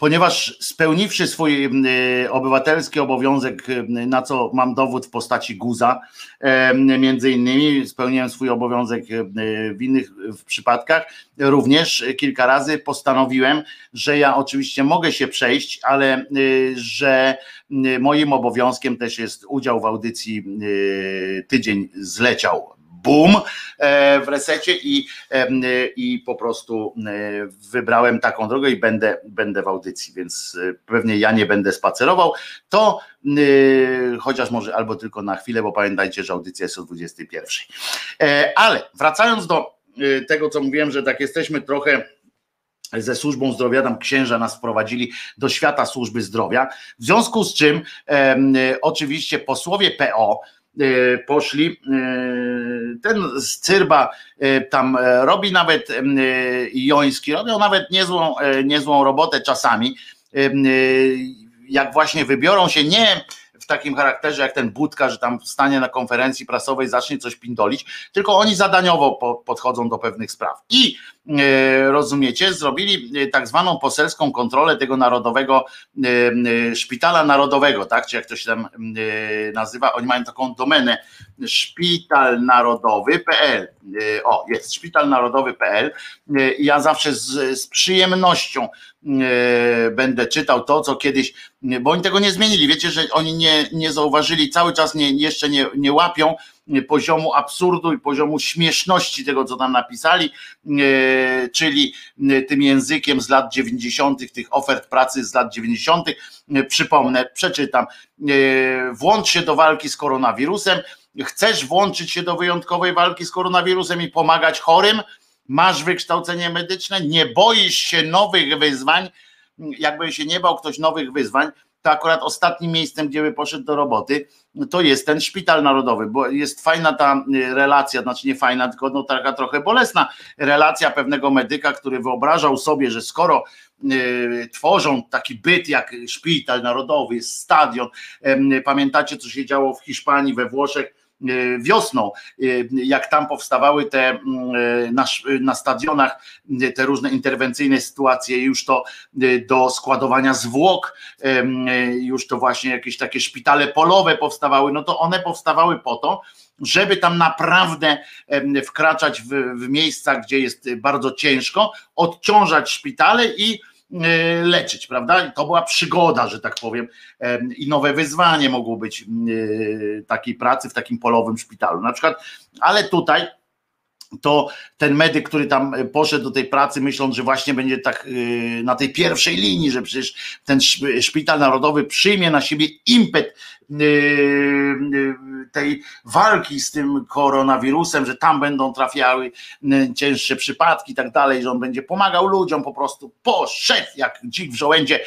S1: ponieważ spełniwszy swój obywatelski obowiązek, na co mam dowód w postaci guza, między innymi spełniłem swój obowiązek w innych przypadkach, również kilka razy postanowiłem, że ja oczywiście mogę się przejść, ale że moim obowiązkiem też jest udział w audycji tydzień zleciał boom e, w resecie i, i po prostu e, wybrałem taką drogę i będę, będę w audycji, więc e, pewnie ja nie będę spacerował. To chociaż może albo tylko na chwilę, bo pamiętajcie, że audycja jest o 21. Ale wracając do tego, co mówiłem, że tak jesteśmy trochę ze służbą zdrowia, tam księża nas wprowadzili do świata służby zdrowia, w związku z czym e, oczywiście posłowie PO, poszli. E, ten z Cyrba e, tam robi nawet Joński, robią nawet niezłą, niezłą robotę czasami. Jak właśnie wybiorą się nie w takim charakterze jak ten Budka, że tam stanie na konferencji prasowej, zacznie coś pindolić, tylko oni zadaniowo podchodzą do pewnych spraw. I E, rozumiecie, zrobili e, tak zwaną poselską kontrolę tego narodowego e, szpitala narodowego, tak, czy jak to się tam nazywa, oni mają taką domenę szpitalnarodowy.pl o, jest szpitalnarodowy.pl ja zawsze z, z przyjemnością będę czytał to, co kiedyś, bo oni tego nie zmienili, wiecie, że oni nie, nie zauważyli, cały czas nie, jeszcze nie, nie łapią poziomu absurdu i poziomu śmieszności tego, co tam napisali, e, czyli e, tym językiem z lat 90., tych ofert pracy z lat 90. E, przypomnę, przeczytam. Włącz się do walki z koronawirusem. Chcesz włączyć się do wyjątkowej walki z koronawirusem i pomagać chorym? Masz wykształcenie medyczne? Nie boisz się nowych wyzwań? Jakby się nie bał ktoś nowych wyzwań, to akurat ostatnim miejscem, gdzie by poszedł do roboty, to jest ten szpital narodowy, bo jest fajna ta y, relacja, znaczy nie fajna, tylko no taka trochę bolesna relacja pewnego medyka, który wyobrażał sobie, że skoro y, tworzą taki byt jak szpital narodowy, jest stadion, pamiętacie co się działo w Hiszpanii, we Włoszech, wiosną, e, jak tam powstawały te e, na, na stadionach te różne interwencyjne sytuacje, już to do składowania zwłok, już to właśnie jakieś takie szpitale polowe powstawały, no to one powstawały po to, żeby tam naprawdę wkraczać w, w miejsca, gdzie jest bardzo ciężko, odciążać szpitale i leczyć, prawda? I to była przygoda, że tak powiem, i nowe wyzwanie mogło być e, takiej pracy w takim polowym szpitalu. Na przykład, ale tutaj to ten medyk, który tam poszedł do tej pracy, myśląc, że właśnie będzie tak e, na tej pierwszej linii, że przecież ten szpital narodowy przyjmie na siebie impet tej walki z tym koronawirusem, że tam będą trafiały cięższe przypadki i tak dalej, że on będzie pomagał ludziom, po prostu poszedł jak dzik w żołędzie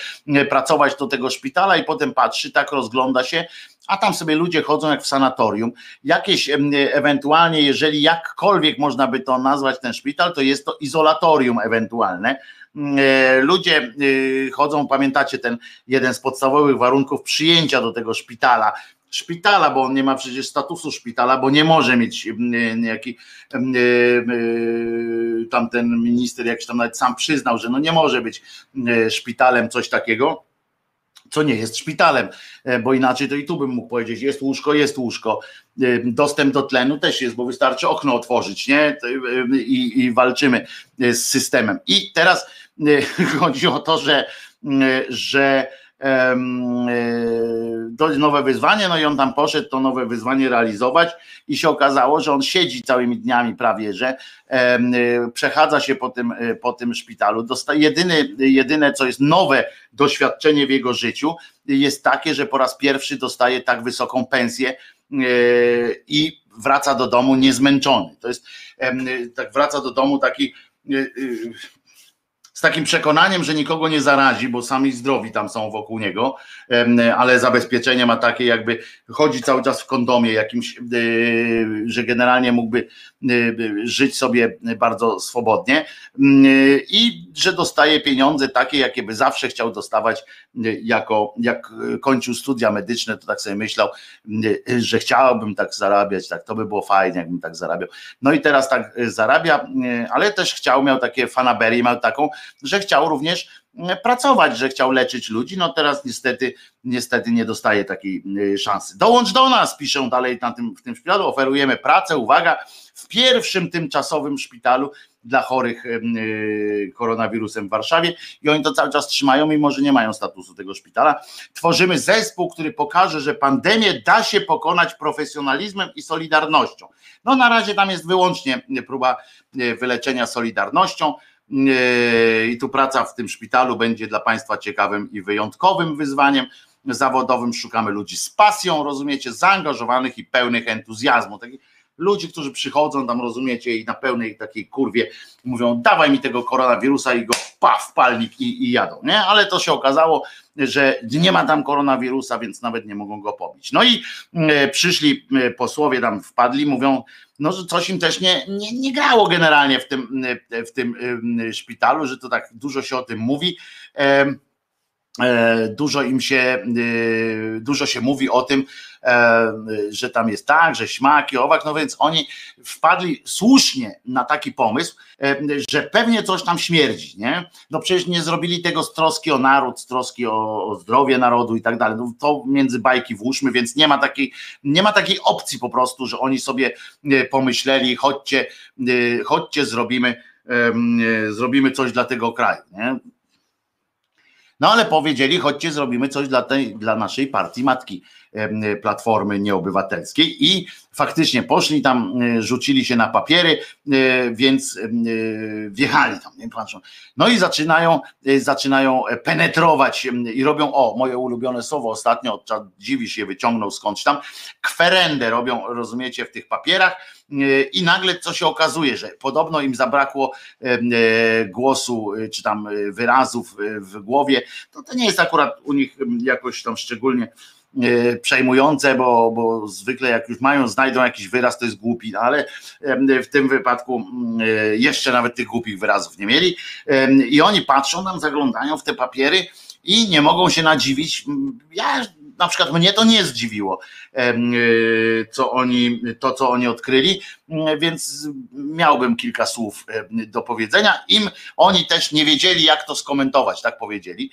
S1: pracować do tego szpitala i potem patrzy, tak rozgląda się, a tam sobie ludzie chodzą jak w sanatorium. Jakieś ewentualnie, jeżeli jakkolwiek można by to nazwać ten szpital, to jest to izolatorium ewentualne. E, ludzie e, chodzą, pamiętacie ten jeden z podstawowych warunków przyjęcia do tego szpitala, szpitala, bo on nie ma przecież statusu szpitala, bo nie może mieć jaki tamten minister jakiś tam nawet sam przyznał, że no nie może być szpitalem coś takiego co nie jest szpitalem, e, bo inaczej to i tu bym mógł powiedzieć, jest łóżko, jest łóżko, dostęp do tlenu też jest, bo wystarczy okno otworzyć, nie? I, i walczymy z systemem. I teraz (laughs) chodzi o to, że, że e, nowe wyzwanie, no i on tam poszedł to nowe wyzwanie realizować i się okazało, że on siedzi całymi dniami prawie, że e, przechadza się po tym, e, po tym szpitalu. Dosta, jedyne, co jest nowe doświadczenie w jego życiu, jest takie, że po raz pierwszy dostaje tak wysoką pensję i wraca do domu niezmęczony. To jest, tak wraca do domu taki z takim przekonaniem, że nikogo nie zarazi, bo sami zdrowi tam są wokół niego, ale zabezpieczenie ma takie, jakby chodzi cały czas w kondomie jakimś, e, że generalnie mógłby e, żyć sobie bardzo swobodnie i że dostaje pieniądze takie, jakie by zawsze chciał dostawać, e, jako jak kończył studia medyczne, to tak sobie myślał, że chciałbym tak zarabiać, tak to by było fajnie, jakbym tak zarabiał. No i teraz tak zarabia, ale też chciał, miał takie fanaberie, miał taką, że chciał również pracować, że chciał leczyć ludzi. No teraz niestety, niestety nie dostaje takiej szansy. Dołącz do nas, piszą dalej na tym, w tym szpitalu. Oferujemy pracę, uwaga, w pierwszym tymczasowym szpitalu dla chorych koronawirusem w Warszawie i oni to cały czas trzymają, mimo że nie mają statusu tego szpitala. Tworzymy zespół, który pokaże, że pandemię da się pokonać profesjonalizmem i solidarnością. No na razie tam jest wyłącznie próba wyleczenia solidarnością i tu praca w tym szpitalu będzie dla Państwa ciekawym i wyjątkowym wyzwaniem zawodowym. Szukamy ludzi z pasją, rozumiecie, zaangażowanych i pełnych entuzjazmu. Ludzi, którzy przychodzą tam, rozumiecie, i na pełnej takiej kurwie mówią, dawaj mi tego koronawirusa i go paf, palnik i, i jadą, nie? Ale to się okazało, że nie ma tam koronawirusa, więc nawet nie mogą go pobić. No i e, przyszli e, posłowie tam wpadli, mówią, no, że coś im też nie, nie, nie grało generalnie w tym, e, w tym szpitalu, że to tak dużo się o tym mówi. E, dużo im się, e, dużo się mówi o tym, e, że tam jest tak, że śmaki, owak, no więc oni wpadli słusznie na taki pomysł, że pewnie coś tam śmierdzi, nie? No przecież nie zrobili tego z troski o naród, z troski o, o zdrowie narodu i tak dalej. No to między bajki włóżmy, więc nie ma takiej, nie ma takiej opcji po prostu, że oni sobie pomyśleli, chodźcie, chodźcie, zrobimy, zrobimy coś dla tego kraju, nie? No ale powiedzieli, chodźcie, zrobimy coś dla, tej, dla naszej partii matki Platformy Nieobywatelskiej i faktycznie poszli tam, e, rzucili się na papiery, e, więc e, wjechali tam. Nie? No i zaczynają, zaczynają penetrować i robią, o, moje ulubione słowo ostatnio, dziwi się wyciągnął skądś tam, kwerendę robią, rozumiecie, w tych papierach i nagle co się okazuje, że podobno im zabrakło głosu czy tam wyrazów w głowie, to to nie jest akurat u nich jakoś tam szczególnie przejmujące, bo, bo zwykle jak już mają, znajdą jakiś wyraz, to jest głupi, no ale w tym wypadku e, jeszcze nawet tych głupich wyrazów nie mieli i oni patrzą tam, zaglądają w te papiery i nie mogą się nadziwić. Ja na przykład mnie to nie zdziwiło, e, co oni, to co oni odkryli, więc miałbym kilka słów do powiedzenia. Im oni też nie wiedzieli, jak to skomentować, tak powiedzieli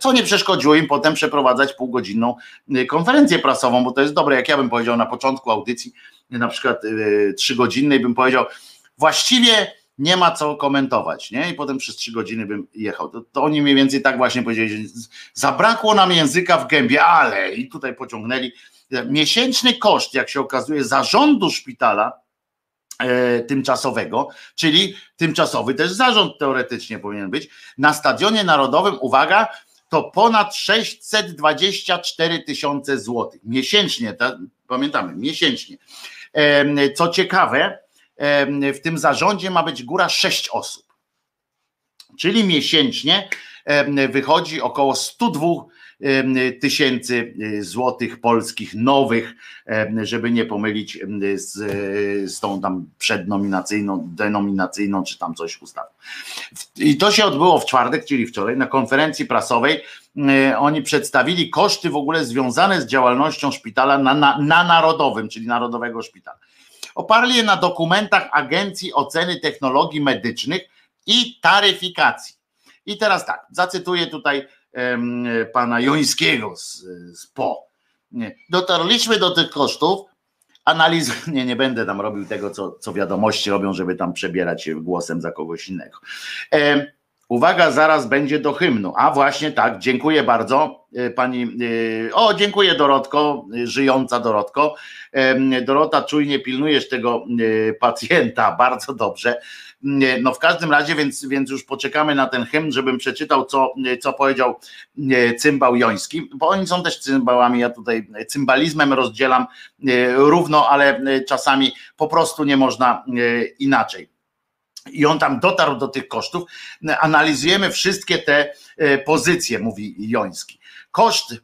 S1: co nie przeszkodziło im potem przeprowadzać półgodzinną y, konferencję prasową, bo to jest dobre, jak ja bym powiedział na początku audycji, na przykład y, trzygodzinnej, bym powiedział, właściwie nie ma co komentować, nie? I potem przez trzy godziny bym jechał. To, to oni mniej więcej tak właśnie powiedzieli, zabrakło nam języka w gębie, ale i tutaj pociągnęli miesięczny koszt, jak się okazuje, zarządu szpitala e, tymczasowego, czyli tymczasowy też zarząd teoretycznie powinien być, na stadionie narodowym, uwaga, to ponad 624 tysiące złotych miesięcznie, pamiętamy, miesięcznie. Co ciekawe, w tym zarządzie ma być góra 6 osób, czyli miesięcznie wychodzi około 102 tysięcy y, złotych polskich nowych, żeby nie pomylić z, z tą tam przednominacyjną, denominacyjną, czy tam coś ustawą. I to się odbyło w czwartek, czyli wczoraj, na konferencji prasowej. Y, oni przedstawili koszty w ogóle związane z działalnością szpitala na, na, na Narodowym, czyli Narodowego Szpitala. Oparli je na dokumentach Agencji Oceny Technologii Medycznych i Taryfikacji. I teraz tak, zacytuję tutaj pana Jońskiego z, z PO. Nie. Dotarliśmy do tych kosztów, analiz, (laughs) nie, nie będę tam robił tego, co, co wiadomości robią, żeby tam przebierać się głosem za kogoś innego. E, uwaga, zaraz będzie do hymnu. A właśnie tak, dziękuję bardzo e, pani. E, o, dziękuję Dorotko, żyjąca Dorotko. E, Dorota, czujnie pilnujesz tego e, pacjenta, (laughs) bardzo dobrze. No w każdym razie, więc, więc już poczekamy na ten hymn, żebym przeczytał, co, co powiedział cymbał Joński, bo oni są też cymbałami, ja tutaj cymbalizmem rozdzielam e, równo, ale e, czasami po prostu nie można e, inaczej. I on tam dotarł do tych kosztów. Analizujemy wszystkie te pozycje, mówi Joński. Koszt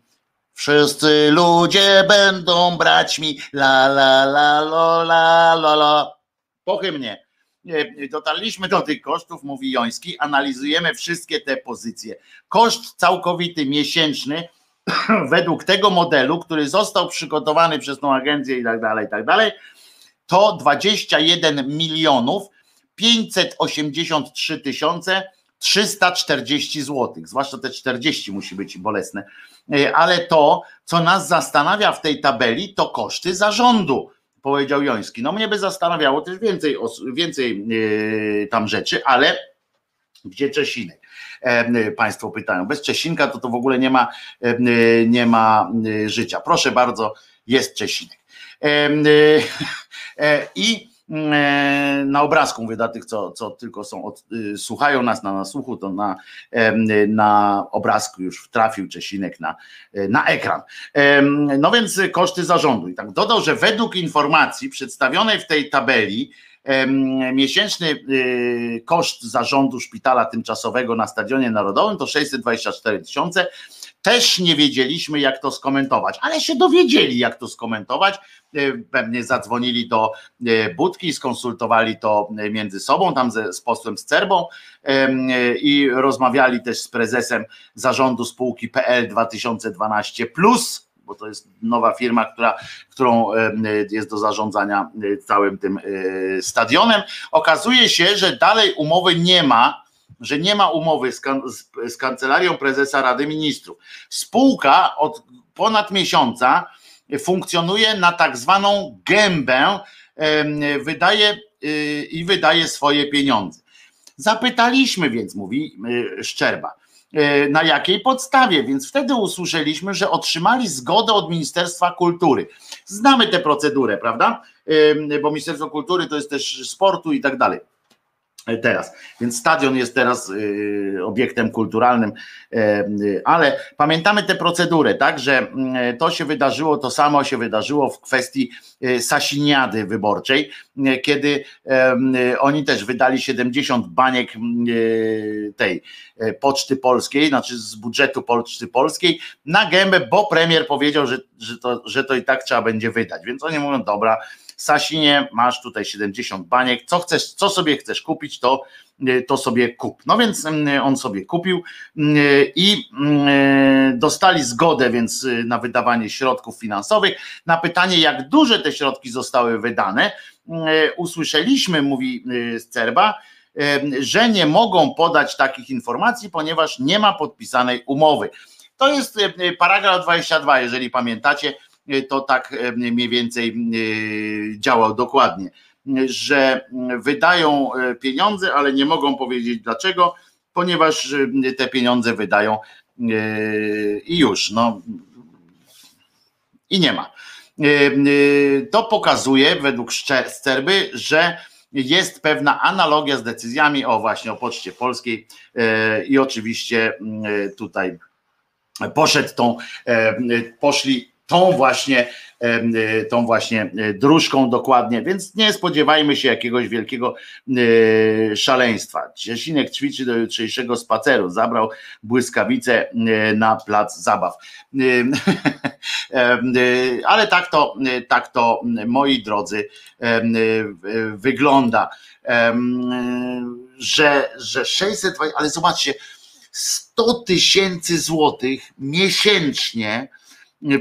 S1: Wszyscy ludzie będą brać mi la la la la la la la. Po hymnie dotarliśmy do tych kosztów, mówi Joński, analizujemy wszystkie te pozycje. Koszt całkowity miesięczny (clears throat) według tego modelu, który został przygotowany przez tą agencję i tak dalej, i tak dalej, to 21 milionów 583 tysiące 340 zł, zwłaszcza te 40 musi być bolesne, ale to, co nas zastanawia w tej tabeli, to koszty zarządu powiedział Joński. No mnie by zastanawiało też więcej, więcej tam rzeczy, ale gdzie Czesinek? Państwo pytają. Bez Czesinka to to w ogóle nie ma, nie ma życia. Proszę bardzo, jest Czesinek. I na obrazku, mówię dla tych, co, co tylko są, od, y, słuchają nas na nasłuchu, to na, na obrazku już trafił Czesinek na, na ekran. No więc koszty zarządu. I tak dodał, że według informacji przedstawionej w tej tabeli, miesięczny y, koszt zarządu szpitala tymczasowego na Stadionie Narodowym to 624 tysiące. Też nie wiedzieliśmy, jak to skomentować, ale się dowiedzieli, jak to skomentować. Pewnie zadzwonili do e, Budki, skonsultowali to między sobą, tam ze, z posłem Scerbą i rozmawiali też z prezesem zarządu spółki PL 2012 Plus bo to jest nowa firma, która, którą jest do zarządzania całym tym stadionem. Okazuje się, że dalej umowy nie ma, że nie ma umowy z, kan z, kancelarią prezesa Rady Ministrów. Spółka od ponad miesiąca funkcjonuje na tak zwaną gębę, wydaje y, i wydaje swoje pieniądze. Zapytaliśmy więc, mówi y, Szczerba, E, na jakiej podstawie, więc wtedy usłyszeliśmy, że otrzymali zgodę od Ministerstwa Kultury. Znamy tę procedurę, prawda? Bo Ministerstwo Kultury to jest też sportu i tak dalej teraz. Więc stadion jest teraz y, obiektem kulturalnym, e, y, ale pamiętamy tę procedurę, tak, że mm, to się wydarzyło, to samo się wydarzyło w kwestii y, Sasiniady wyborczej, kiedy oni też wydali 70 baniek tej Poczty Polskiej, znaczy z budżetu Poczty Polskiej na gębę, bo premier powiedział, że, że, to, że to i tak trzeba będzie wydać. Więc oni mówią, dobra, Sasinie, masz tutaj 70 baniek, co chcesz, co sobie chcesz kupić, to, y, to sobie kup. No więc mm, on sobie kupił y, i dostali zgodę więc y, na wydawanie środków finansowych. Na pytanie, jak duże te środki zostały wydane, usłyszeliśmy, mówi Cerba, że nie mogą podać takich informacji, ponieważ nie ma podpisanej umowy. To jest paragraf 22, jeżeli pamiętacie, to tak e, mniej więcej e, działał dokładnie, że wydają e, pieniądze, ale nie mogą powiedzieć dlaczego, ponieważ te pieniądze wydają i już, no i nie ma. To pokazuje według Sterby, że jest pewna analogia z decyzjami o właśnie o Poczcie Polskiej i oczywiście tutaj poszedł tą, poszli tą właśnie, e, tą właśnie e, dróżką dokładnie, więc nie spodziewajmy się jakiegoś wielkiego e, szaleństwa. Ciesinek ćwiczy do jutrzejszego spaceru, zabrał błyskawice na plac zabaw. (laughs) Ale tak to, tak to, moi drodzy, wygląda, że, że 600, ale zobaczcie, 100 tysięcy złotych miesięcznie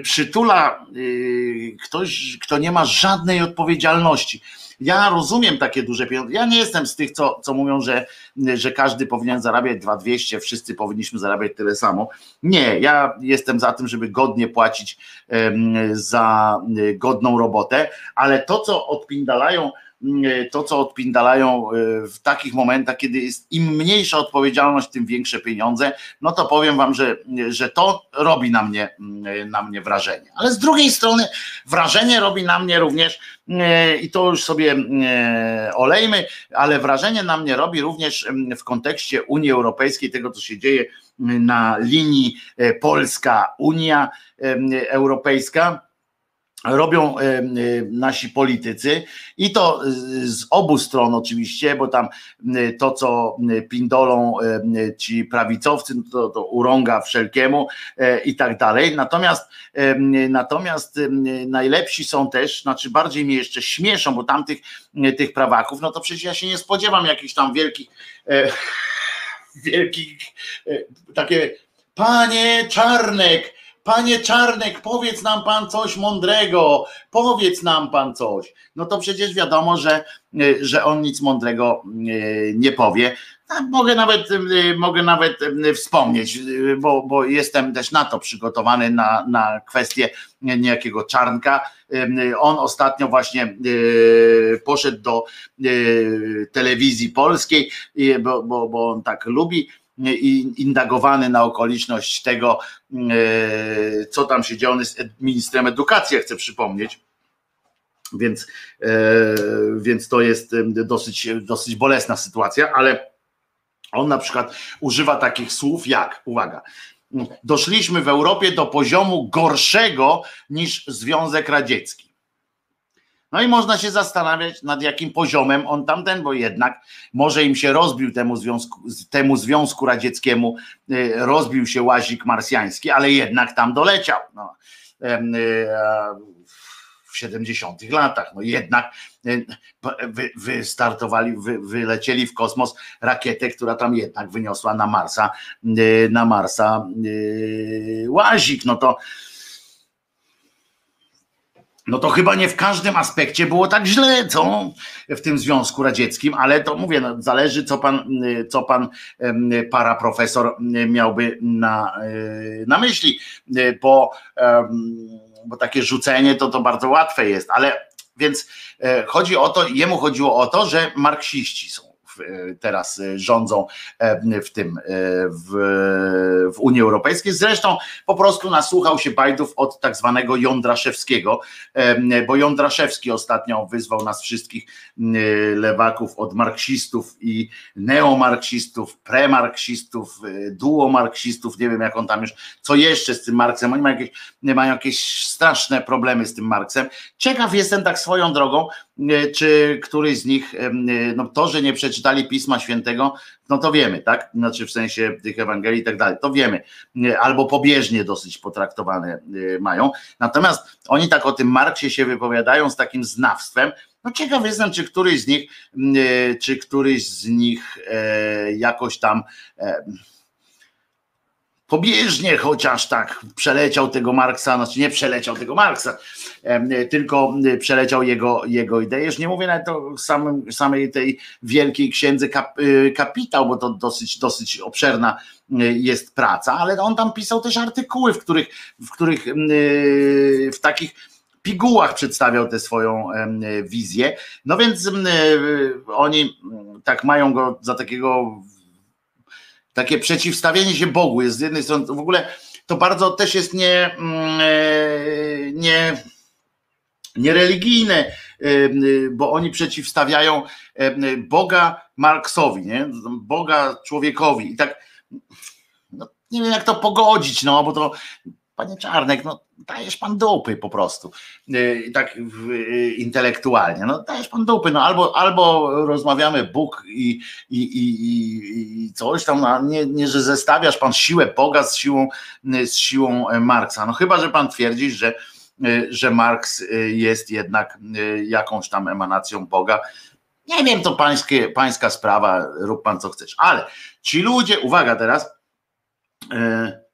S1: przytula y, ktoś, kto nie ma żadnej odpowiedzialności. Ja rozumiem takie duże pieniądze. Ja nie jestem z tych, co, co mówią, że, że każdy powinien zarabiać 2200, wszyscy powinniśmy zarabiać tyle samo. Nie, ja jestem za tym, żeby godnie płacić za y, godną robotę, ale to, co odpindalają to, co odpindalają e, w takich momentach, kiedy jest im mniejsza odpowiedzialność, tym większe pieniądze, no to powiem wam, że, że to robi na mnie, mm, na mnie wrażenie. Ale z drugiej strony wrażenie robi na mnie również, e, i to już sobie olejmy, ale wrażenie na mnie robi również mm, w kontekście Unii Europejskiej, tego co się dzieje mm, na linii Polska-Unia Europejska robią e, e, nasi politycy i to z obu stron oczywiście, bo tam to, co pindolą ci prawicowcy, no to, to urąga wszelkiemu e, i tak dalej. Natomiast natomiast najlepsi są też, znaczy bardziej mnie jeszcze śmieszą, bo tamtych tych prawaków, no to przecież ja się nie spodziewam jakichś tam wielkich wielkich takie panie Czarnek panie Czarnek, powiedz nam pan coś mądrego, powiedz nam pan coś. No to przecież wiadomo, że, że on nic mądrego nie powie. Mogę nawet, mogę nawet wspomnieć, bo, bo jestem też na to przygotowany, na, na kwestię niejakiego Czarnka. On ostatnio właśnie poszedł do telewizji polskiej, bo, bo, bo on tak lubi i indagowany na okoliczność tego, e, co tam się działo, on jest ministrem edukacji, chcę przypomnieć. Więc, więc to jest dosyć, dosyć bolesna sytuacja, ale on na przykład używa takich słów jak, uwaga, doszliśmy w Europie do poziomu gorszego niż Związek Radziecki. No i można się zastanawiać, nad jakim poziomem on tamten, bo jednak może im się rozbił temu związku, temu związku radzieckiemu, y, rozbił się łazik marsjański, ale jednak tam doleciał. No. Y, w 70 latach. No jednak wy, wystartowali, wy, wylecieli w kosmos rakietę, która tam jednak wyniosła na Marsa, na Marsa łazik. No to no to chyba nie w każdym aspekcie było tak źle, co w tym Związku Radzieckim, ale to mówię, no, zależy co pan, co pan para profesor miałby na, na myśli, bo bo takie rzucenie to, to bardzo łatwe jest, ale więc e, chodzi o to, jemu chodziło o to, że marksiści są teraz e, rządzą e, w tym w, w Unii Europejskiej. Zresztą po prostu nasłuchał się bajdów od tak zwanego Jądraszewskiego, bo Jądraszewski ostatnio wyzwał nas wszystkich lewaków od marksistów i neomarksistów, premarksistów, duomarksistów, nie wiem jak on tam już, co jeszcze z tym Marksem, oni mają jakieś, mają jakieś straszne problemy z tym Marksem. Ciekaw jestem tak swoją drogą, czy któryś z nich, no to, że nie przeczytali Pisma Świętego, no to wiemy, tak? Znaczy w sensie tych Ewangelii i tak dalej, to wiemy. Albo pobieżnie dosyć potraktowane e, mają. Natomiast oni tak o tym Marksie się wypowiadają z takim znawstwem. No ciekaw jestem, czy któryś z nich, e, czy któryś z nich e, jakoś tam pobieżnie chociaż tak przeleciał tego Marksa, znaczy nie przeleciał tego Marksa, tylko przeleciał jego, jego ideę. Już nie mówię nawet o samym, samej tej wielkiej księdze kap, y, Kapitał, bo to dosyć, dosyć obszerna y, jest praca, ale on tam pisał też artykuły, w których, w których y, w takich pigułach przedstawiał tę swoją wizję. No więc oni tak mają go za takiego takie przeciwstawienie się Bogu jest z jednej strony, w ogóle to bardzo też jest nie, mm, e, nie, niereligijne, e, bo oni przeciwstawiają e, Boga Marksowi, nie? Boga człowiekowi i tak no, nie wiem jak to pogodzić, no bo to Panie Czarnek, no dajesz pan dupy po prostu, yy, tak yy, intelektualnie, no dajesz pan dupy, no albo, albo rozmawiamy Bóg i, i, i, i coś tam, no, nie, nie, że zestawiasz pan siłę Boga z siłą, z siłą Marksa, no chyba, że pan twierdzi, że, że Marks jest jednak jakąś tam emanacją Boga, nie wiem, to pańskie, pańska sprawa, rób pan co chcesz, ale ci ludzie, uwaga teraz, yy,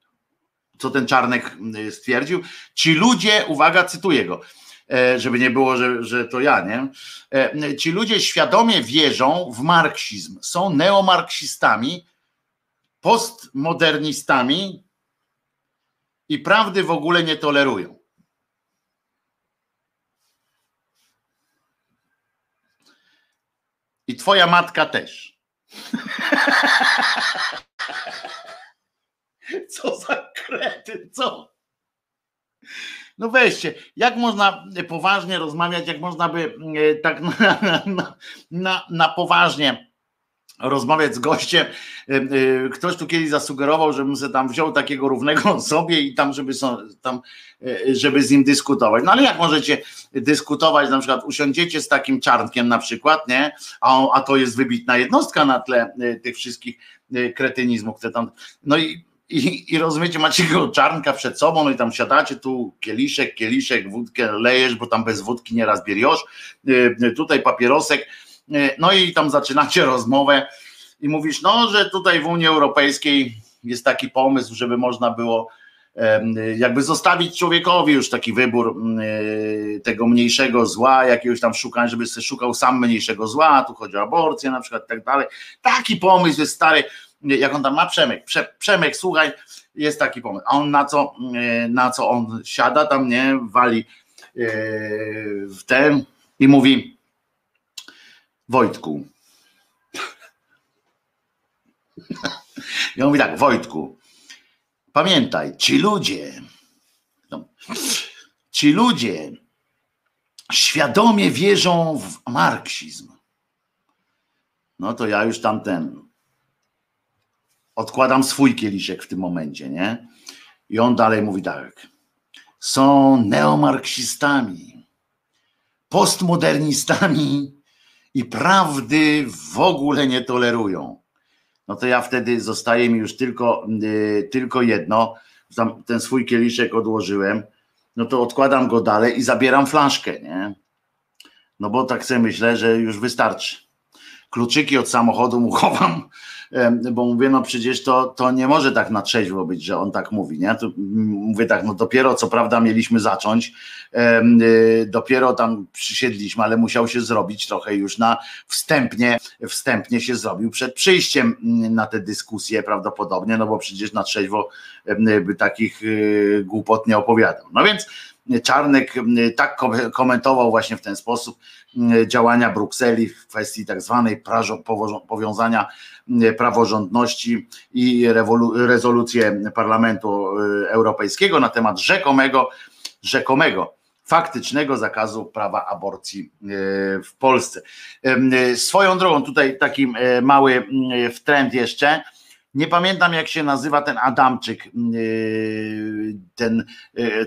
S1: co ten Czarnek y, stwierdził. Ci ludzie, uwaga, cytuję go, e, żeby nie było, że, że to ja, nie? E, ci ludzie świadomie wierzą w marksizm, są neomarksistami, postmodernistami i prawdy w ogóle nie tolerują. I twoja matka też. (laughs) (laughs) Co za krety, co? No weźcie, jak można poważnie rozmawiać, jak można by e, tak (laughs) na, na, na, na poważnie rozmawiać z gościem. E, e, ktoś tu kiedyś zasugerował, żebym sobie tam wziął takiego równego (laughs) sobie i tam, żeby, tam, żeby z nim dyskutować. No ale jak możecie dyskutować, na przykład usiądziecie z takim czarnkiem na przykład, nie? A, a to jest wybitna jednostka na tle tych wszystkich kretynizmów, które tam. No i i, i rozumiecie, macie go czarnka przed sobą, no i tam siadacie, tu kieliszek, kieliszek, wódkę lejesz, bo tam bez wódki nieraz bieriosz, y, tutaj papierosek, y, no i tam zaczynacie (laughs) rozmowę i mówisz, no, że tutaj w Unii Europejskiej jest taki pomysł, żeby można było jakby zostawić człowiekowi już taki wybór tego mniejszego zła, jakiegoś tam szukania, żeby sobie szukał sam mniejszego zła, tu chodzi o aborcję na przykład i tak dalej. Taki pomysł jest stary, jak on tam ma Przemek, Prze, Przemek, słuchaj, jest taki pomysł. A on na co, na co on siada tam, nie, wali w ten i mówi Wojtku. (laughs) Ja mówi tak, Wojtku, pamiętaj, ci ludzie, no, ci ludzie świadomie wierzą w marksizm. No to ja już tamten odkładam swój kieliszek w tym momencie, nie? I on dalej mówi tak. Są neomarksistami, postmodernistami i prawdy w ogóle nie tolerują. No to ja wtedy zostaje mi już tylko, yy, tylko jedno. Ten swój kieliszek odłożyłem, no to odkładam go dalej i zabieram flaszkę, nie? No bo tak sobie myślę, że już wystarczy. Kluczyki od samochodu mu (laughs) chowam, bo mówię, no przecież to, to nie może tak na trzeźwo być, że on tak mówi, nie? To mówię tak, no dopiero co prawda mieliśmy zacząć, y, dopiero tam przysiedliśmy, ale musiał się zrobić trochę już na wstępnie, wstępnie się zrobił przed przyjściem mm, na tę dyskusję prawdopodobnie, no bo przecież na trzeźwo by takich y, głupot nie opowiadał. No więc Czarnek tak komentował właśnie w ten sposób działania Brukseli w kwestii tak zwanej powiązania praworządności i rezolucję Parlamentu e, Europejskiego na temat rzekomego, rzekomego faktycznego zakazu prawa aborcji e, w Polsce. Swoją drogą, tutaj taki mały wtręt jeszcze. Nie pamiętam, jak się nazywa ten Adamczyk, ten,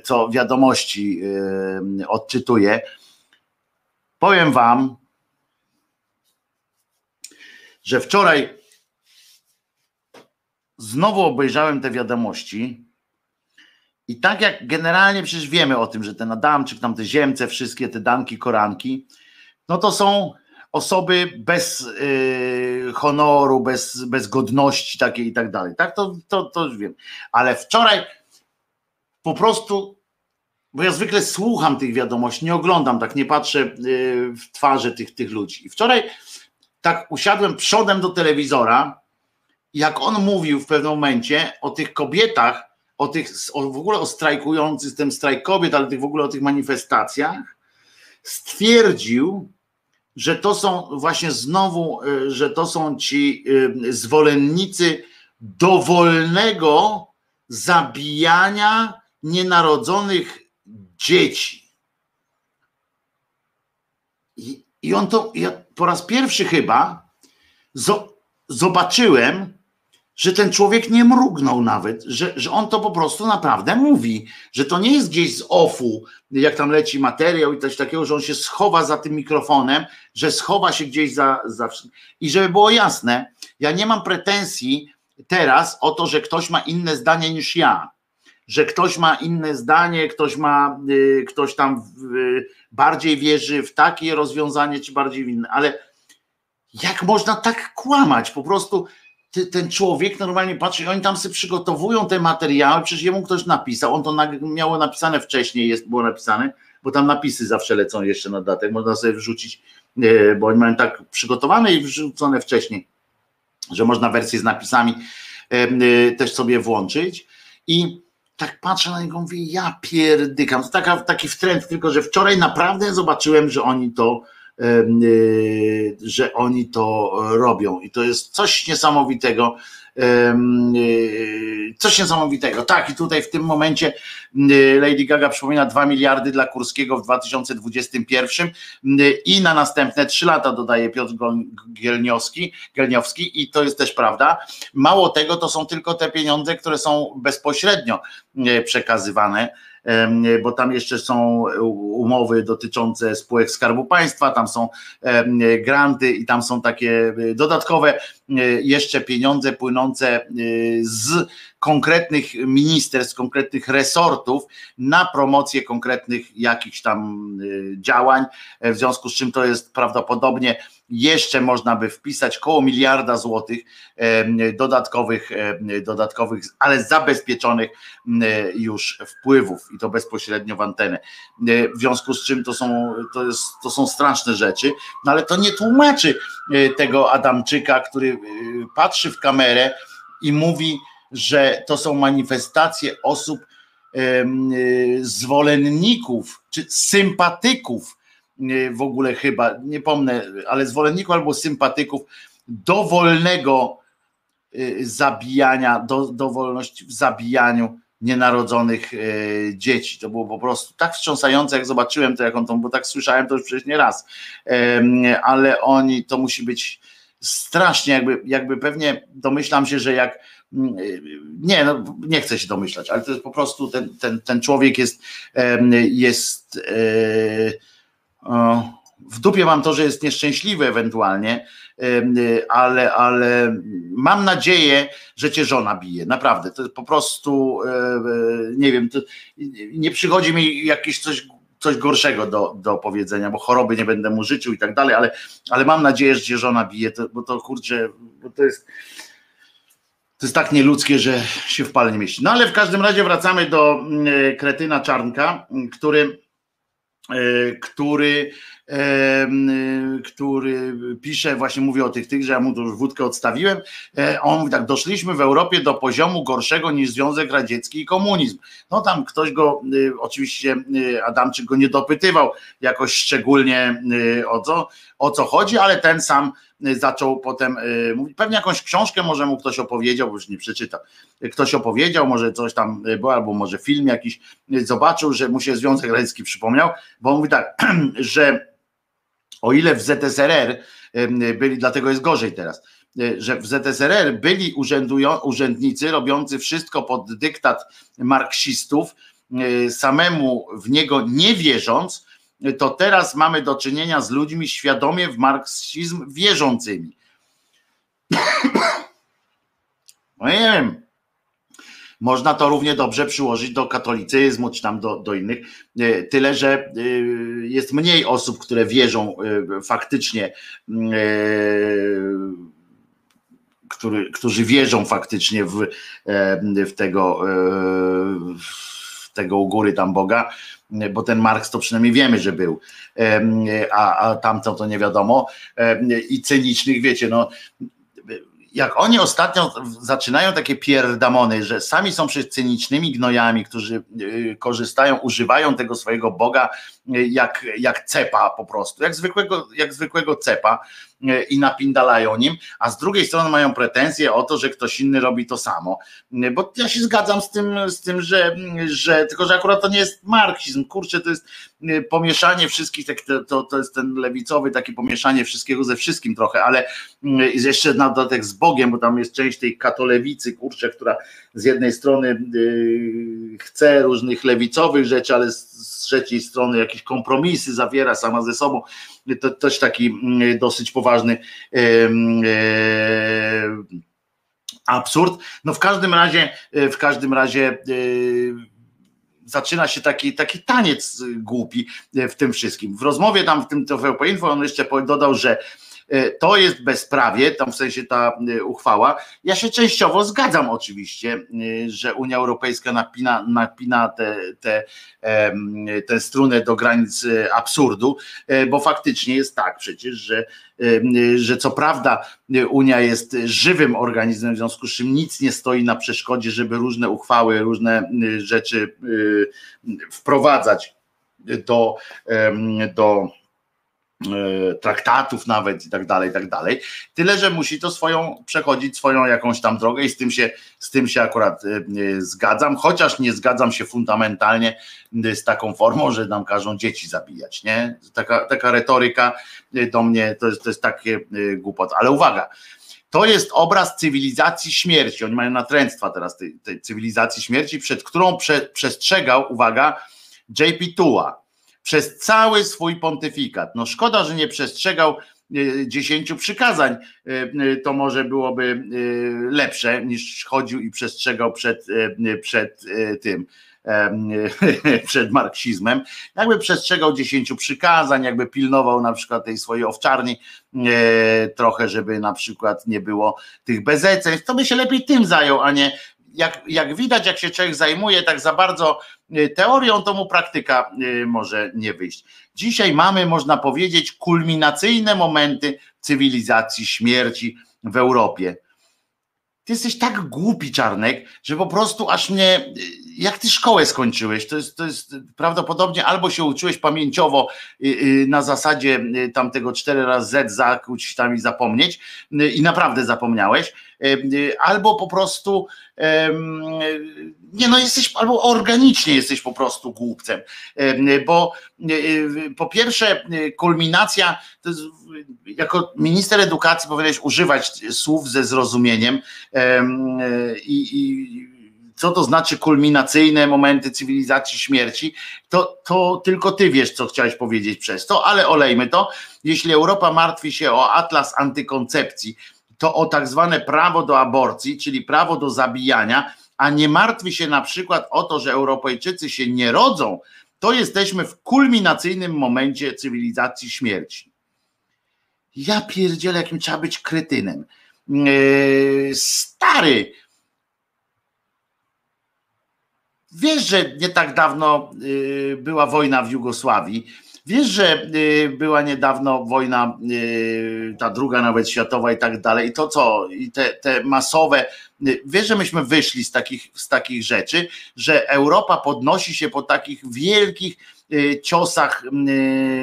S1: co wiadomości odczytuje. Powiem Wam, że wczoraj znowu obejrzałem te wiadomości i tak jak generalnie przecież wiemy o tym, że ten Adamczyk, tam te ziemce, wszystkie te danki, koranki, no to są osoby bez yy, honoru, bez, bez godności takiej i tak dalej. Tak, to, to, to wiem. Ale wczoraj po prostu, bo ja zwykle słucham tych wiadomości, nie oglądam, tak nie patrzę yy, w twarze tych, tych ludzi. I wczoraj tak usiadłem przodem do telewizora jak on mówił w pewnym momencie o tych kobietach, o tych, o, w ogóle o strajkujących, tym strajk kobiet, ale tych, w ogóle o tych manifestacjach, stwierdził, że to są właśnie znowu, y, że to są ci y, zwolennicy dowolnego zabijania nienarodzonych dzieci. I, i on to, ja po raz pierwszy chyba zobaczyłem, że ten człowiek nie mrugnął nawet, że, że on to po prostu naprawdę mówi, że to nie jest gdzieś z ofu, jak tam leci materiał i coś takiego, że on się schowa za tym mikrofonem, że schowa się gdzieś za, za. I żeby było jasne, ja nie mam pretensji teraz o to, że ktoś ma inne zdanie niż ja. Że ktoś ma inne zdanie, ktoś ma, y, ktoś tam y, bardziej wierzy w takie rozwiązanie, czy bardziej w inne, ale jak można tak kłamać? Po prostu ten człowiek normalnie patrzy, oni tam sobie przygotowują te materiały, przecież jemu ktoś napisał, on to miało napisane wcześniej, jest, było napisane, bo tam napisy zawsze lecą jeszcze na datek, można sobie wrzucić, e, bo oni mają tak przygotowane i wrzucone wcześniej, że można wersję z napisami e, e, też sobie włączyć. I tak patrzę na niego, mówię, ja pierdykam, to taka, taki wtręt, tylko że wczoraj naprawdę zobaczyłem, że oni to że oni to robią. I to jest coś niesamowitego. Y, coś niesamowitego. Tak, i tutaj w tym momencie y, Lady Gaga przypomina 2 miliardy dla Kurskiego w 2021 i na następne 3 lata dodaje Piotr Gielniowski, Gielniowski i to jest też prawda. Mało tego, to są tylko te pieniądze, które są bezpośrednio przekazywane bo tam jeszcze są umowy dotyczące spółek Skarbu Państwa, tam są granty i tam są takie e, dodatkowe jeszcze pieniądze płynące z konkretnych ministerstw, konkretnych resortów na promocję konkretnych jakichś tam działań, w związku z czym to jest prawdopodobnie jeszcze można by wpisać koło miliarda złotych dodatkowych, dodatkowych, ale zabezpieczonych już wpływów i to bezpośrednio w antenę. W związku z czym to są, to jest, to są straszne rzeczy, no ale to nie tłumaczy e, tego Adamczyka, który e, patrzy w kamerę i mówi, że to są manifestacje osób e, zwolenników czy sympatyków w ogóle chyba, nie pomnę, ale zwolenników albo sympatyków dowolnego y, zabijania, do, dowolności w zabijaniu nienarodzonych y, dzieci. To było po prostu tak wstrząsające, jak zobaczyłem to, jak on to, bo tak słyszałem to już przecież nie raz, ale oni, to musi być strasznie, jakby, jakby pewnie domyślam się, że jak mm, y, nie, no, nie chcę się domyślać, ale to jest po prostu ten, ten, ten człowiek jest, jest w dupie mam to, że jest nieszczęśliwy ewentualnie, ale, ale mam nadzieję, że cię żona bije. Naprawdę. To jest po prostu, e, e, nie wiem, nie przychodzi mi jakieś coś coś gorszego do, do powiedzenia, bo choroby nie będę mu życzył i tak dalej, ale, ale mam nadzieję, że cię żona bije, to, bo to kurczę, bo to jest to jest tak nieludzkie, że się w pale nie mieści. No ale w każdym razie wracamy do mm, kretyna Czarnka, który E, który, e, który pisze, właśnie mówię o tych tych, że ja mu to już wódkę odstawiłem. E, on mówi tak, doszliśmy w Europie do poziomu gorszego niż Związek Radziecki i komunizm. No tam ktoś go, oczywiście Adamczyk go nie dopytywał jakoś szczególnie o co, o co chodzi, ale ten sam zaczął potem y, mówić, pewnie jakąś książkę może mu ktoś opowiedział, bo już nie przeczytał, ktoś opowiedział, może coś tam było, albo może film jakiś, zobaczył, że mu się Związek Radziecki przypomniał, bo on mówi tak, (clears throat) że o ile w ZSRR byli, dlatego jest gorzej teraz, y, że w ZSRR byli urzędnicy robiący wszystko pod dyktat marksistów, y, samemu w niego nie wierząc, to teraz mamy do czynienia z ludźmi świadomie w marksizm wierzącymi. (coughs) No nie wiem. Można to równie dobrze przyłożyć do katolicyzmu, czy tam do, do innych. E, tyle, że e, jest mniej osób, które wierzą e, faktycznie, który, którzy wierzą faktycznie w, w tego, w tego u góry tam Boga, bo ten Marks to przynajmniej wiemy, że był, a, a tamto to nie wiadomo. I cynicznych, wiecie, no jak oni ostatnio zaczynają takie pierdamony, że sami są przecież cynicznymi gnojami, którzy y, korzystają, używają tego swojego Boga y, jak, jak cepa po prostu, jak zwykłego, jak zwykłego cepa y, i napindalają nim, a z drugiej strony mają pretensje o to, że ktoś inny robi to samo. Bo ja się zgadzam z tym, z tym że, że tylko, że akurat to nie jest marksizm, kurczę, to jest pomieszanie wszystkich, tak, to, to jest ten lewicowy, takie pomieszanie wszystkiego ze wszystkim trochę, ale jeszcze na dodatek z Bogiem, bo tam jest część tej katolewicy, kurczę, która z jednej strony yy, chce różnych lewicowych rzeczy, ale z trzeciej strony jakieś kompromisy zawiera sama ze sobą. To też taki dosyć poważny absurd. No w każdym razie, w każdym razie zaczyna się taki, taki taniec głupi w tym wszystkim. W rozmowie tam w tym TVP Info on jeszcze dodał, że to jest bezprawie, tam w sensie ta e, uchwała. Ja się częściowo zgadzam oczywiście, e, że Unia Europejska napina, napina te, te, tę strunę do granic absurdu, bo faktycznie jest tak przecież, że, że co prawda Unia jest żywym organizmem, w związku z czym nic nie stoi na przeszkodzie, żeby różne uchwały, różne rzeczy wprowadzać do, do E, traktatów nawet i tak dalej, i tak dalej. Tyle, że musi to swoją, przechodzić swoją jakąś tam drogę i z tym się, z tym się akurat e, e, zgadzam, chociaż nie zgadzam się fundamentalnie z taką formą, że nam każą dzieci zabijać, nie? Taka, taka retoryka do mnie to jest, to jest takie głupot. Ale uwaga, to jest obraz cywilizacji śmierci. Oni mają natręctwa teraz tej, tej cywilizacji śmierci, przed którą prze, przestrzegał, uwaga, JP Tua przez cały swój pontyfikat. No szkoda, że nie przestrzegał dziesięciu przykazań, to może byłoby lepsze niż chodził i przestrzegał przed, przed tym (laughs) przed marksizmem, jakby przestrzegał dziesięciu przykazań, jakby pilnował na przykład tej swojej owczarni e, trochę, żeby na przykład nie było tych bezeceństw, to by się lepiej tym zajął, a nie jak, jak widać, jak się człowiek zajmuje tak za bardzo e, teorią, to mu praktyka e, może nie wyjść. Dzisiaj mamy, można powiedzieć, kulminacyjne momenty cywilizacji śmierci w Europie. Ty jesteś tak głupi, Czarnek, że po prostu aż mnie. Jak ty szkołę skończyłeś? To jest, to jest prawdopodobnie albo się uczyłeś pamięciowo y, y, na zasadzie y, tamtego 4 razy Z zakuć tam i zapomnieć i naprawdę zapomniałeś, albo po prostu nie no jesteś, albo organicznie jesteś po prostu głupcem, bo po pierwsze kulminacja, jest, jako minister edukacji powinieneś używać słów ze zrozumieniem. I, i co to znaczy kulminacyjne momenty cywilizacji śmierci, to, to tylko ty wiesz, co chciałeś powiedzieć przez to, ale olejmy to. Jeśli Europa martwi się o atlas antykoncepcji, to o tak zwane prawo do aborcji, czyli prawo do zabijania, a nie martwi się na przykład o to, że Europejczycy się nie rodzą, to jesteśmy w kulminacyjnym momencie cywilizacji śmierci. Ja pierdzielę, jakim trzeba być kretynem. Yy, stary, wiesz, że nie tak dawno yy, była wojna w Jugosławii Wiesz, że y, była niedawno wojna, y, ta druga nawet światowa i tak dalej, i to co, i te, te masowe, y, wiesz, że myśmy wyszli z takich, z takich rzeczy, że Europa podnosi się po takich wielkich ciosach,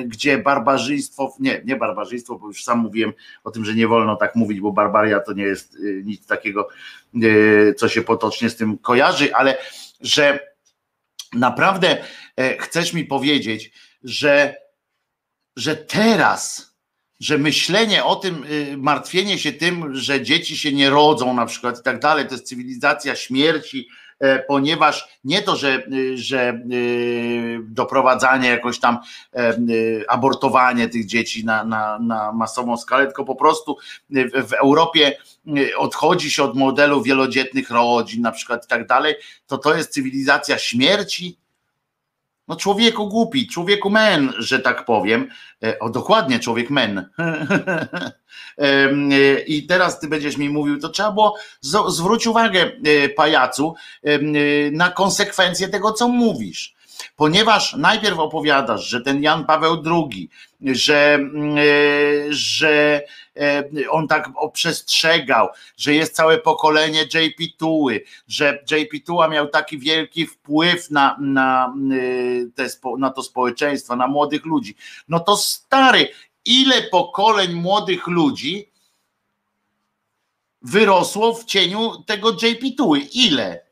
S1: gdzie barbarzyństwo, nie, nie barbarzyństwo, bo już sam mówiłem o tym, że nie wolno tak mówić, bo barbaria to nie jest nic takiego, co się potocznie z tym kojarzy, ale że naprawdę e, chcesz mi powiedzieć, że, że teraz, że myślenie o tym, y, martwienie się tym, że dzieci się nie rodzą na przykład i tak dalej, to jest cywilizacja śmierci, e, ponieważ nie to, że, y, że y, doprowadzanie jakoś tam e, abortowanie tych dzieci na, na, na masową skalę, tylko po prostu w Europie odchodzi się od modelu wielodzietnych rodzin na przykład i tak dalej, to to jest cywilizacja śmierci, no człowieku głupi, człowieku men, że tak powiem. E, o dokładnie, człowiek men. (laughs) E, I teraz ty będziesz mi mówił, to trzeba było zwróć uwagę, e, pajacu, na konsekwencje tego, co mówisz ponieważ najpierw opowiadasz, że ten Jan Paweł II, że, mm, że E, on tak przestrzegał, że jest całe pokolenie JP Tuły, że JP Tuła miał taki wielki wpływ na, na, e, te, na to społeczeństwo, na młodych ludzi. No to stary, ile pokoleń młodych ludzi wyrosło w cieniu tego JP Tuły? Ile?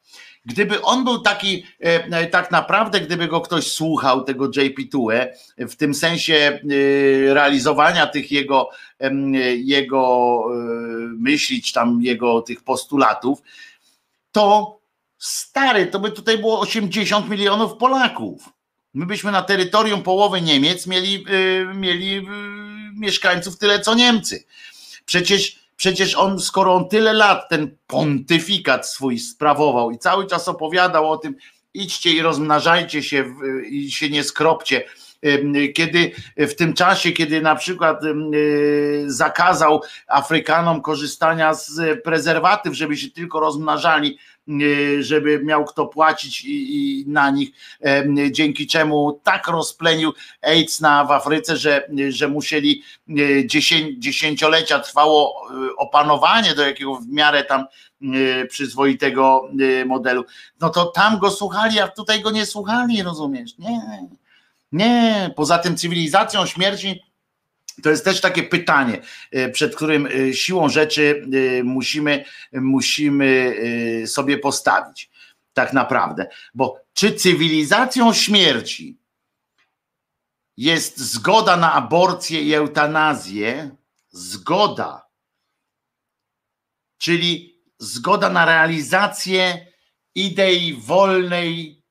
S1: Gdyby on był taki, e, e, tak naprawdę, gdyby go ktoś słuchał, tego JP Tue, w tym sensie e, realizowania tych jego, jego myśli, czy tam jego tych postulatów, to stary, to by tutaj było 80 milionów Polaków. My byśmy na terytorium połowy Niemiec mieli, mieli mieszkańców tyle co Niemcy. Przecież Przecież on, skoro on tyle lat ten pontyfikat swój sprawował i cały czas opowiadał o tym, idźcie i rozmnażajcie się i się nie skropcie, kiedy w tym czasie, kiedy na przykład zakazał Afrykanom korzystania z prezerwatyw, żeby się tylko rozmnażali, żeby miał kto płacić i, i na nich, dzięki czemu tak rozplenił AIDS na, w Afryce, że, że musieli y, dziesięciolecia trwało opanowanie do jakiego w miarę tam przyzwoitego modelu. No to tam go słuchali, a tutaj go nie słuchali, rozumiesz? Nie. Nie, poza tym cywilizacją śmierci to jest też takie pytanie, e, przed którym e, siłą rzeczy e, musimy, musimy sobie postawić. Tak naprawdę. Bo czy cywilizacją śmierci jest zgoda na aborcję i eutanazję? Zgoda. Czyli zgoda na realizację idei wolnej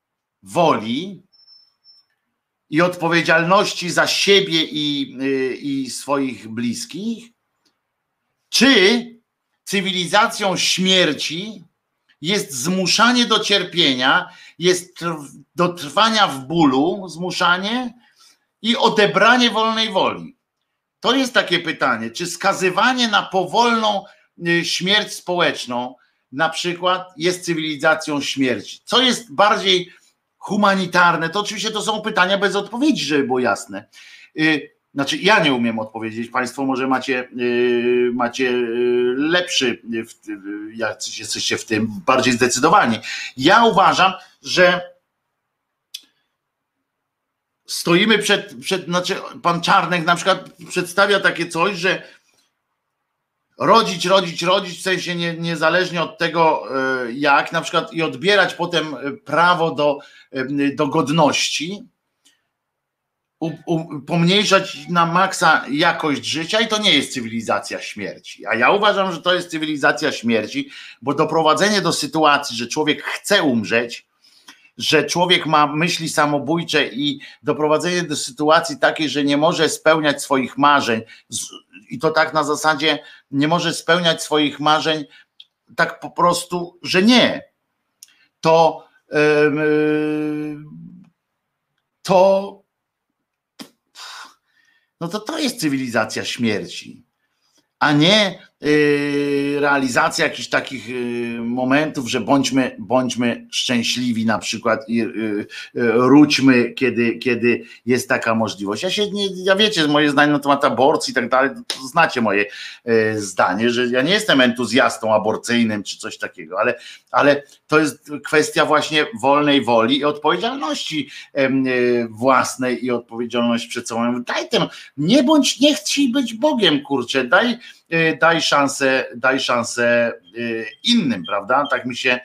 S1: woli, i odpowiedzialności za siebie i, y, i swoich bliskich, czy cywilizacją śmierci jest zmuszanie do cierpienia, jest do trwania w bólu, zmuszanie i odebranie wolnej woli. To jest takie pytanie, czy skazywanie na powolną y, śmierć społeczną na przykład jest cywilizacją śmierci? Co jest bardziej humanitarne? To oczywiście to są pytania bez odpowiedzi, żeby było jasne. Y, znaczy, ja nie umiem odpowiedzieć. Państwo może macie, yy, macie yy, lepszy, jak jesteście w tym bardziej zdecydowani. Ja uważam, że stoimy przed, przed, znaczy pan Czarnek na przykład przedstawia takie coś, że rodzić, rodzić, rodzić, w sensie nie, niezależnie od tego yy, jak, na przykład i odbierać potem prawo do, yy, do godności, u, u, pomniejszać na maksa jakość życia i to nie jest cywilizacja śmierci. A ja uważam, że to jest cywilizacja śmierci, bo doprowadzenie do sytuacji, że człowiek chce umrzeć, że człowiek ma myśli samobójcze i doprowadzenie do sytuacji takiej, że nie może spełniać swoich marzeń i to tak na zasadzie nie może spełniać swoich marzeń tak po prostu, że nie. To yy, to no to to jest cywilizacja śmierci, a nie Y, realizacja jakichś takich y, momentów, że bądźmy, bądźmy szczęśliwi na przykład i y, róćmy, kiedy, kiedy jest taka możliwość. Ja się nie, ja wiecie, moje zdanie na temat aborcji i tak dalej, znacie moje zdanie, że ja nie jestem entuzjastą aborcyjnym czy coś takiego, ale, ale to jest kwestia właśnie wolnej woli i odpowiedzialności własnej i odpowiedzialności przed sobą. Daj tym, nie bądź, nie chcij być Bogiem, kurczę, daj daj szansę, daj szansę y, innym, prawda? Tak mi się,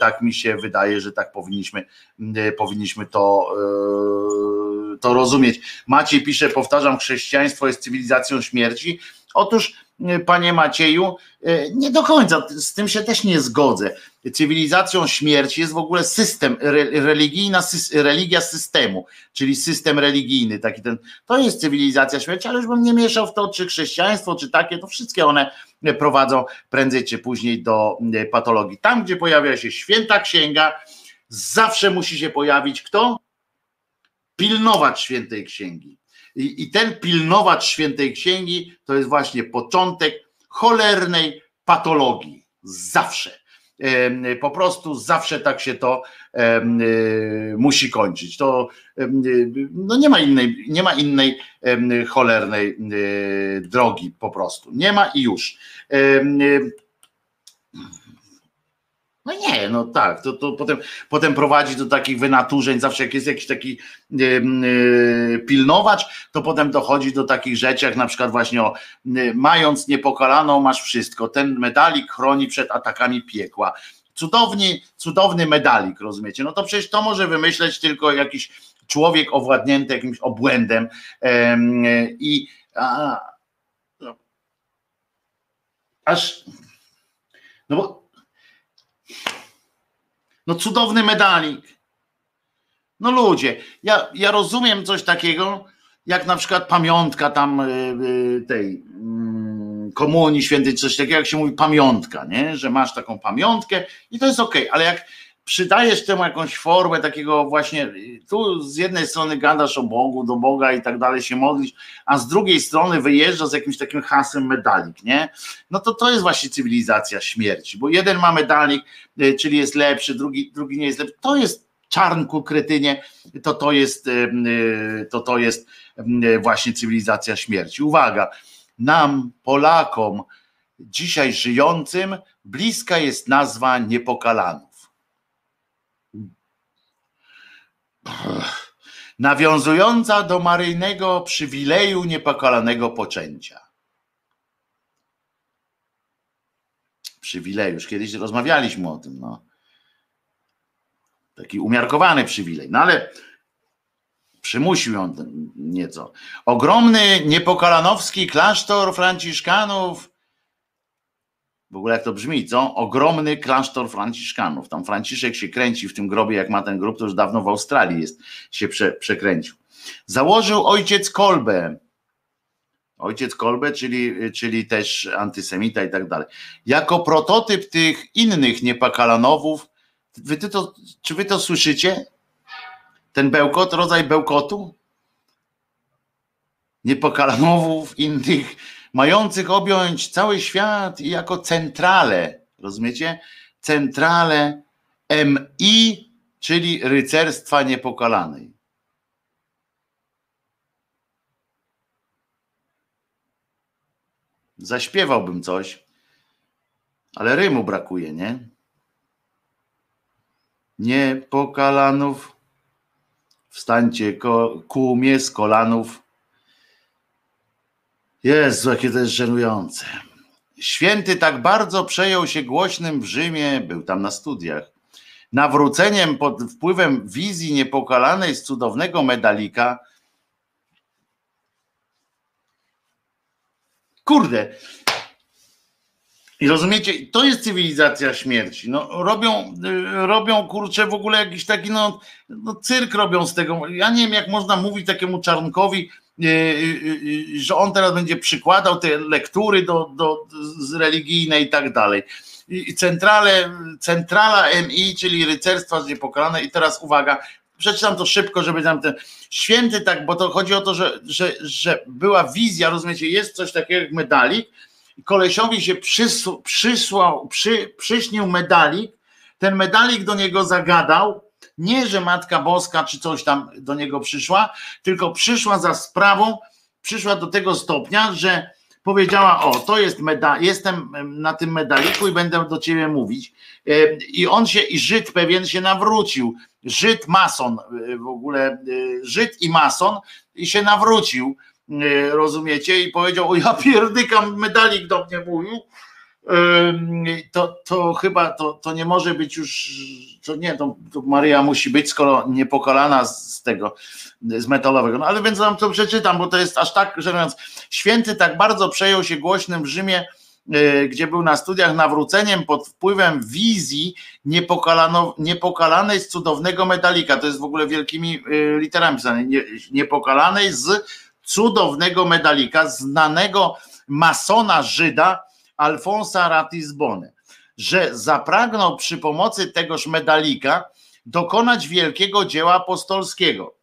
S1: tak mi się wydaje, że tak powinniśmy, y, powinniśmy to, to rozumieć. Maciej pisze, powtarzam, chrześcijaństwo jest cywilizacją śmierci. Otóż panie Macieju, e, nie do końca, z tym się też nie zgodzę. Cywilizacją śmierci jest w ogóle system, religijna, religia systemu, czyli system religijny, taki ten, to jest cywilizacja śmierci, ale już bym nie mieszał w to, czy chrześcijaństwo, czy takie, to wszystkie one prowadzą prędzej czy później do e, patologii. Tam, gdzie pojawia się święta księga, zawsze musi się pojawić kto? Pilnować świętej księgi i, I ten pilnowacz świętej księgi to jest właśnie początek cholernej patologii. Zawsze. Po prostu zawsze tak się to e, musi kończyć. To no nie ma innej, nie ma innej cholernej e, drogi po prostu. Nie ma i już. No nie, no tak, to, to potem, potem prowadzi do takich wynaturzeń, zawsze jak jest jakiś taki yy, pilnowacz, to potem dochodzi do takich rzeczy, jak na przykład właśnie o yy, mając niepokalaną masz wszystko, ten medalik chroni przed atakami piekła. Cudowny, cudowny medalik, rozumiecie? No to przecież to może wymyśleć tylko jakiś człowiek owładnięty jakimś obłędem yy, i no, aż no bo no cudowny medalik. No ludzie, ja, ja rozumiem coś takiego, jak na przykład pamiątka tam y, y, tej mm, komunii świętej, coś takiego, jak się mówi pamiątka, nie? że masz taką pamiątkę i to jest ok, ale jak przydajesz temu jakąś formę takiego właśnie, tu z jednej strony gadasz o Bogu, do Boga i tak dalej się modlisz, a z drugiej strony wyjeżdżasz z jakimś takim hasem medalik, nie? No to to jest właśnie cywilizacja śmierci, bo jeden ma medalik, y, czyli jest lepszy, drugi, drugi nie jest lepszy. To jest czarnku kretynie, to to jest, y, y, to to jest właśnie cywilizacja śmierci. Uwaga, nam, Polakom, dzisiaj żyjącym, bliska jest nazwa niepokalanów nawiązująca do maryjnego przywileju niepokalanego poczęcia. Przywilej, już kiedyś rozmawialiśmy o tym, no. Taki umiarkowany przywilej, no ale przymusił ją nieco. Ogromny niepokalanowski klasztor franciszkanów W ogóle jak to brzmi, co? Ogromny klasztor Franciszkanów. Tam Franciszek się kręci w tym grobie, jak ma ten grób, to już dawno w Australii jest, się prze, przekręcił. Założył ojciec kolbę. Ojciec kolbę, czyli, czyli też antysemita i tak dalej. Jako prototyp tych innych niepakalanowów, wy to, czy wy to słyszycie? Ten bełkot, rodzaj bełkotu? Niepakalanowów, innych mających objąć cały świat i jako centrale, rozumiecie? Centrale MI, czyli rycerstwa niepokalanej. Zaśpiewałbym coś, ale rymu brakuje, nie? Niepokalanów, wstańcie mnie z kolanów, Jezu, jakie to jest żenujące. Święty tak bardzo przejął się głośnym w Rzymie, był tam na studiach, nawróceniem pod wpływem wizji niepokalanej z cudownego medalika. Kurde. I rozumiecie, to jest cywilizacja śmierci. No, robią, y, robią kurczę w ogóle jakiś taki no, no, cyrk robią z tego. Ja nie wiem, jak można mówić takiemu czarnkowi, że on teraz będzie przykładał te lektury do, do, z religijnej i tak dalej. I centrale, centrala MI, czyli rycerstwa niepokalane i teraz uwaga, przeczytam to szybko, żeby tam ten święty tak, bo to chodzi o to, że, że, że była wizja, rozumiecie, jest coś takiego jak medalik. Kolesiowi się przysłał, przysłał, przy, przyśnił medalik, ten medalik do niego zagadał, nie, że Matka Boska czy coś tam do niego przyszła, tylko przyszła za sprawą, przyszła do tego stopnia, że powiedziała: O, to jest medal, jestem na tym medaliku i będę do ciebie mówić. E, I on się, i Żyd pewien się nawrócił. Żyd mason, e, w ogóle e, Żyd i mason, i się nawrócił, rozumiecie? I powiedział: O, ja pierdykam, medalik do mnie mówił to, to chyba to, to nie może być już, to nie, to, to Maria musi być, skoro niepokalana z tego, z metalowego. No ale więc wam to przeczytam, bo to jest aż tak żenujące. Święty tak bardzo przejął się głośnym w Rzymie, e, gdzie był na studiach nawróceniem pod wpływem wizji niepokalanej z cudownego medalika. To jest w ogóle wielkimi e, literami pisane. Niepokalanej z cudownego medalika, znanego masona Żyda, Alfonsa Ratisbony, że zapragnął przy pomocy tegoż medalika dokonać wielkiego dzieła apostolskiego.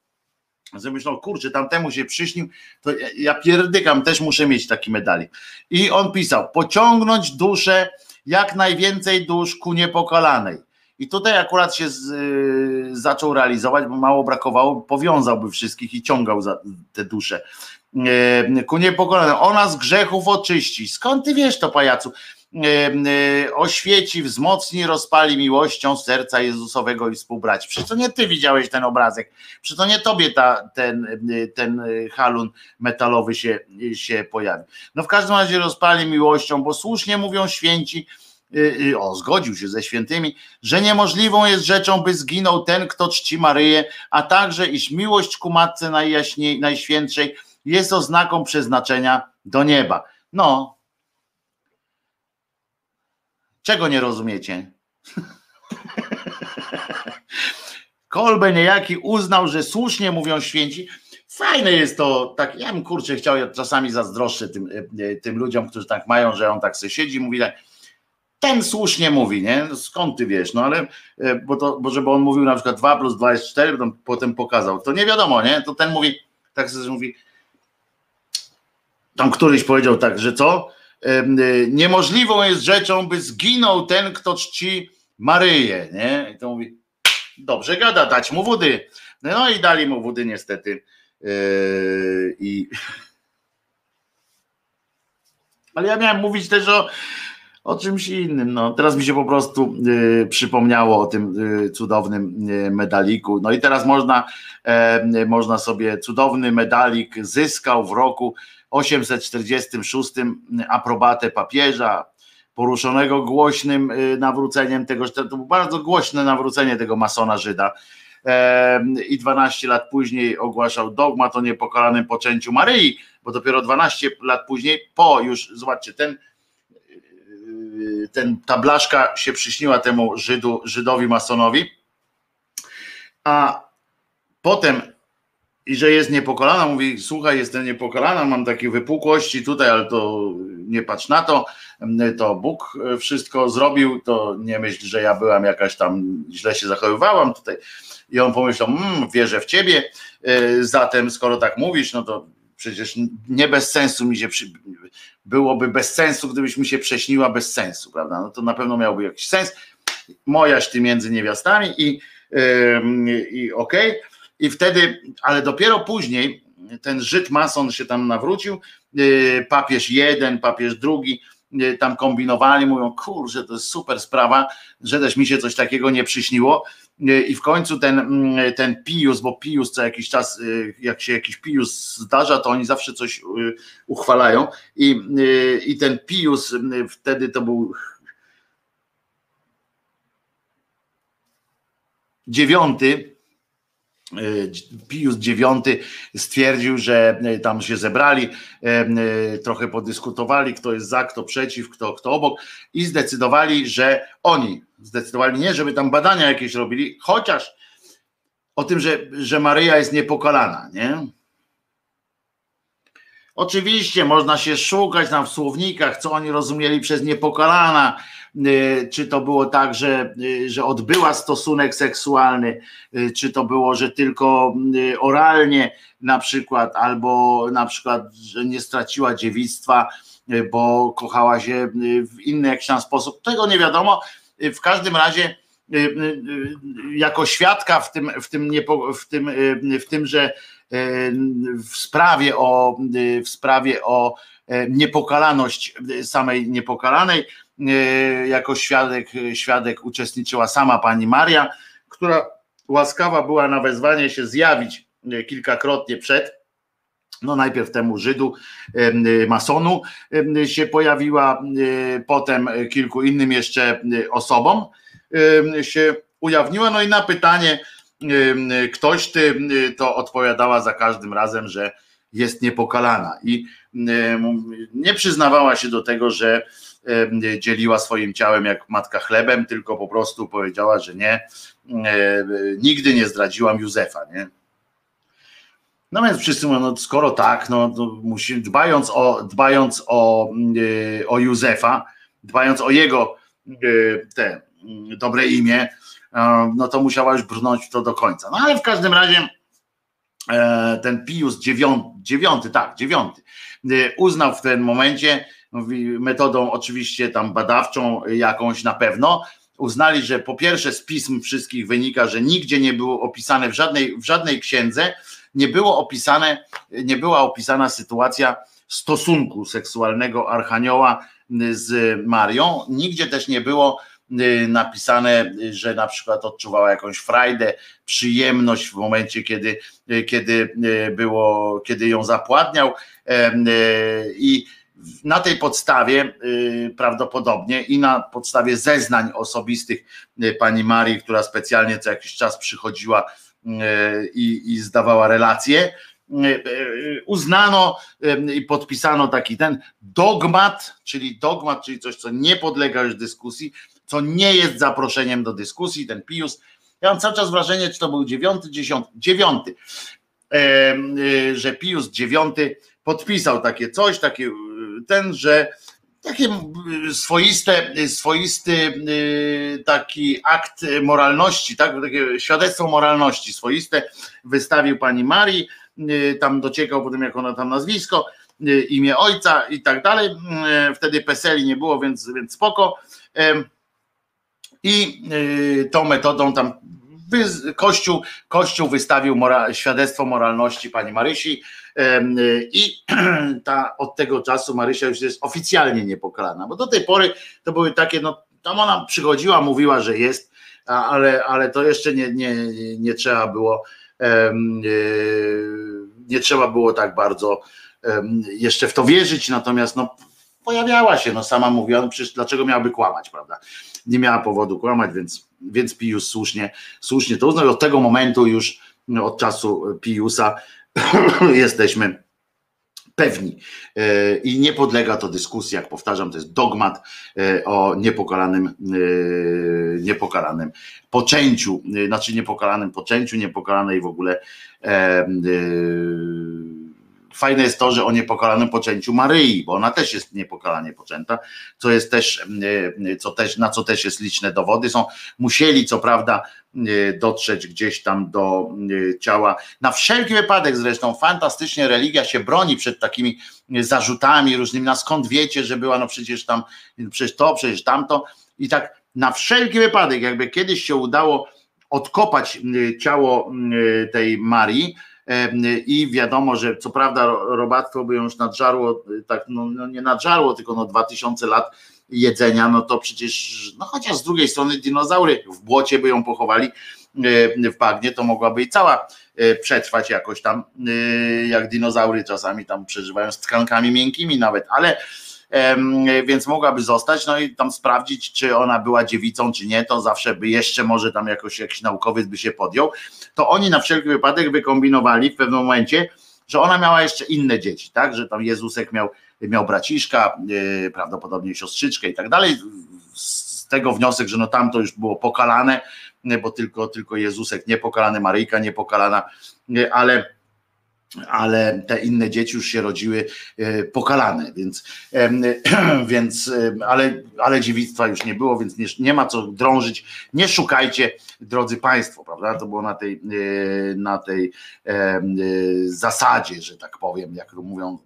S1: Że myślą, kurczę, tamtemu się przyśnił, to ja pierdykam, też muszę mieć taki medalik. I on pisał, pociągnąć duszę, jak najwięcej dusz ku niepokalanej. I tutaj akurat się z, y, zaczął realizować, bo mało brakowało, powiązałby wszystkich i ciągał za te dusze. E, ku niepokolanym. Ona z grzechów oczyści. Skąd ty wiesz to, pajacu? E, e, oświeci, wzmocni, rozpali miłością serca Jezusowego i współbraci. Przecież to nie ty widziałeś ten obrazek, przecież to nie tobie ta, ten, ten halun metalowy się, się pojawił. No w każdym razie rozpali miłością, bo słusznie mówią święci, o, zgodził się ze świętymi, że niemożliwą jest rzeczą, by zginął ten, kto czci Maryję, a także iż miłość ku Matce Najjaśniej, Najświętszej jest oznaką przeznaczenia do nieba. No. Czego nie rozumiecie? (laughs) Kolbe niejaki uznał, że słusznie mówią święci. Fajne jest to, tak, ja bym kurczę chciał, ja czasami zazdroszczę tym, e, e, tym ludziom, którzy tak mają, że on tak sobie siedzi mówi tak, ten słusznie mówi, nie? Skąd ty wiesz? No ale, e, bo, to, bo żeby on mówił na przykład 2 plus 2 jest 4, potem pokazał, to nie wiadomo, nie? To ten mówi, tak sobie mówi, tam któryś powiedział tak, że co? Y, niemożliwą jest rzeczą, by zginął ten, kto czci Maryję, nie? I to mówi, dobrze gada, dać mu wody. No i dali mu wody niestety. Yy, I... (laughs) Ale ja miałem mówić też o, o czymś innym. No, teraz mi się po prostu y, przypomniało o tym y, cudownym y, medaliku. No i teraz można, e, można sobie cudowny medalik zyskał w roku 846 aprobatę papieża, poruszonego głośnym y, nawróceniem tego, to było bardzo głośne nawrócenie tego masona Żyda. I 12 lat później ogłaszał dogmat o niepokalanym poczęciu Maryi, bo dopiero 12 lat później, po już, zobaczcie, ten ten, ta blaszka się przyśniła temu Żydu, Żydowi masonowi, a potem i że jest niepokolana, mówi, słuchaj, jestem niepokolana, mam takie wypukłości tutaj, ale to nie patrz na to, to Bóg wszystko zrobił, to nie myśl, że ja byłam jakaś tam, źle się zachowywałam tutaj. I on pomyślał, mmm, wierzę w ciebie, e, zatem skoro tak mówisz, no to przecież nie bez sensu mi się, przy... byłoby bez sensu, gdybyś mi się prześniła bez sensu, prawda? No to na pewno miałby jakiś sens. Mojaś ty między niewiastami i, yy, i okej. Okay i wtedy, ale dopiero później ten Żyd mason się tam nawrócił, y, papież jeden, papież drugi, y, tam kombinowali, mówią, kurczę, to jest super sprawa, że też mi się coś takiego nie przyśniło. Y, I w końcu ten, mm, ten Pius, bo Pius co jakiś czas, jak się jakiś Pius zdarza, to oni zawsze coś uchwalają. I, i ten Pius wtedy to był dziewiąty, Pius IX stwierdził, że e, tam się zebrali, e, trochę podyskutowali, kto jest za, kto przeciw, kto, kto obok i zdecydowali, że oni zdecydowali nie, żeby tam badania jakieś robili, chociaż o tym, że, że Maryja jest niepokalana, nie? Oczywiście można się szukać tam w słownikach, co oni rozumieli przez niepokalana, y, czy to było tak, że, y, że odbyła stosunek seksualny, y, czy to było, że tylko oralnie na przykład, albo na przykład, że nie straciła dziewictwa, bo kochała się w inny jakiś tam sposób. Tego nie wiadomo. W każdym razie jako świadka w tym, w tym, w tym, w tym że w sprawie o, w sprawie o e, niepokalaność samej niepokalanej. E, jako świadek, świadek uczestniczyła sama pani Maria, która łaskawa była na wezwanie się zjawić e, kilkakrotnie przed. No najpierw temu Żydu, masonu się pojawiła, potem kilku innym jeszcze osobom się ujawniła. No i na pytanie, ktoś ty to odpowiadała za każdym razem, że jest niepokalana i nie przyznawała się do tego, że dzieliła swoim ciałem jak matka chlebem, tylko po prostu powiedziała, że nie, nigdy nie zdradziłam Józefa, nie? No więc wszyscy mówią, no skoro tak, no musi, dbając o, dbając o, o Józefa, dbając o jego te dobre imię, no to musiała już brnąć to do końca. No ale w każdym razie e, ten Pius dziewiąty, dziewiąty tak, dziewiąty, e, uznał w tym momencie, metodą oczywiście tam badawczą jakąś na pewno, uznali, że po pierwsze z pism wszystkich wynika, że nigdzie nie było opisane w żadnej, w żadnej księdze, nie było opisane, nie była opisana sytuacja stosunku seksualnego Archanioła z Marią, nigdzie też nie było napisane, że na przykład odczuwała jakąś frajdę, przyjemność w momencie, kiedy, y, kiedy y, było, kiedy ją zapładniał. I na tej podstawie prawdopodobnie i na podstawie zeznań osobistych pani Marii, która specjalnie co jakiś czas przychodziła i, i zdawała relacje, uznano i podpisano taki ten dogmat, czyli dogmat, czyli coś, co nie podlega już dyskusji, co nie jest zaproszeniem do dyskusji, ten Pius. Ja mam cały czas wrażenie, czy to był dziewiąty, dziesiąty, dziewiąty, y, że Pius dziewiąty podpisał takie coś, takie y, ten, że takie swoiste, swoisty y, taki akt moralności, tak, takie świadectwo moralności swoiste wystawił pani Marii, tam dociekał potem jak ona tam nazwisko, imię ojca i tak dalej. Wtedy Peseli nie było, więc, więc spoko i y, tą metodą tam Kościół, Kościół wystawił świadectwo moralności pani Marysi. Y, i (clears throat) ta, od tego czasu Marysia już jest oficjalnie niepokalana, bo do tej pory to były takie, no tam ona przychodziła, mówiła, że jest, ale, ale to jeszcze nie, nie, nie trzeba było y, nie trzeba było tak bardzo jeszcze w to wierzyć, natomiast no, pojawiała się, no sama mówiła, no przecież dlaczego miałaby kłamać, prawda? Nie miała powodu kłamać, więc, więc Pius słusznie, słusznie to uznał. Od tego momentu już, no, od czasu Piusa (clears throat) jesteśmy pewni i nie podlega to dyskusji, jak powtarzam, to jest dogmat o niepokalanym, niepokalanym poczęciu, znaczy niepokalanym poczęciu, niepokalanej w ogóle fajne jest to, że o niepokalanym poczęciu Maryi, bo ona też jest niepokalanie poczęta, co jest też, e, co też, na co też jest liczne dowody. Są, musieli co prawda e, dotrzeć gdzieś tam do e, ciała. Na wszelki wypadek zresztą fantastycznie religia się broni przed takimi zarzutami różnymi, na skąd wiecie, że była no przecież tam, przecież to, przecież tamto i tak na wszelki wypadek, jakby kiedyś się udało odkopać ciało tej Marii, i wiadomo, że co prawda robactwo by już nadżarło, tak no, no nie nadżarło, tylko no 2000 lat jedzenia, no to przecież, no chociaż z drugiej strony dinozaury w błocie by ją pochowali w bagnie, to mogłaby i cała e, przetrwać jakoś tam, e, jak dinozaury czasami tam przeżywają z tkankami miękkimi nawet, ale więc mogłaby zostać, no i tam sprawdzić, czy ona była dziewicą, czy nie, to zawsze by jeszcze może tam jakoś jakiś naukowiec by się podjął, to oni na wszelki wypadek wykombinowali w pewnym momencie, że ona miała jeszcze inne dzieci, tak, że tam Jezusek miał, miał braciszka, yy, prawdopodobnie siostrzyczkę i tak dalej, z tego wniosek, że no tam to już było pokalane, bo tylko, tylko Jezusek niepokalany, Maryjka niepokalana, yy, ale ale te inne dzieci już się rodziły e, pokalane, więc, (clears throat) więc ale, ale dziewictwa już nie było, więc nie, nie ma co drążyć. Nie szukajcie, drodzy Państwo, prawda? To było na tej, e, na tej e, zasadzie, że tak powiem, jak mówią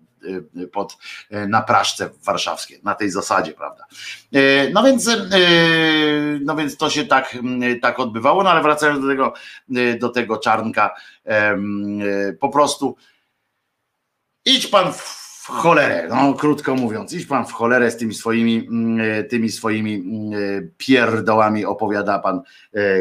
S1: pod, na Praszce warszawskie, na tej zasadzie, prawda. No więc, no więc to się tak, tak odbywało, no ale wracając do tego, do tego czarnka, po prostu idź pan w cholerę, no krótko mówiąc, idź pan w cholerę z tymi swoimi, tymi swoimi pierdołami, opowiada pan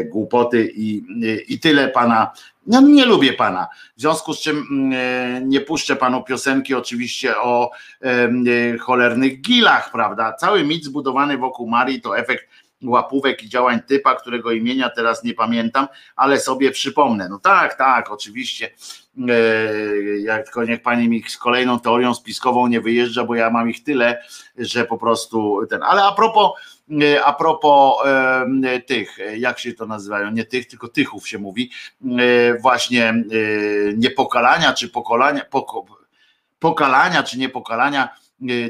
S1: głupoty i, i tyle pana ja nie lubię pana. W związku z czym mm, e, nie puszczę panu piosenki oczywiście o e, cholernych gilach, prawda? Cały mit zbudowany wokół Marii to efekt łapówek i działań typa, którego imienia teraz nie pamiętam, ale sobie przypomnę. No tak, tak, oczywiście. E, jak tylko niech pani mi z kolejną teorią spiskową nie wyjeżdża, bo ja mam ich tyle, że po prostu ten. Ale a propos E, a propos e, tych, jak się to nazywają, nie tych, tylko tychów się mówi, właśnie niepokalania czy pokolania, pokalania czy niepokalania,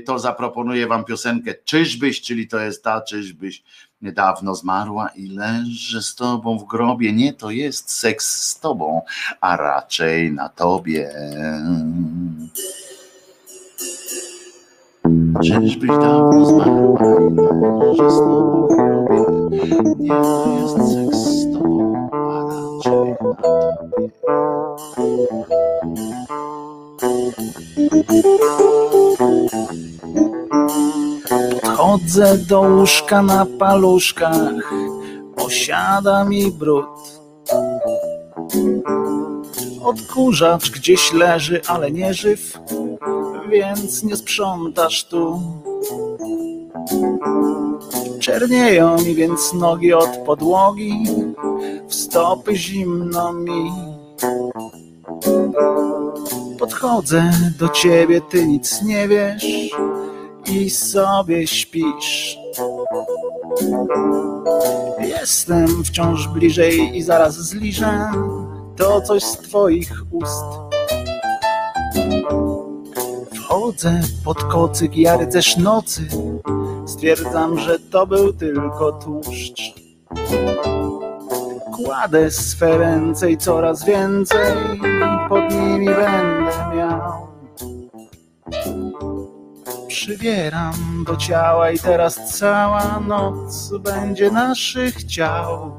S1: to zaproponuję wam piosenkę Czyżbyś, czyli to jest ta Czyżbyś niedawno zmarła i leży z tobą w grobie. Nie, to jest seks z tobą, a raczej na tobie. Czyżbyś dawno zmarła i że znowu robię Nie to jest seks z tobą, a raczej na tobie
S2: Chodzę do łóżka na paluszkach Osiada mi brud Odkurzacz gdzieś leży, ale nie żyw więc nie sprzątasz tu. Czernieją mi więc nogi od podłogi, w stopy zimno mi. Podchodzę do ciebie, ty nic nie wiesz i sobie śpisz. Jestem wciąż bliżej i zaraz zliżę to coś z twoich ust. Chodzę pod kocyk, ja rycerz nocy, stwierdzam, że to był tylko tłuszcz. Kładę swe ręce i coraz więcej pod nimi będę miał. Przybieram do ciała i teraz cała noc będzie naszych ciał.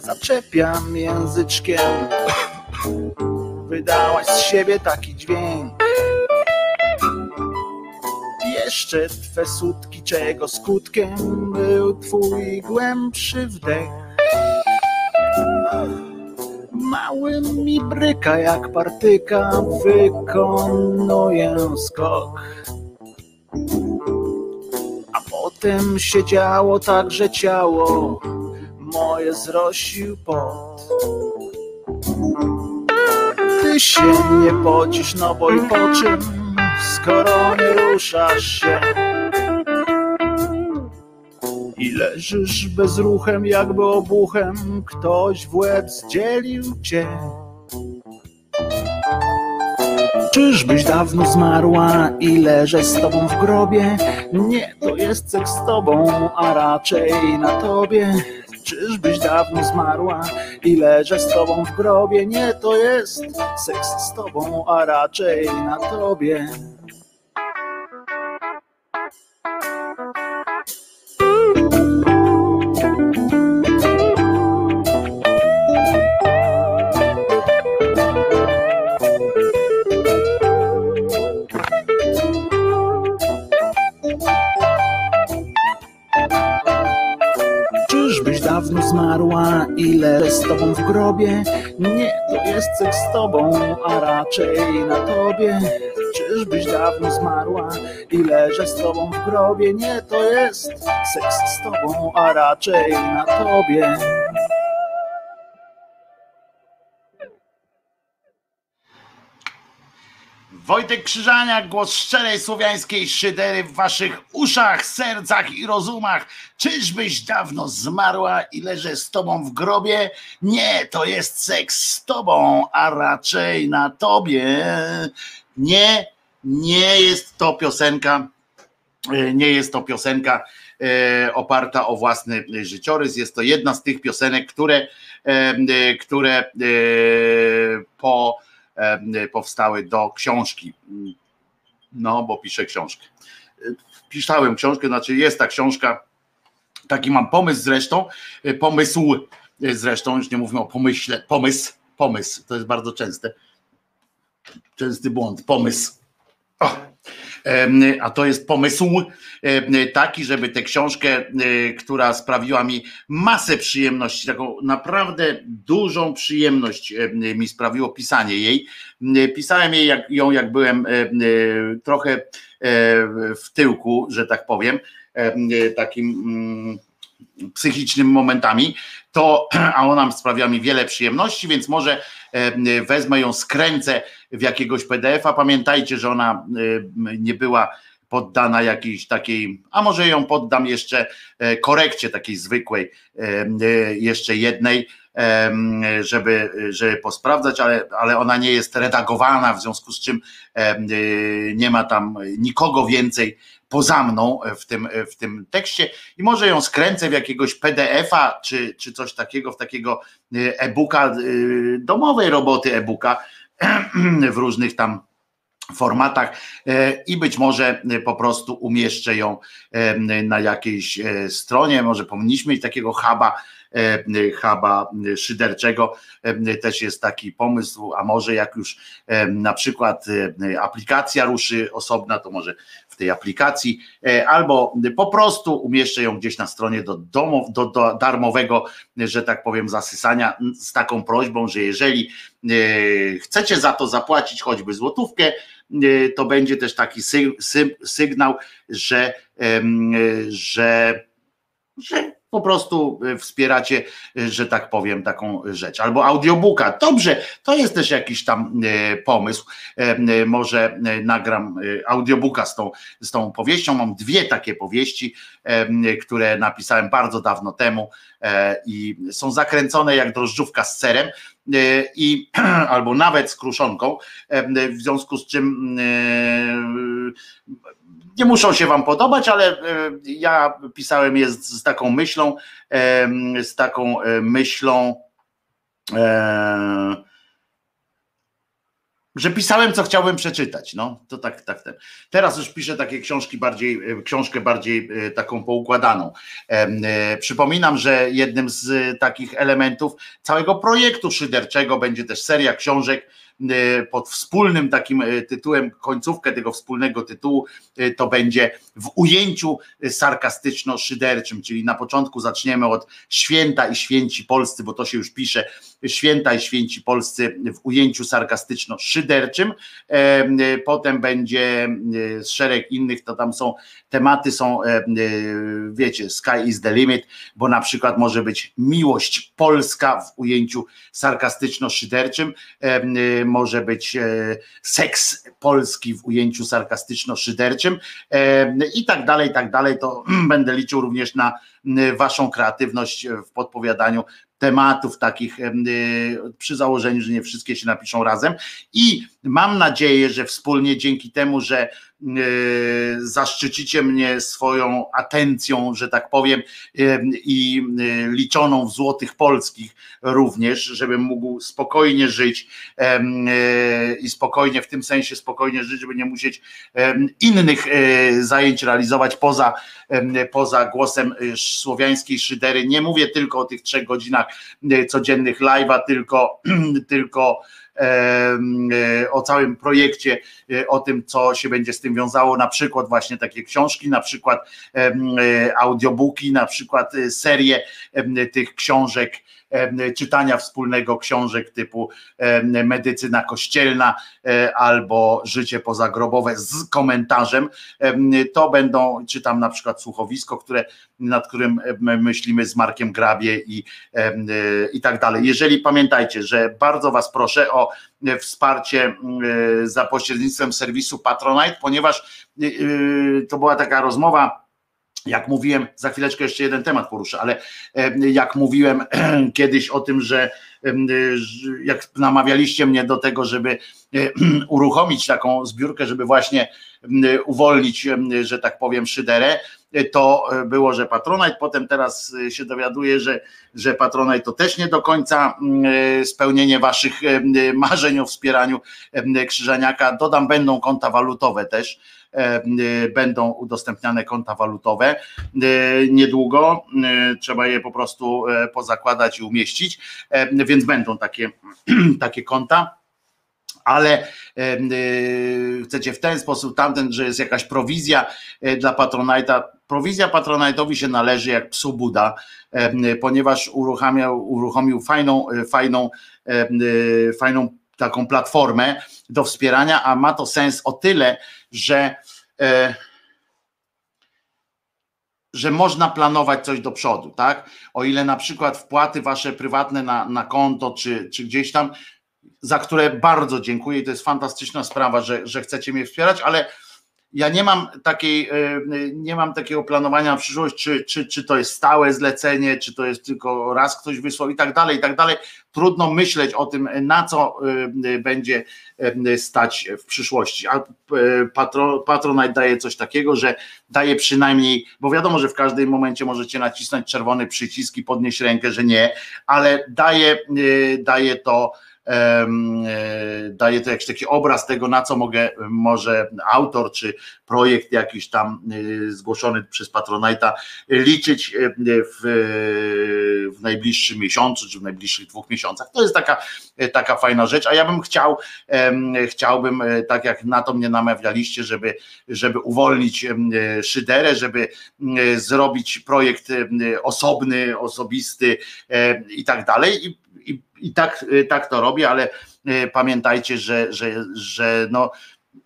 S2: Zaczepiam języczkiem wydałaś z siebie taki dźwięk. Jeszcze twe sutki, czego skutkiem był twój głębszy wdech. Mały mi bryka jak partyka, wykonuję skok. A potem się działo tak, że ciało moje zrosił pot się nie pocisz, no bo i po czym, skoro nie ruszasz się? I leżysz bezruchem, jakby obuchem, ktoś w łeb zdzielił cię. Czyżbyś dawno zmarła i leżę z tobą w grobie? Nie, to jest seks z tobą, a raczej na tobie. Czyżbyś dawno zmarła i leżę z tobą w grobie? Nie, to jest seks z tobą, a raczej na tobie. Leżę z tobą w grobie? Nie, to jest seks z tobą, a raczej na tobie. Czyżbyś dawno zmarła i leżę z tobą w grobie? Nie, to jest seks z tobą, a raczej na tobie.
S1: Wojtek Krzyżaniak, głos szczerej słowiańskiej szydery w waszych uszach, sercach i rozumach. Czyżbyś dawno zmarła i leżę z tobą w grobie? Nie, to jest seks z tobą, a raczej na tobie. Nie, nie jest to piosenka, e, nie jest to piosenka e, oparta o własny życiorys. Jest to jedna z tych piosenek, które, e, które po powstały do książki. No, bo piszę książkę. Pisałem książkę, znaczy jest ta książka, taki mam pomysł zresztą, e, pomysł e, zresztą, już nie mówimy o pomyśle, pomysł, pomysł, to jest bardzo częste, częsty błąd, pomysł. O. A to jest pomysł taki, żeby tę książkę, która sprawiła mi masę przyjemności, taką naprawdę dużą przyjemność em, mi sprawiło pisanie jej. Pisałem jej jak, ją, jak byłem em, trochę w tyłku, że tak powiem, em, takim mm, psychicznym momentami, to, (clears throat) a ona sprawiła mi wiele przyjemności, więc może e, wezmę ją, skręcę w jakiegoś PDF-a. Pamiętajcie, że ona e, nie była poddana jakiejś takiej, a może ją poddam jeszcze e, korekcie takiej zwykłej, jeszcze jednej, żeby, żeby posprawdzać, ale, ale ona nie jest redagowana, w związku z czym nie ma tam nikogo więcej poza mną w tym, w tym tekście. I może ją skręcę w jakiegoś PDF-a czy, czy coś takiego, w takiego e, e-booka, e, domowej roboty e-booka (clears throat) w różnych tam formatach. E, i być może e, po prostu umieszczę ją e, na jakiejś e, stronie, może powinniśmy mieć takiego huba, e, huba szyderczego, E, też jest taki pomysł, a może jak już e, na przykład e, aplikacja ruszy osobna, to może tej aplikacji, e, albo po prostu umieszczę ją gdzieś na stronie do, domu, do, do darmowego, że tak powiem, zasysania z taką prośbą, że jeżeli e, chcecie za to zapłacić choćby złotówkę, e, to będzie też taki sy, sy, sygnał, że, że, że po prostu e, wspieracie, e, że tak powiem, taką rzecz. Albo audiobooka. Dobrze, to jest też jakiś tam e, pomysł. E, Może nagram audiobooka z tą, z tą powieścią. Mam dwie takie powieści, e, które napisałem bardzo dawno temu e, i są zakręcone jak drożdżówka z serem i (clears throat) albo nawet z kruszonką, w związku z czym nie muszą się wam podobać, ale e, ja pisałem je z, z taką myślą, z taką e, myślą, e, że pisałem, co chciałbym przeczytać. No, to tak, tak ten. Teraz już piszę takie książki bardziej, książkę bardziej taką poukładaną. Przypominam, że jednym z takich elementów całego projektu szyderczego będzie też seria książek pod wspólnym takim e, tytułem, końcówkę tego wspólnego tytułu e, to będzie w ujęciu sarkastyczno-szyderczym, czyli na początku zaczniemy od święta i święci polscy, bo to się już pisze, święta i święci polscy w ujęciu sarkastyczno-szyderczym, E, e, potem będzie e, szereg innych, to tam są tematy są, wiecie, sky is the limit, bo na przykład może być miłość polska w ujęciu sarkastyczno-szyderczym, może być seks polski w ujęciu sarkastyczno-szyderczym. I tak dalej, i tak dalej. To (clears throat) będę liczył również na waszą kreatywność w podpowiadaniu tematów takich przy założeniu, że nie wszystkie się napiszą razem. I mam nadzieję, że wspólnie dzięki temu, że zaszczycicie mnie swoją atencją, że tak powiem, i liczoną w złotych polskich również, żebym mógł spokojnie żyć i spokojnie w tym sensie spokojnie żyć, żeby nie musieć innych e, zajęć realizować poza, poza głosem e, słowiańskiej szydery. Nie mówię tylko o tych trzech godzinach e, codziennych live'a, tylko, (clears throat) tylko E, o całym projekcie, e, o tym, co się będzie z tym wiązało, na przykład właśnie takie książki, na przykład e, audiobooki, na przykład serię tych książek czytania wspólnego książek typu medycyna kościelna albo życie pozagrobowe z komentarzem. To będą, czytam na przykład słuchowisko, które, nad którym myślimy z Markiem Grabie i, i tak dalej. Jeżeli pamiętajcie, że bardzo Was proszę o wsparcie za pośrednictwem serwisu Patronite, ponieważ to była taka rozmowa jak mówiłem, za chwileczkę jeszcze jeden temat poruszę, ale jak mówiłem (clears throat) kiedyś o tym, że jak namawialiście mnie do tego, żeby (clears throat) uruchomić taką zbiórkę, żeby właśnie uwolnić, że tak powiem, szyderę, to było, że Patronite, potem teraz się dowiaduję, że, że Patronite to też nie do końca spełnienie waszych marzeń o wspieraniu Krzyżaniaka. Dodam, będą konta walutowe też, E, będą udostępniane konta walutowe e, niedługo. E, trzeba je po prostu pozakładać i umieścić, więc będą takie, (clears throat) takie konta ale chcecie w ten sposób, tamten, że jest jakaś prowizja dla Patronite'a. Prowizja Patronite'owi się należy jak psu Buda, ponieważ uruchamiał, uruchomił fajną, fajną, fajną taką platformę do wspierania, a ma to sens o tyle, że e, że można planować coś do przodu, tak? O ile na przykład wpłaty wasze prywatne na, na konto, czy, czy gdzieś tam, za które bardzo dziękuję, i to jest fantastyczna sprawa, że, że chcecie mnie wspierać, ale ja nie mam takiej, e, nie mam takiego planowania na przyszłość, czy, czy, czy to jest stałe zlecenie, czy to jest tylko raz ktoś wysłał i tak dalej, i tak dalej. Trudno myśleć o tym, na co e, będzie e, stać w przyszłości. A Patronite daje coś takiego, że daje przynajmniej, bo wiadomo, że w każdym momencie możecie nacisnąć czerwony przycisk i podnieść rękę, że nie, ale daje, daje to daje to jakiś taki obraz tego, na co mogę, może autor czy projekt jakiś tam e, zgłoszony przez Patronite'a liczyć e, w, w najbliższym miesiącu, czy w najbliższych dwóch miesiącach. To jest taka, taka fajna rzecz, a ja bym chciał, chciałbym, tak jak na to mnie namawialiście, żeby, żeby uwolnić szyderę, żeby zrobić projekt osobny, osobisty i tak dalej. I, i tak, y, tak to robię, ale y, pamiętajcie, że, że, że no,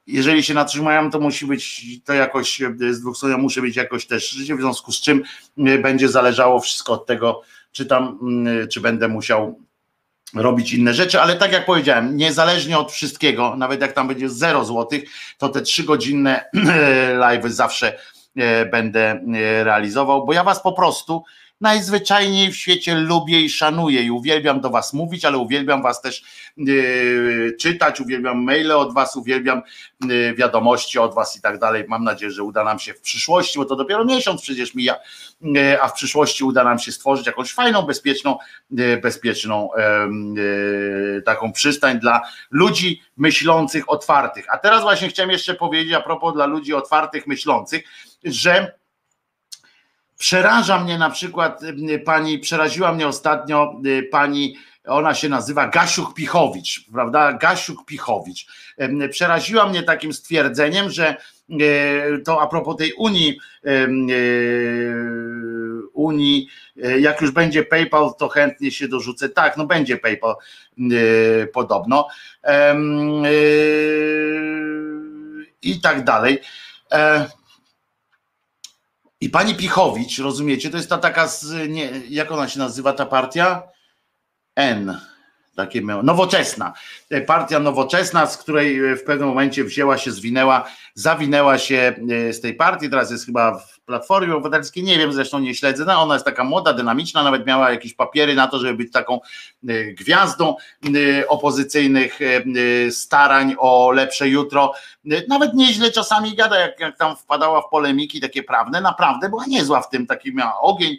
S1: jeżeli się na coś mają, to musi być to jakoś y, z dwóch stron muszę być jakoś też życie, w związku z czym będzie zależało wszystko od tego, czy tam, czy będę musiał robić inne rzeczy, ale tak jak powiedziałem, niezależnie od wszystkiego, nawet jak tam będzie 0 złotych, to te trzygodzinne (clears throat) live zawsze będę realizował, bo ja was po prostu najzwyczajniej w świecie lubię i szanuję i uwielbiam do Was mówić, ale uwielbiam Was też yy, czytać, uwielbiam maile od Was, uwielbiam yy, wiadomości od Was i tak dalej. Mam nadzieję, że uda nam się w przyszłości, bo to dopiero miesiąc przecież mija, yy, a w przyszłości uda nam się stworzyć jakąś fajną, bezpieczną, yy, bezpieczną yy, taką przystań dla ludzi myślących, otwartych. A teraz właśnie chciałem jeszcze powiedzieć a propos dla ludzi otwartych, myślących, że Przeraża mnie na przykład y, pani, przeraziła mnie ostatnio y, pani, ona się nazywa Gasiuk Pichowicz, prawda? Gasiuk Pichowicz. Przeraziła mnie takim stwierdzeniem, że y, to a propos tej Unii, Unii, jak już będzie PayPal, to chętnie się dorzucę. Tak, no będzie PayPal podobno. I tak dalej. E, i pani Pichowicz, rozumiecie, to jest ta taka, z, nie, jak ona się nazywa ta partia? N. takie nowoczesna, partia nowoczesna, z której w pewnym momencie wzięła się, zwinęła, zawinęła się z tej partii, teraz jest chyba w Platformie Obywatelskiej, nie wiem, zresztą nie śledzę, no ona jest taka młoda, dynamiczna, nawet miała jakieś papiery na to, żeby być taką y, gwiazdą y, opozycyjnych y, starań o lepsze jutro. Nawet nieźle czasami gada, jak, jak tam wpadała w polemiki takie prawne, naprawdę była niezła w tym, taki miała ogień,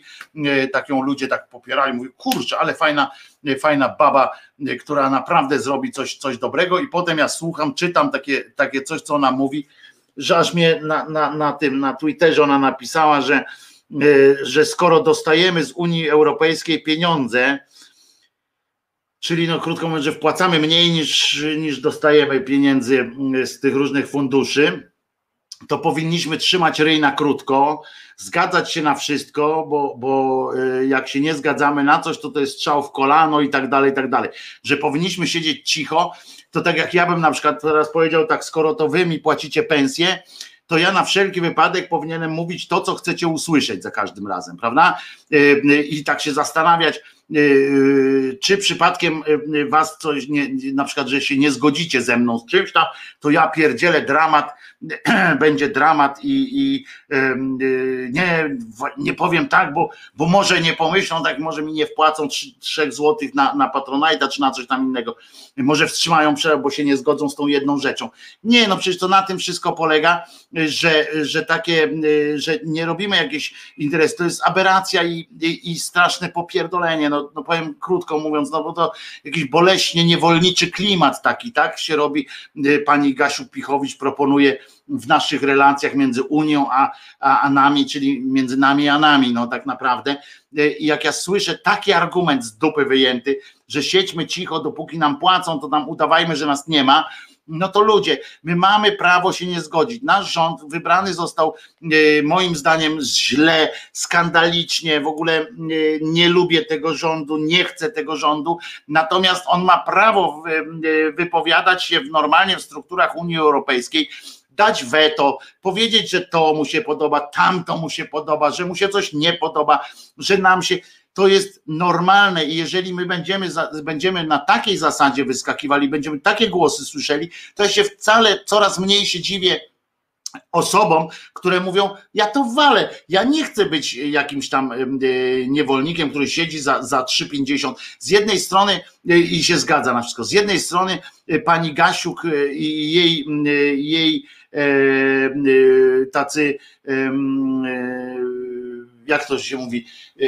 S1: taką ludzie tak popierali, mówię, kurczę, ale fajna, fajna baba, która naprawdę zrobi coś, coś dobrego. I potem ja słucham, czytam takie, takie coś, co ona mówi, że aż mnie na, na, na tym, na Twitterze ona napisała, że, e, że skoro dostajemy z Unii Europejskiej pieniądze, czyli no krótko mówiąc, że wpłacamy mniej niż, niż dostajemy pieniędzy z tych różnych funduszy, to powinniśmy trzymać ryj na krótko, zgadzać się na wszystko, bo, bo e, jak się nie zgadzamy na coś, to to jest strzał w kolano i tak dalej, i tak dalej. Że powinniśmy siedzieć cicho to tak jak ja bym na przykład teraz powiedział, tak skoro to wy mi płacicie pensję, to ja na wszelki wypadek powinienem mówić to, co chcecie usłyszeć za każdym razem, prawda? E, e, I tak się zastanawiać, czy przypadkiem was coś, nie, na przykład, że się nie zgodzicie ze mną z czymś tam, to ja pierdzielę dramat, (clears throat) będzie dramat i, i nie, nie powiem tak, bo, bo może nie pomyślą, tak może mi nie wpłacą 3 złotych na, na Patronite'a czy na coś tam innego, może wstrzymają przerwę, bo się nie zgodzą z tą jedną rzeczą. Nie, no przecież to na tym wszystko polega, że, że takie, że nie robimy jakiś interes, to jest aberracja i, i, i straszne popierdolenie, no, no powiem krótko mówiąc, no bo to jakiś boleśnie niewolniczy klimat taki, tak się robi, pani Gasiu Pichowicz proponuje w naszych relacjach między Unią a, a, a nami, czyli między nami a nami, no tak naprawdę. I jak ja słyszę taki argument z dupy wyjęty, że siedźmy cicho, dopóki nam płacą, to nam udawajmy, że nas nie ma, no to ludzie, my mamy prawo się nie zgodzić. Nasz rząd wybrany został e, moim zdaniem źle, skandalicznie, w ogóle e, nie lubię tego rządu, nie chcę tego rządu, natomiast on ma prawo e, wypowiadać się normalnie w strukturach Unii Europejskiej dać weto, powiedzieć, że to mu się podoba, tamto mu się podoba, że mu się coś nie podoba, że nam się. To jest normalne i jeżeli my będziemy, będziemy na takiej zasadzie wyskakiwali, będziemy takie głosy słyszeli, to ja się wcale coraz mniej się dziwię osobom, które mówią, ja to walę, ja nie chcę być jakimś tam e, niewolnikiem, który siedzi za, za 3,50. Z jednej strony e, i się zgadza na wszystko, z jednej strony e, pani Gasiuk i jej, jej tacy jak to się mówi,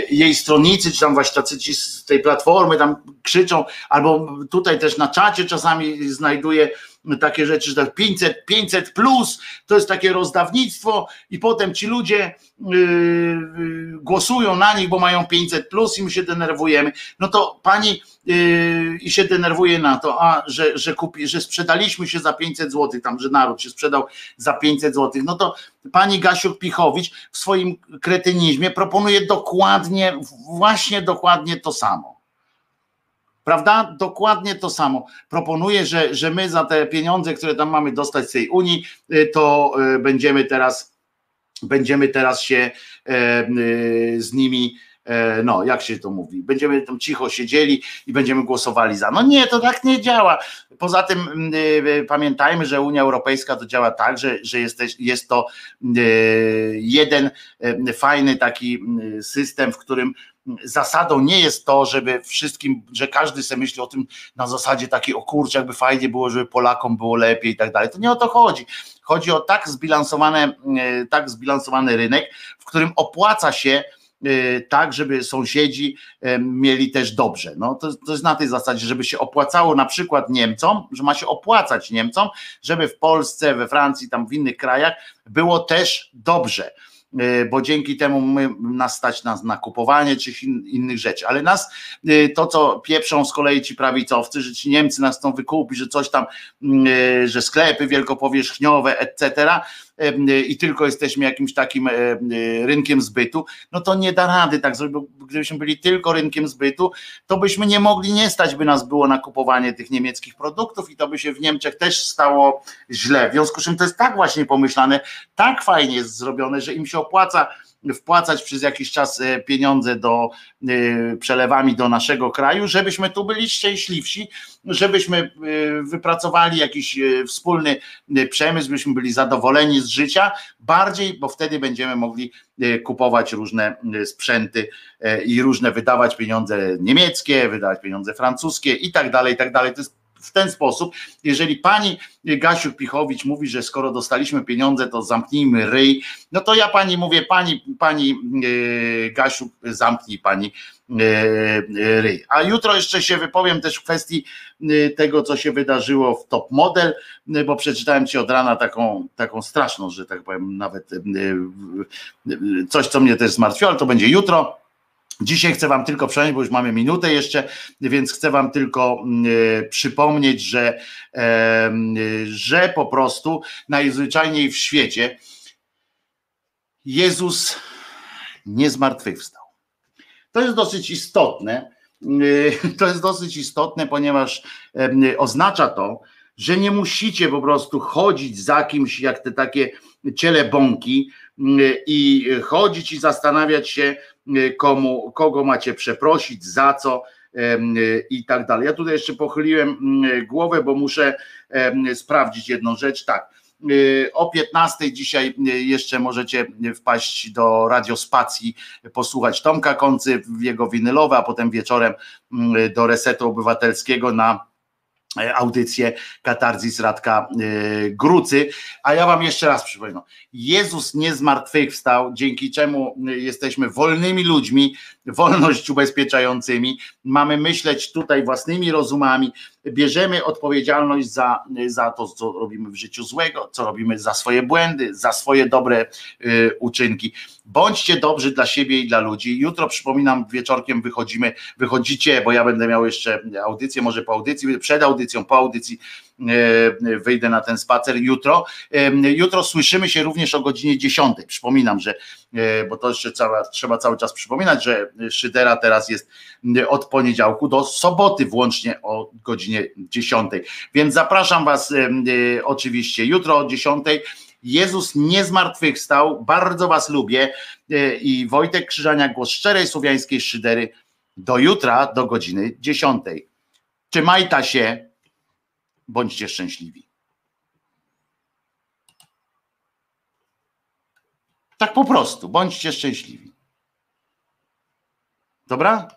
S1: jej stronnicy, czy tam właśnie tacy ci z tej platformy tam krzyczą, albo tutaj też na czacie czasami znajduję takie rzeczy, że tak 500, 500 plus, to jest takie rozdawnictwo i potem ci ludzie yy, yy, głosują na nich, bo mają 500 plus i my się denerwujemy. No to pani yy, i się denerwuje na to, a że, że, kupi, że sprzedaliśmy się za 500 zł, tam, że naród się sprzedał za 500 zł, no to pani Gasiuk-Pichowicz w swoim kretynizmie proponuje dokładnie, właśnie dokładnie to samo Prawda? Dokładnie to samo. Proponuję, że, że my za te pieniądze, które tam mamy dostać z tej Unii, y, to y, będziemy teraz, będziemy teraz się e, y, z nimi e, no, jak się to mówi, będziemy tam cicho siedzieli i będziemy głosowali za. No nie, to tak nie działa. Poza tym pamiętajmy, że Unia Europejska to działa tak, że, że jest, jest to jeden fajny taki system, w którym zasadą nie jest to, żeby wszystkim, że każdy sobie myśli o tym na zasadzie takiej o kurczę, jakby fajnie było, żeby Polakom było lepiej i tak dalej. To nie o to chodzi. Chodzi o tak zbilansowane, tak zbilansowany rynek, w którym opłaca się e, tak, żeby sąsiedzi e, mieli też dobrze. No, to, to jest na tej zasadzie, żeby się opłacało na przykład Niemcom, że ma się opłacać Niemcom, żeby w Polsce, we Francji, tam w innych krajach było też dobrze bo dzięki temu my, nas stać nas na kupowanie czy innych rzeczy, ale nas e, to, co pieprzą z kolei ci prawicowcy, że ci Niemcy nas chcą wykupić, że coś tam, e, że sklepy wielkopowierzchniowe, etc., i tylko jesteśmy jakimś takim rynkiem zbytu, no to nie da rady tak zrobić, gdybyśmy byli tylko rynkiem zbytu, to byśmy nie mogli, nie stać by nas było na kupowanie tych niemieckich produktów i to by się w Niemczech też stało źle. W związku z czym to jest tak właśnie pomyślane, tak fajnie jest zrobione, że im się opłaca wpłacać przez jakiś czas pieniądze do przelewami do naszego kraju, żebyśmy tu byli szczęśliwsi, żebyśmy wypracowali jakiś wspólny przemysł, byśmy byli zadowoleni z życia bardziej, bo wtedy będziemy mogli kupować różne sprzęty i różne wydawać pieniądze niemieckie, wydawać pieniądze francuskie i tak dalej, i tak dalej. To jest w ten sposób, jeżeli pani Gasiu Pichowicz mówi, że skoro dostaliśmy pieniądze, to zamknijmy ryj, no to ja pani mówię, pani, pani e, Gasiu, zamknij pani e, ryj. A jutro jeszcze się wypowiem też w kwestii e, tego, co się wydarzyło w Top Model, bo przeczytałem ci od rana taką, taką straszną, że tak powiem, nawet coś, co mnie też zmartwiło, ale to będzie jutro. Dzisiaj chcę Wam tylko przypomnieć, bo już mamy minutę jeszcze, więc chcę Wam tylko e, przypomnieć, że, e, że po prostu najzwyczajniej w świecie Jezus nie zmartwychwstał. To jest dosyć istotne. E, to jest dosyć istotne, ponieważ oznacza to, że nie musicie po prostu chodzić za kimś jak te takie cielebąki i chodzić i zastanawiać się, komu, kogo macie przeprosić, za co i tak dalej. Ja tutaj jeszcze pochyliłem głowę, bo muszę sprawdzić jedną rzecz. Tak. O 15 dzisiaj jeszcze możecie wpaść do radiospacji, posłuchać Tomka Koncy w jego winylowe, a potem wieczorem do Resetu Obywatelskiego na audycję Katarzis Radka e, Grucy. A ja wam jeszcze raz przypomnę. Jezus nie zmartwychwstał, dzięki czemu jesteśmy wolnymi ludźmi, wolność ubezpieczającymi. Mamy myśleć tutaj własnymi rozumami, bierzemy odpowiedzialność za, za to, co robimy w życiu złego, co robimy za swoje błędy, za swoje dobre y, uczynki. Bądźcie dobrzy dla siebie i dla ludzi. Jutro przypominam, wieczorkiem wychodzimy, wychodzicie, bo ja będę miał jeszcze audycję, może po audycji, przed audycją, po audycji wyjdę na ten spacer jutro. E, jutro słyszymy się również o godzinie 10. Przypominam, że, e, bo to jeszcze trzeba, trzeba cały czas przypominać, że Szydera teraz jest od poniedziałku do soboty włącznie o godzinie 10. Więc zapraszam Was oczywiście jutro o 10. Jezus nie zmartwychwstał, bardzo Was lubię i Wojtek Krzyżania, głos szczerej słowiańskiej szydery do jutra, do godziny 10. Trzymajta się, bądźcie szczęśliwi. Tak po prostu, bądźcie szczęśliwi. Dobra?